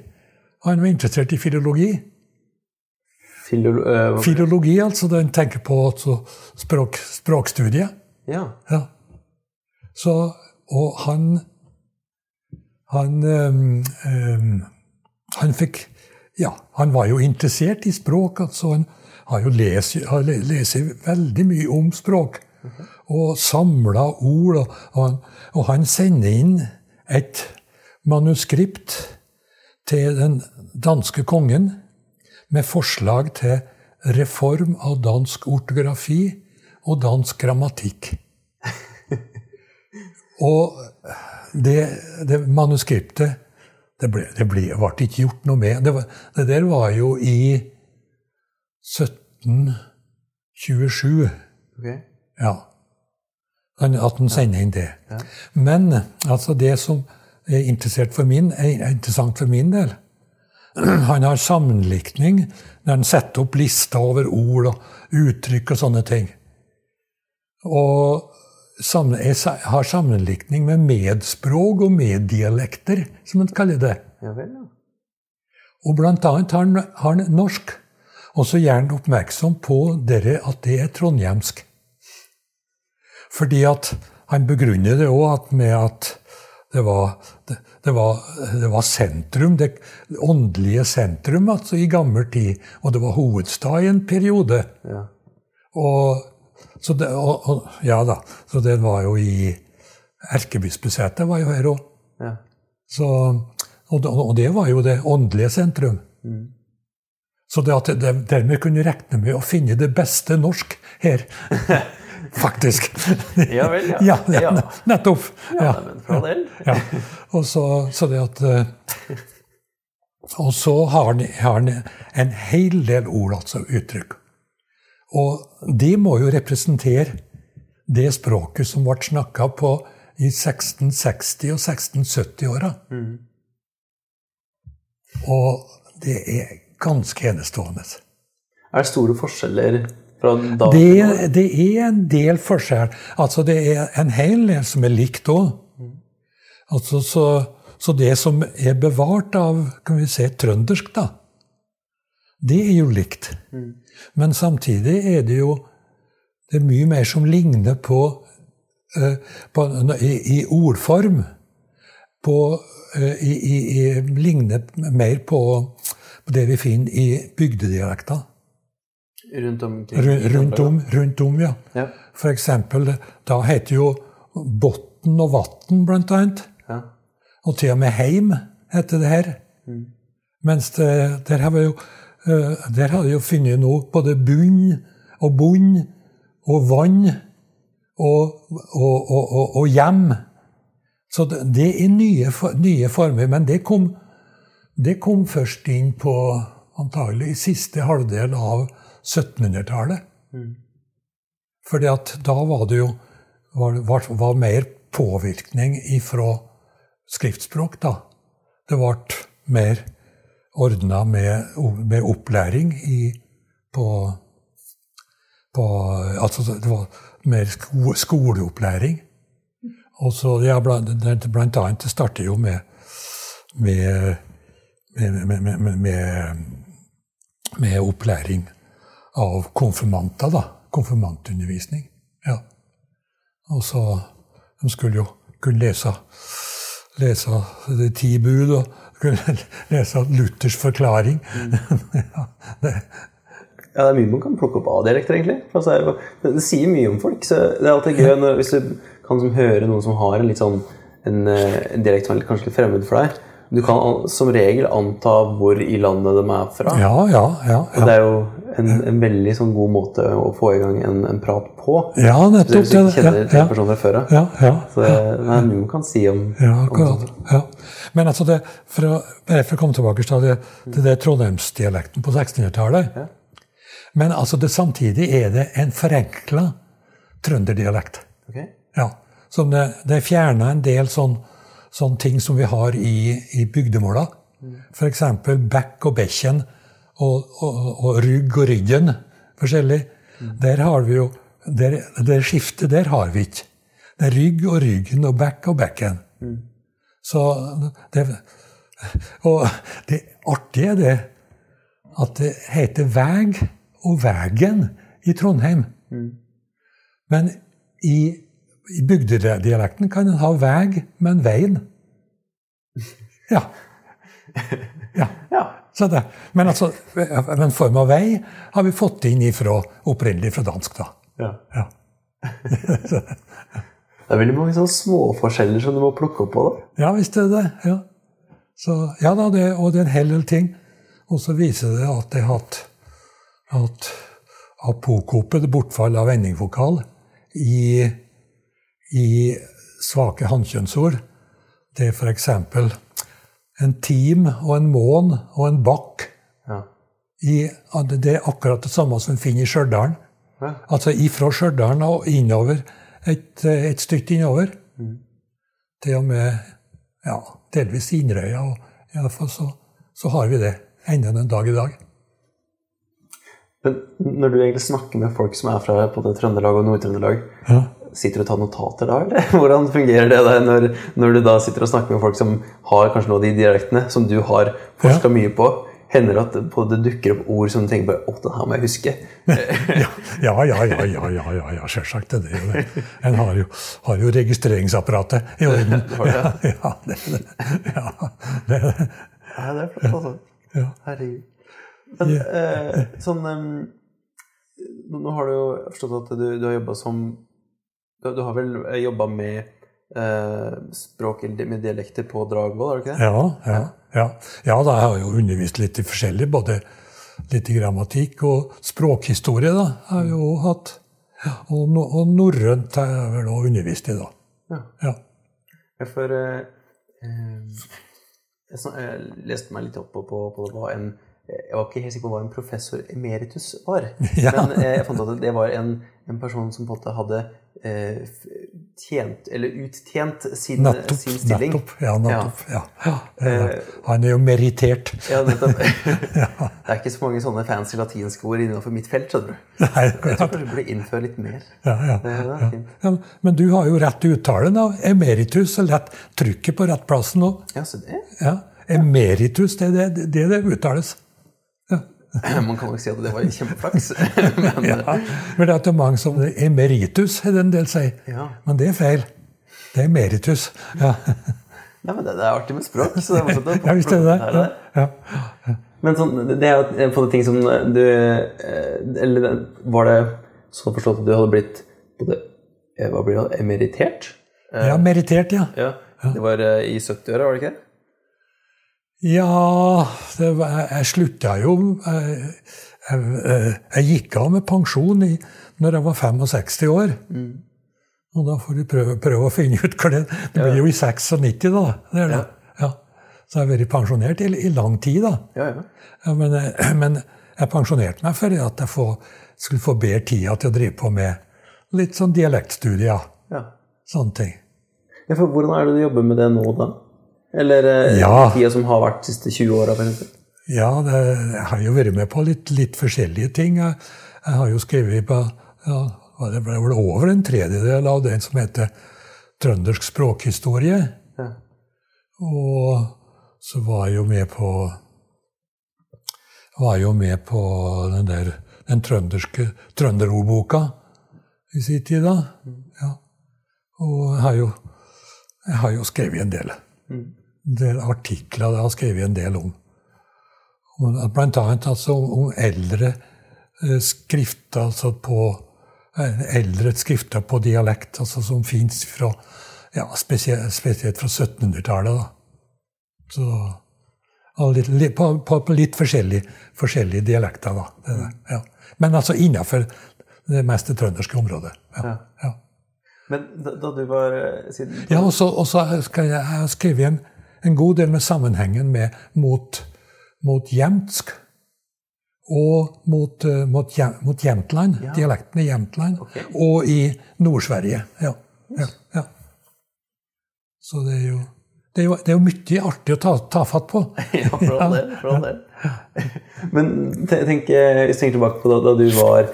Han var interessert i filologi. Filolo øh, filologi, altså. Den tenker på altså, språk, språkstudiet. Ja. ja. Så, og han Han øhm, øhm, han fikk Ja, han var jo interessert i språk. altså Han har jo lest, veldig mye om språk. Og samla ord. Og, han, og han sender inn et manuskript til den danske kongen med forslag til reform av dansk ortografi og dansk grammatikk. <laughs> Og det, det manuskriptet det ble, det ble, ble ikke gjort noe med. Det, var, det, der var jo i 1727. Okay. Ja. At han sender inn det. Men altså det som er for min, er interessant for min del Han har sammenlikning når han setter opp lister over ord og uttrykk og sånne ting. Og jeg har sammenlikning med medspråk og meddialekter, som han kaller det. Ja vel, ja. Og blant annet har han, har han norsk. Og så gjør han oppmerksom på dere at det er trondhjemsk. Fordi at han begrunner det òg med at det var, det, det, var, det var, sentrum, det åndelige sentrum altså i gammel tid. Og det var hovedstad i en periode. Ja. Og så det, og, og, ja da. Så det var jo i Erkebispesetet var jo her òg. Ja. Og, og, det var jo det åndelige sentrum. Mm. Så det at de dermed kunne regne med å finne det beste norsk her. <laughs> <laughs> Faktisk. ja vel, ja. ja, ja nettopp. Ja, men fra del. ja. Og så, så, det at eh, Og så har han en hel del ord, altså uttrykk. Og de må jo representere det språket som ble snakka på i 1660- og 1670-åra. Mm. Og det er ganske enestående. Er det store forskjeller Det, det er en del forskjell. Altså, det er en hel del som er likt òg. Altså, så, så det som er bevart av kan vi si, trøndersk, da, det er jo likt. Men samtidig er det jo det er mye mer som ligner på, eh, på i, I ordform. På, i, i, i, ligner mer på, på det vi finner i bygdedialekter. Rundt om? Ru- Rundt om, rundt om, ja. Ja. For eksempel, da heter jo Botn og Vatn, blant annet. ja. Og til og med Heim heter det her. Mens det, der har vi jo eh, der har vi jo funnet nå både bunn og bunn og vann og, og, og, og, og hjem. Så det, det er nye, nye former. Men det kom, det kom først inn på antagelig i siste halvdel av 1700-tallet. Fordi at da var det jo var, var, var mer påvirkning ifra skriftspråk, da. Det ble mer ordna med, med opplæring i, på, på Altså det var mer sko, skoleopplæring. Og så, ja, blant, blant annet, det starter jo med, med, med, med, med, med opplæring av konfirmanter, da. Konfirmantundervisning. Ja. Og så De skulle jo kunne lese, lese De ti bud og kunne <laughs> lese Luthers forklaring. <laughs> ja, det, Ja, det er mye man kan plukke opp av dialekter, egentlig. Altså, det, det, sier mye om folk. Så det er alltid gøy når, hvis du kan som høre noen som har en litt sånn en, eh, en dialekt som er kanskje litt fremmed for deg. Du kan som regel anta hvor i landet de er fra. ja, ja, ja. Og det er jo en, en veldig sånn god måte å få i gang en, en prat på. Ja, Hvis nettopp. du ikke kjenner ja, ja, personen fra før av. ja, ja. Så det, er mye man kan si om, Ja, om sånt. Ja. Men altså det, for å, for å komme tilbake til det, det, det trondheimsdialekten på 1600-tallet Ja. Men altså det, samtidig er det en forenkla trønderdialekt. Ok? Ja. Som det, det fjerna en del sånn, sånne ting som vi har i, i bygdemåla. F.eks. bekk og bekken og, og, og rygg og ryggen. Forskjellig. Der har vi jo der, Det skiftet der har vi ikke. Det er rygg og ryggen og bekk og bekken. Så det, Og det artige er det at det heter veg og vegen i Trondheim. Men i, i bygdedialekten kan en ha veg, men veien. <laughs> Ja. ja. Ja. Så det, men altså, en form av vei har vi fått inn ifra, opprinnelig fra dansk, da. ja. Ja. <laughs> Det er veldig mange sånne småforskjeller som du må plukke opp på. da. Ja visst er det det. Ja. Så, ja da, det, og det er en hel del ting. Og så viser det at det har hatt at apokopet, bortfall av endingvokal, i, i svake hannkjønnsord, det er f.eks. en tim og en mån og en bakk. Ja. I, det er akkurat det samme som en finner i Stjørdal. Ja. Altså ifra Stjørdal og innover, et, et stykke innover. Til og med ja, delvis Inderøya. Og i så, så har vi det ennå den dag i dag. Men når du egentlig snakker med folk som er fra både Trøndelag og Nord-Trøndelag, Ja. Sitter du og tar notater da, eller? <laughs> Hvordan fungerer det der når, når du da sitter og snakker med folk som har kanskje noen av de dialektene som du har forska mye på? Hender det at på det dukker opp ord som du tenker på, å, det her må jeg huske? <laughs> Ja, ja, ja, ja, ja, ja, ja, ja det er jo det. En har jo, har jo registreringsapparatet i orden. <laughs> Ja, ja, det det. Ja, det er det. Ja, det er flott, altså. Ja. Herregud. Men eh, sånn Nå har du jo forstått at du, du har jobba som Du, har vel jobba med eh, språk med dialekter på Dragvoll, har du ikke det? Ja, ja, ja. ja, da har jeg jo undervist litt i forskjellig, både litt i grammatikk og språkhistorie. da, har jeg jo hatt. Og, no, og norrønt har jeg vel også undervist i, da. Ja. Ja. Ja, For eh, eh, jeg, leste meg litt opp på, på, på hva en Jeg var ikke helt sikker på hva en professor emeritus var. <laughs> Ja. Men eh, jeg fant ut at det var en, en person som på en måte hadde eh, tjent, eller uttjent sin, Nettopp. sin stilling. nettopp, ja, nettopp, ja. ja. er det. Han er jo merittert. <laughs> Ja, nettopp. <laughs> Det er ikke så mange sånne fancy latinske ord innenfor mitt felt, skjønner du. Nei, Jeg tror kanskje du burde innføre litt mer. er. Ja, men du har jo rett uttale, da. Emeritus, og lett trykket på rett plassen nå. Ja, så det Ja. Emeritus, det er det, det det uttales. <clears throat> Man kan nok si at det var kjempeflaks. <laughs> Men Ja. Men det er det mange som Emeritus, er det en del sier. Ja. Men det er feil. Det er emeritus. Ja, Nei, men det, det er artig med språk. Så det er fortsatt <laughs> ja visst er det det. der. Ja. Men sånn, det er jo en sånne ting som du eh, Eller var det sånn forstått at du hadde blitt både eh, Hva blir det? Emeritert? ja, meritert, ja. Ja. Det var eh, i 70-åra, var det ikke det? Ja, det var, jeg, jeg slutta jo jeg, jeg, jeg gikk av med pensjon i, når jeg var 65 år. Og da får du prøve, prøve å finne ut hva det Det blir jo i 96, da. Det er det. Ja. Så jeg har vært pensjonert i, i lang tid, da. Ja, ja. Ja, men, eh, <clears throat> men jeg pensjonerte meg fordi at jeg få, skulle få bedre tida til å drive på med litt sånn dialektstudier. ja. Sånne ting. ja for hvordan er det du jobber med det nå, da? Eller eh, Ja. tida som har vært de siste 20 åra, Ja, det, jeg har jo vært med på litt, litt forskjellige ting. Jeg, jeg har jo skrevet på ja, det ble vel over en tredjedel av den som heter Trøndersk språkhistorie. Ja. Og så var jeg jo med på var jo med på den der den trønderske trønderordboka i sin tid, da. Ja. Og jeg har jo, jeg har jo skrevet en del. En del artikler jeg har skrevet en del om. Blant annet altså om eldre eh, skrifter altså på eh, eldre skrifter på dialekt, altså som fins ja, spesielt, spesielt fra 1700-tallet. da. Så litt, litt, på, på, litt forskjellige, forskjellige dialekter, da. Det, er ja. Men altså innafor det meste trønderske området. Ja. Ja. Men da, da du var eh, siden, Ja, og så og så jeg, jeg skrevet en, en god del med sammenhengen med mot, mot jemtsk og mot, eh, mot, mot Jämtland, Ja. dialekten i Jämtland, okay. og i Nord-Sverige. Ja, ja, ja. Så det er jo det er jo, det er jo mye artig å ta, ta fatt på. <laughs> Ja, for all del. For all del. Men tenk, eh, hvis du tenker tilbake på da, da du var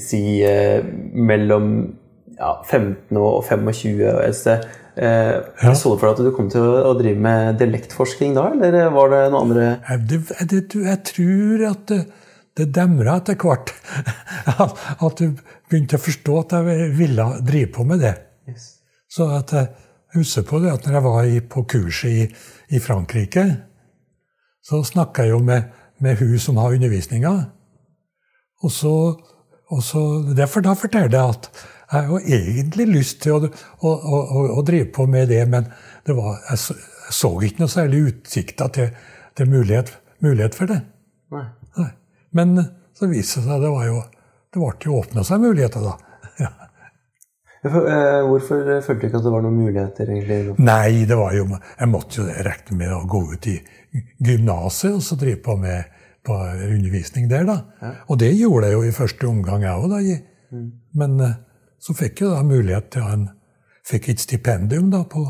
si eh, mellom ja, 15 og 25 år. Eh, Ja. Så du for deg at du kom til å, drive med dialektforskning da, eller var det noe andre Jeg, det, det, jeg tror at det, det demra etter hvert. <laughs> At, at du begynte å forstå at jeg ville drive på med det. Så at jeg husker på det at når jeg var i, på kurset i, i Frankrike, så snakka jeg jo med, med hun som har undervisninga. Og så, og så Derfor da forteller jeg at jeg har jo egentlig lyst til å, å, å, å, drive på med det, men det var, jeg, så, jeg så ikke noe særlig utsikter til, til mulighet, mulighet for det. Nei. Nei. Men så viste det seg det var jo det ble jo åpna seg muligheter, da. <laughs> Ja. Ja, eh, hvorfor følte du ikke at det var noen muligheter, egentlig? Nei, det var jo Jeg måtte jo regne med å gå ut i gymnaset og så drive på med på undervisning der, da. Og det gjorde jeg jo i første omgang, jeg òg, Mm. Men eh, så fikk jeg da mulighet til en Fikk et stipendium da på,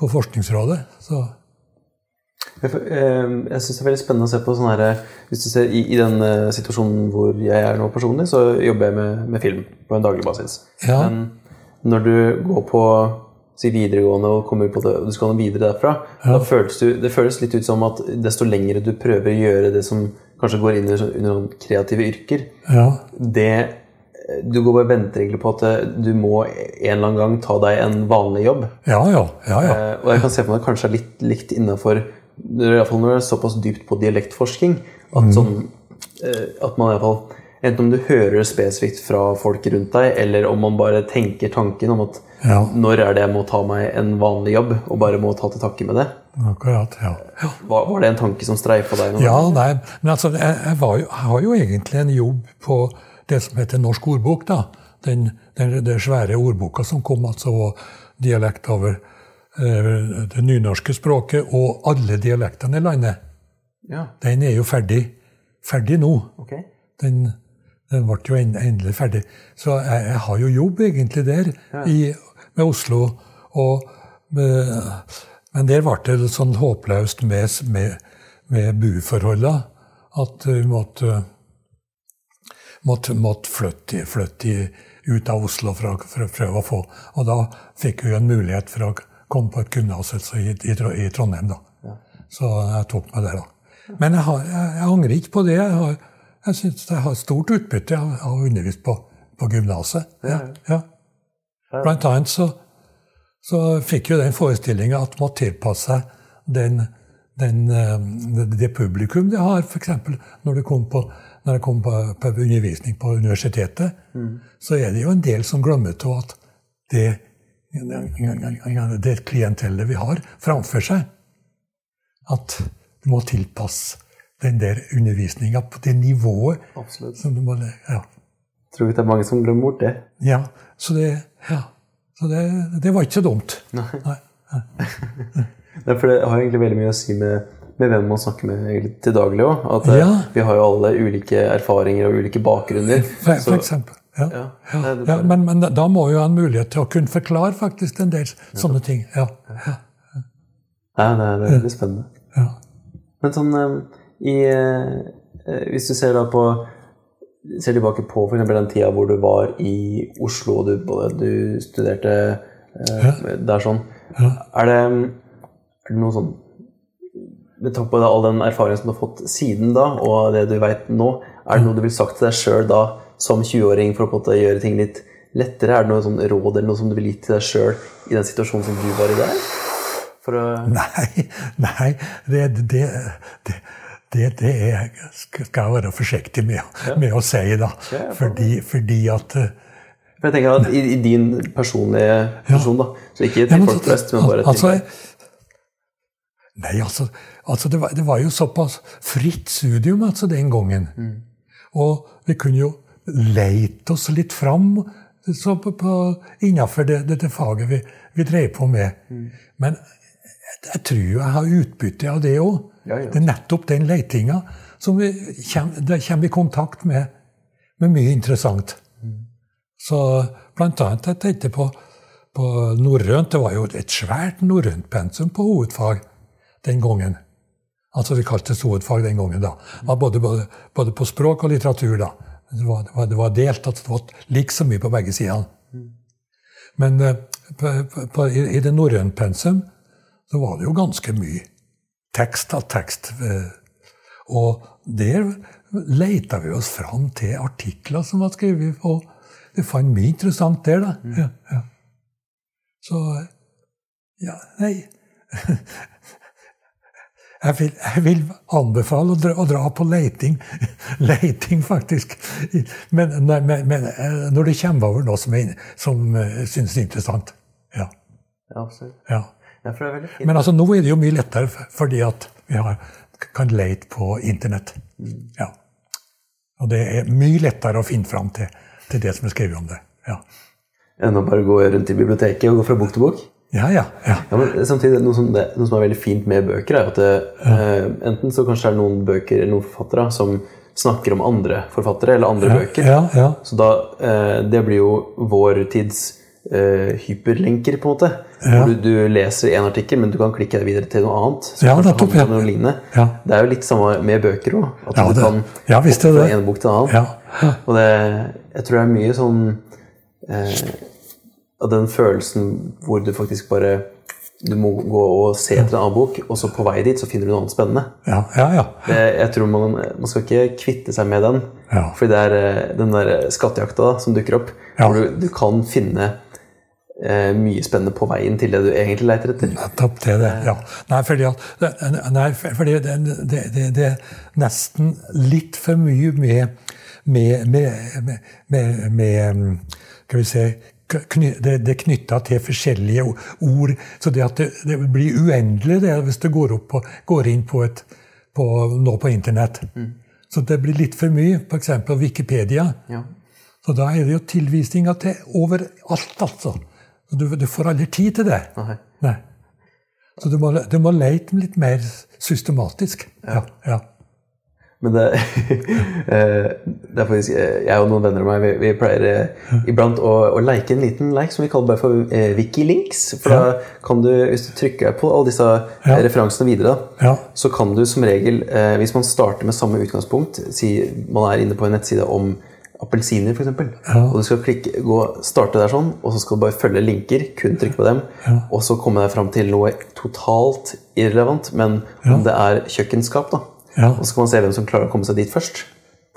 på Forskningsrådet. Så Ja, eh, jeg syns det er veldig spennende å se på sånn her Hvis du ser i, i den eh, situasjonen hvor jeg er nå personlig, så jobber jeg med, med film på en daglig basis. Ja. Men når du går på si videregående og kommer på det, og du skal videre derfra, da føles du, det føles litt ut som at desto lengre du prøver å gjøre det som kanskje går inn under, under noen kreative yrker, ja. det Du går bare venteregler venter egentlig på at eh, du må en eller annen gang ta deg en vanlig jobb. Ja, ja. ja, ja. Eh, og jeg kan se for meg at det kanskje er litt likt innafor Iallfall når det er såpass dypt på dialektforsking at, sånn, eh, at man iallfall Enten om du hører spesifikt fra folk rundt deg, eller om man bare tenker tanken om at Ja. når er det jeg må ta meg en vanlig jobb, og bare må ta til takke med det. Akkurat. ja. ja. Var, var det en tanke som streifa deg? Noe? Ja, nei, men altså, jeg, jeg, var jo, jeg har jo egentlig en jobb på det som heter Norsk ordbok. da. Den, den, den svære ordboka som kom altså og dialekt over eh, det nynorske språket og alle dialektene i landet. Ja, Den er jo ferdig, ferdig nå. Okay. Den, den ble jo endelig ferdig. Så jeg, jeg har jo jobb egentlig der. I, med Oslo. Og, med, men der ble det sånn håpløst med, med, med buforholdene at vi måtte, måtte, måtte flytte, flytte, ut av Oslo for å, for å, prøve å få Og da fikk hun en mulighet for å komme på et gymnas altså i, i, i, Trondheim. da. Ja. Så jeg tok meg det, da. Men jeg, har, jeg, jeg angrer ikke på det. Jeg, har, jeg syns jeg har stort utbytte av, å undervise på, på gymnaset. Ja, ja. Blant annet så, så fikk jo den forestillinga at man tilpasse seg den, den, eh, det publikum de har, f.eks. når du kom på når jeg kom på, på undervisning på universitetet, mm. så er det jo en del som glemmer til at det, det klientellet vi har framfor seg, at du må tilpasse den der undervisninga på det nivået. Absolutt. som du må, ja. Jeg tror det er mange som glemmer bort det. Ja, så det, ja. Så det, det var ikke så dumt. Nei. Nei. <laughs> Nei. for det har egentlig veldig mye å si med med hvem man snakker med til daglig òg. At eh, ja. vi har jo alle ulike erfaringer og ulike bakgrunner. <laughs> For, for eksempel. Ja. ja. ja men, men, da må jo ha en mulighet til å kunne forklare faktisk en del sånne ting. Ja, ja. det er veldig spennende. Men sånn eh, i, eh, Hvis du ser da på ser tilbake på for den tida hvor du var i Oslo og du, du studerte der sånn, er det, er det noe sånn med tanke på all den erfaringen som du har fått siden da, og det du veit nå, er det noe du vil sagt til deg sjøl da, som 20-åring, for å gjøre ting litt lettere? Er det noe sånn råd eller noe som du vil gi til deg sjøl i den situasjonen som du var i der? <laughs> Nei, nei det, det, det, det, det er, skal jeg være forsiktig med, ja. med å si, da. Ja, fordi, fordi, at eh, for jeg tenker at I, i din personlige person, da, så ikke til folk flest, men bare til altså, Nei, altså, altså det, var, det, var, jo såpass fritt studium altså den gangen. Mm. Og vi kunne jo leite oss litt fram innenfor det, det, det, faget vi, vi drev på med. Mm. Men jeg, jeg, tror jeg har utbytte av det òg. Ja, ja. Det er nettopp den leitinga som vi kommer i kontakt med, med mye interessant. Mm. Så blant annet jeg tenkte på, på norrønt. Det var jo et svært norrønt pensum på hovedfag den gangen. Altså vi kalte det hovedfag den gangen. da. Både, både, både, på språk og litteratur. da. Det var, det var, det var delt, at det var like så mye på begge sider. Men uh, på, på, i, i, det norrøne pensum så var det jo ganske mye tekst av tekst. Uh, og der leita vi oss fram til artikler som var skrevet, og vi fant mye interessant der, da. Ja, ja. Så Ja, nei <laughs> jeg vil, jeg vil, anbefale å dra, å dra på leiting. <laughs> leiting, faktisk. Men, men, men, eh, når det kommer over noe som, er, som uh, synes er interessant. Ja. Ja, absolutt. Ja. Ja, men altså, nå er det jo mye lettere fordi at vi har, kan leite på Internett. Mm. Ja. Og det er mye lettere å finne fram til, til det som er skrevet om det. Ja. Enn å bare gå rundt i biblioteket og gå fra bok til bok? Ja, ja, ja. ja men samtidig, noe som, det, noe som, er veldig fint med bøker, er at det, eh, enten så kanskje det er noen bøker eller noen forfattere som snakker om andre forfattere eller andre bøker. Så da, eh, det blir jo vår tids eh, hyperlenker, på en måte. Du, du, leser en artikkel, men du kan klikke deg videre til noe annet. ja, nettopp, ja. Det er jo litt samme med bøker òg. At du kan ja, hoppe fra en bok til en annen. Og det, jeg tror det er mye sånn eh, av den følelsen hvor du faktisk bare du må gå og se etter en annen bok, og så på vei dit så finner du noe annet spennende. Ja, ja, ja. Det, jeg tror man, man, skal ikke kvitte seg med den. Ja. Fordi det er eh, den der skattejakta da, som dukker opp, ja. hvor du, du, kan finne eh, mye spennende på veien til det du egentlig leter etter. Nettopp til det, ja. Nei, fordi, nei, fordi det, det, det, det, er nesten litt for mye med, med, med, med, med Skal vi si det, det er knytta til forskjellige ord. Så det at det, det blir uendelig det hvis du går, på, går inn på, et, på nå på internett. Mm. Så det blir litt for mye. F.eks. Wikipedia. Ja. Så da er det jo tilvisninger til overalt, altså. Du, du får aldri tid til det. Nei. Nei. Så du må, du må leite litt mer systematisk. Ja. ja. Men det, <laughs> eh, det er faktisk eh, Jeg og noen venner av meg vi, vi pleier eh, iblant å, å leke en liten leik som vi kaller bare for eh, Wikilinks. For da kan du, hvis du trykker på alle disse ja. referansene videre, Ja. så kan du som regel, eh, hvis man starter med samme utgangspunkt Si man er inne på en nettside om appelsiner, f.eks. Ja. Og du skal klikke, gå, starte der sånn, og så skal du bare følge linker, kun trykke på dem, og så komme deg fram til noe totalt irrelevant, men om det er kjøkkenskap, da. Ja. Og så kan man se hvem som klarer å komme seg dit først.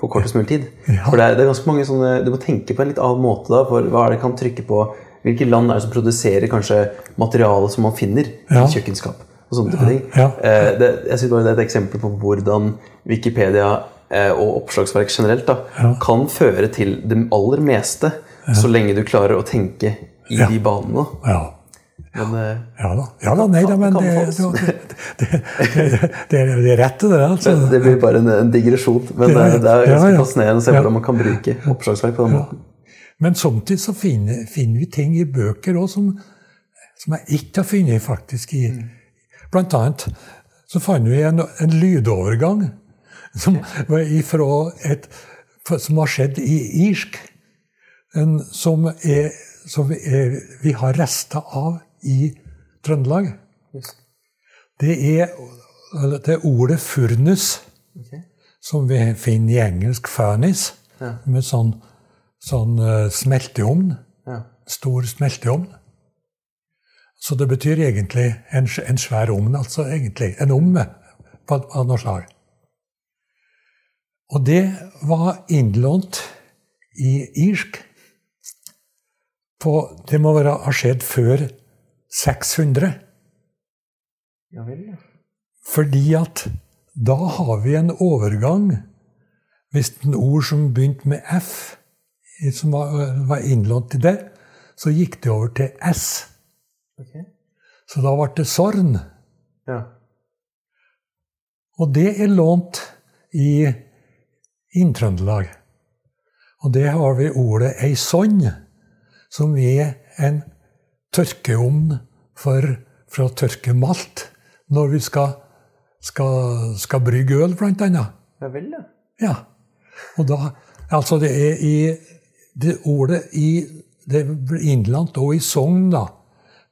På kortest mulig tid. Ja. For det er, det er ganske mange sånne Du må tenke på en litt annen måte. da, for Hva er det kan trykke på Hvilke land er det som produserer kanskje materiale som man finner Ja. i kjøkkenskap? og sånne type ting. Eh, det, jeg synes bare det er et eksempel på hvordan Wikipedia eh, og oppslagsverk generelt da, kan føre til det aller meste, så lenge du klarer å tenke i de banene. Ja. Men ja, Ja da. Ja da, nei da, men det, det, det, det, det, det er rett, det der. Altså. det blir bare en, en digresjon. Men det, er- det er ja, ganske ja. fascinerende å se hvordan man kan bruke oppslagsverk på den måten. Men samtidig så finner, finner vi ting i bøker òg som, som jeg ikke har funnet faktisk i Blant annet så fant vi en, en lydovergang som ifra et som har skjedd i irsk. En, som er, som er, vi har rester av i Trøndelag. Det er det er ordet 'furnus', som vi finner i engelsk 'furnace', Ja. med sånn, sånn eh, smelteovn. Ja. Stor smelteovn. Så det betyr egentlig en, en svær ovn, altså egentlig. En ovn på- av noe slag. Og det var innlånt i irsk på Det må ha skjedd før 600. Ja vel, ja. Fordi at da har vi en overgang Hvis en ord som begynte med F, som var, var innlånt i det, så gikk det over til S. Okay. Så da ble det Sorn. Ja. Og det er lånt i Inntrøndelag. Og det har vi ordet ei sonn, som er en tørkeovn for, for å tørke malt når vi skal, skal, skal brygge øl, blant annet. ja vel, ja. Ja. Og da Altså, det er i det ordet i Det er innlandt og i Sogn, da.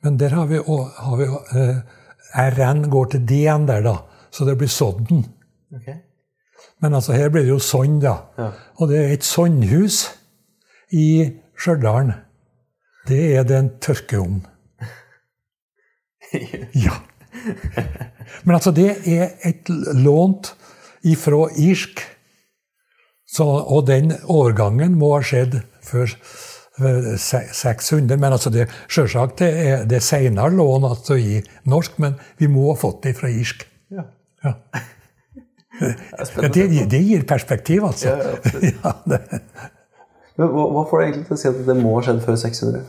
Men der har vi, har vi eh, RN går til D-en der, da. Så det blir Sodden. Okay. Men altså, her blir det jo Sogn, da. Ja. Og det er et sognhus i Stjørdal. Det er det en tørkeovn. <laughs> Ja. Men altså, det er et lånt ifra irsk. Så, og den overgangen må ha skjedd før eh, 600. Men altså det, selvsagt det er det senere lån altså i norsk, men vi må ha fått det fra irsk. Ja. Ja. <laughs> Det det, gir perspektiv, altså. Ja, ja, <laughs> Men hva, hva får deg egentlig til å si at det må ha skjedd før 600?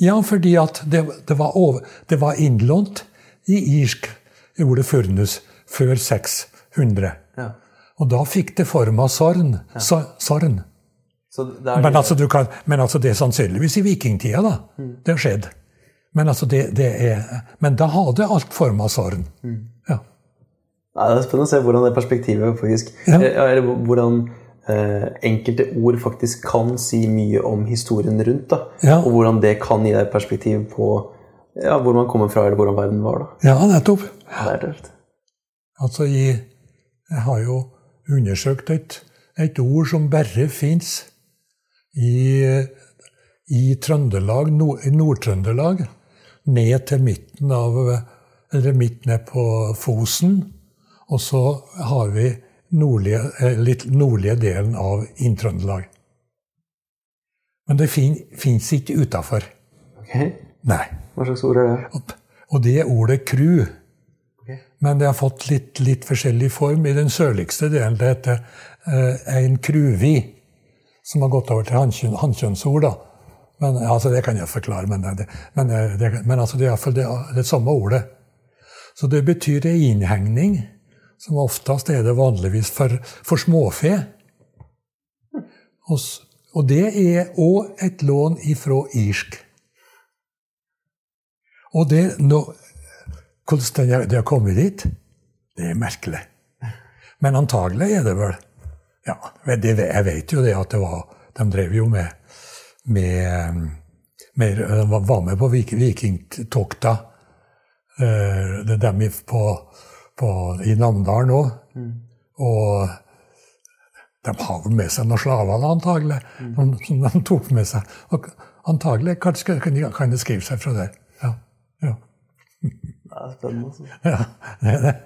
ja fordi at det, det, var over, det var innlånt i irsk, i ordet furnus, før 600. Ja. Og da fikk det form av sorn. Sorn. Så det er Men altså, du kan, men altså det er sannsynligvis i vikingtida, da. Det har skjedd. Men, altså det, det er, men da hadde alt form av sorn. Ja. Nei, det er spennende å se hvordan det perspektivet faktisk Ja. eh, Eller hvordan enkelte ord faktisk kan si mye om historien rundt. da Ja. Og hvordan det kan gi deg perspektiv på ja, hvor man kommer fra, eller hvordan verden var. da ja, nettopp. Det er tøft. Altså, jeg, jeg har jo undersøkt et, et ord som bare fins i, i Trøndelag, Nord- Nord-Trøndelag, ned til midten av Eller midt ned på Fosen. Og så har vi nordlige, eh, litt nordlige delen av Inn-Trøndelag. Men det fin, fins ikke utafor. Okay. Nei. Hva slags ord er det? Og- det er ordet kru. Okay. Men det har fått litt, litt forskjellig form. I den sørligste delen det heter eh, en kruvi, som har gått over til hannkjønnsord. da. Men, altså, det kan jeg forklare, men, det, men, det, men altså, det er iallfall det, det samme ordet. Så det betyr ei innhegning, som oftest er det vanligvis for, for småfe. Og, og det er òg et lån ifra irsk. Og det, nå, hvordan det, har kommet dit, det er merkelig. Men antagelig er det vel Ja, jeg vet jo det at det var De drev jo med, med, med Var med på vikingtokta. De dem på, på, i Namdalen òg. Mm. Og de har vel med seg noen slaver, antagelig, mm. som de tok med seg. Og antagelig kanskje kan de, kan de skrive seg fra det. Ja. ja. Det er spennende. Altså. <laughs> Ja, det er det.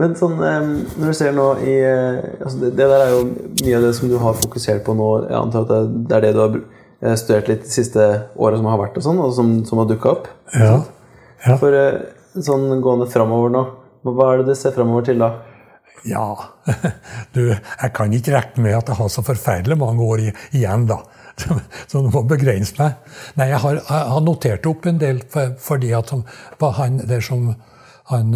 Men sånn, når du ser nå i altså det, det, der er jo mye av det som du har fokusert på nå. Jeg antar at det er det du har eh, studert litt de siste åra som har vært, og sånn, og som, som har dukka opp. Ja. ja. For eh, sånn gående framover nå, hva er det du ser framover til da? Ja, <laughs> du, jeg kan ikke regne med at jeg har så forferdelig mange år igjen, da. <laughs> Så du må begrense meg. Nei, jeg har, jeg har notert opp en del fordi at han, det som han,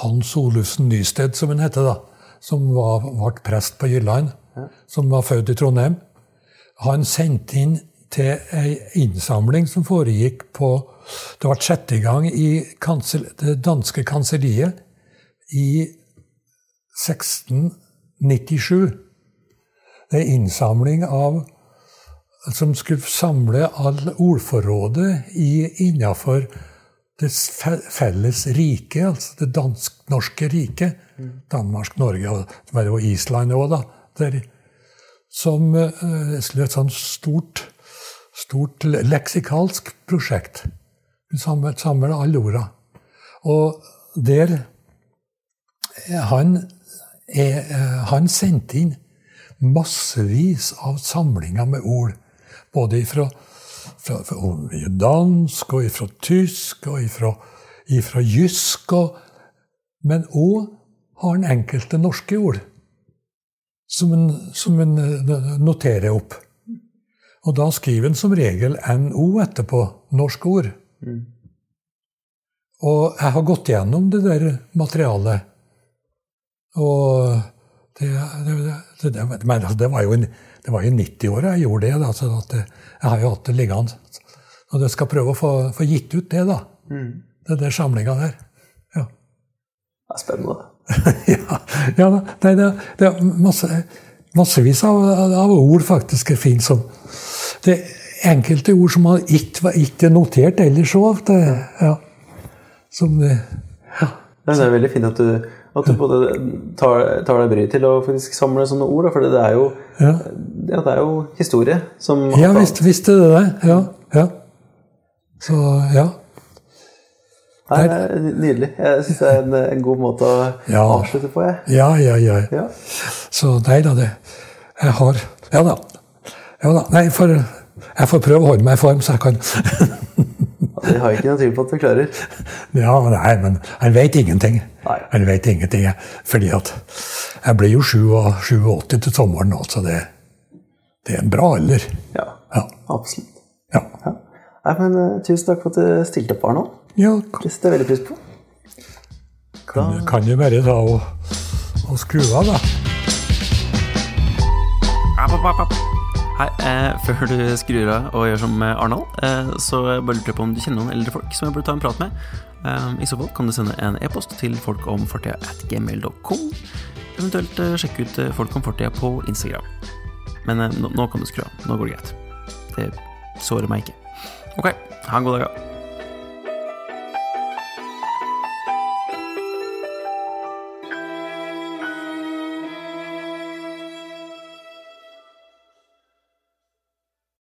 Hans Olufsen Nysted, som han heter, da, som var, ble prest på Jylland, som var født i Trondheim, han sendte inn til ei innsamling som foregikk på Det ble satt i gang i kansel, det danske kanselliet i 1697. Det er innsamling av som skulle samle all ordforrådet innafor det felles riket, altså det dansk-norske riket. Mm. Danmark, Norge og var jo Island òg, da. Der, som uh, et sånt stort, stort leksikalsk prosjekt. Samle, samle alle orda. Og der han, er, han sendte inn massevis av samlinger med ord både ifra, fra, fra dansk og ifra tysk og ifra jysk. Og, men òg har han enkelte norske ord som en, som en eh, noterer opp. Og da skriver han som regel NO etterpå. Norsk ord. Mm. Og jeg har gått gjennom det der materialet. Og det, det, det, men altså, det var jo en det var i 90-åra jeg gjorde det. Da, så jeg har jo hatt det liggende. Og du skal prøve å få, få gitt ut det, da. Mm. Det der samlinga der. Ja. Det er spennende. <laughs> ja, ja nei, det, det, er masse, massevis av, av, ord faktisk er fint som Det er enkelte ord som man ikke var notert ellers òg. Ja. Som ja. Det er veldig fint at du at du både tar, tar deg bryet til å faktisk samle sånne ord. For det er jo, ja. Ja, det er jo historie som Ja visst, visst er det det. Ja. ja. Så ja. Det er nydelig. Jeg syns det er en, en, god måte å ja. avslutte på. Jeg. Ja, ja, ja, ja. Så nei da, det Jeg har Ja da. Ja da. Nei, for jeg får prøve å holde meg i form, så jeg kan <laughs> Det har ikke noe tvil på at du klarer. Ja, nei, men jeg vet ingenting. Nei. Han vet ingenting. Fordi at jeg blir jo 87 til sommeren altså så det, det, er en bra alder. Ja, ja. absolutt. Ja. ja. Nei, men uh, Tusen takk for at du stilte opp her nå. Ja. Det setter jeg veldig pris på. Kan, da... kan du bare ta og, og skru av, da? App, app, app. Hei, eh, før du skrur av og gjør som Arnold, eh, så bare lurer jeg på om du kjenner noen eldre folk som jeg burde ta en prat med. Eh, I så fall kan du sende en e-post til folkomfortida at gmail.com. Eventuelt eh, sjekke ut eh, Folk på Instagram. Men eh, nå, nå, kan du skru av. Nå går det greit. Det sårer meg ikke. Ok, ha en god dag.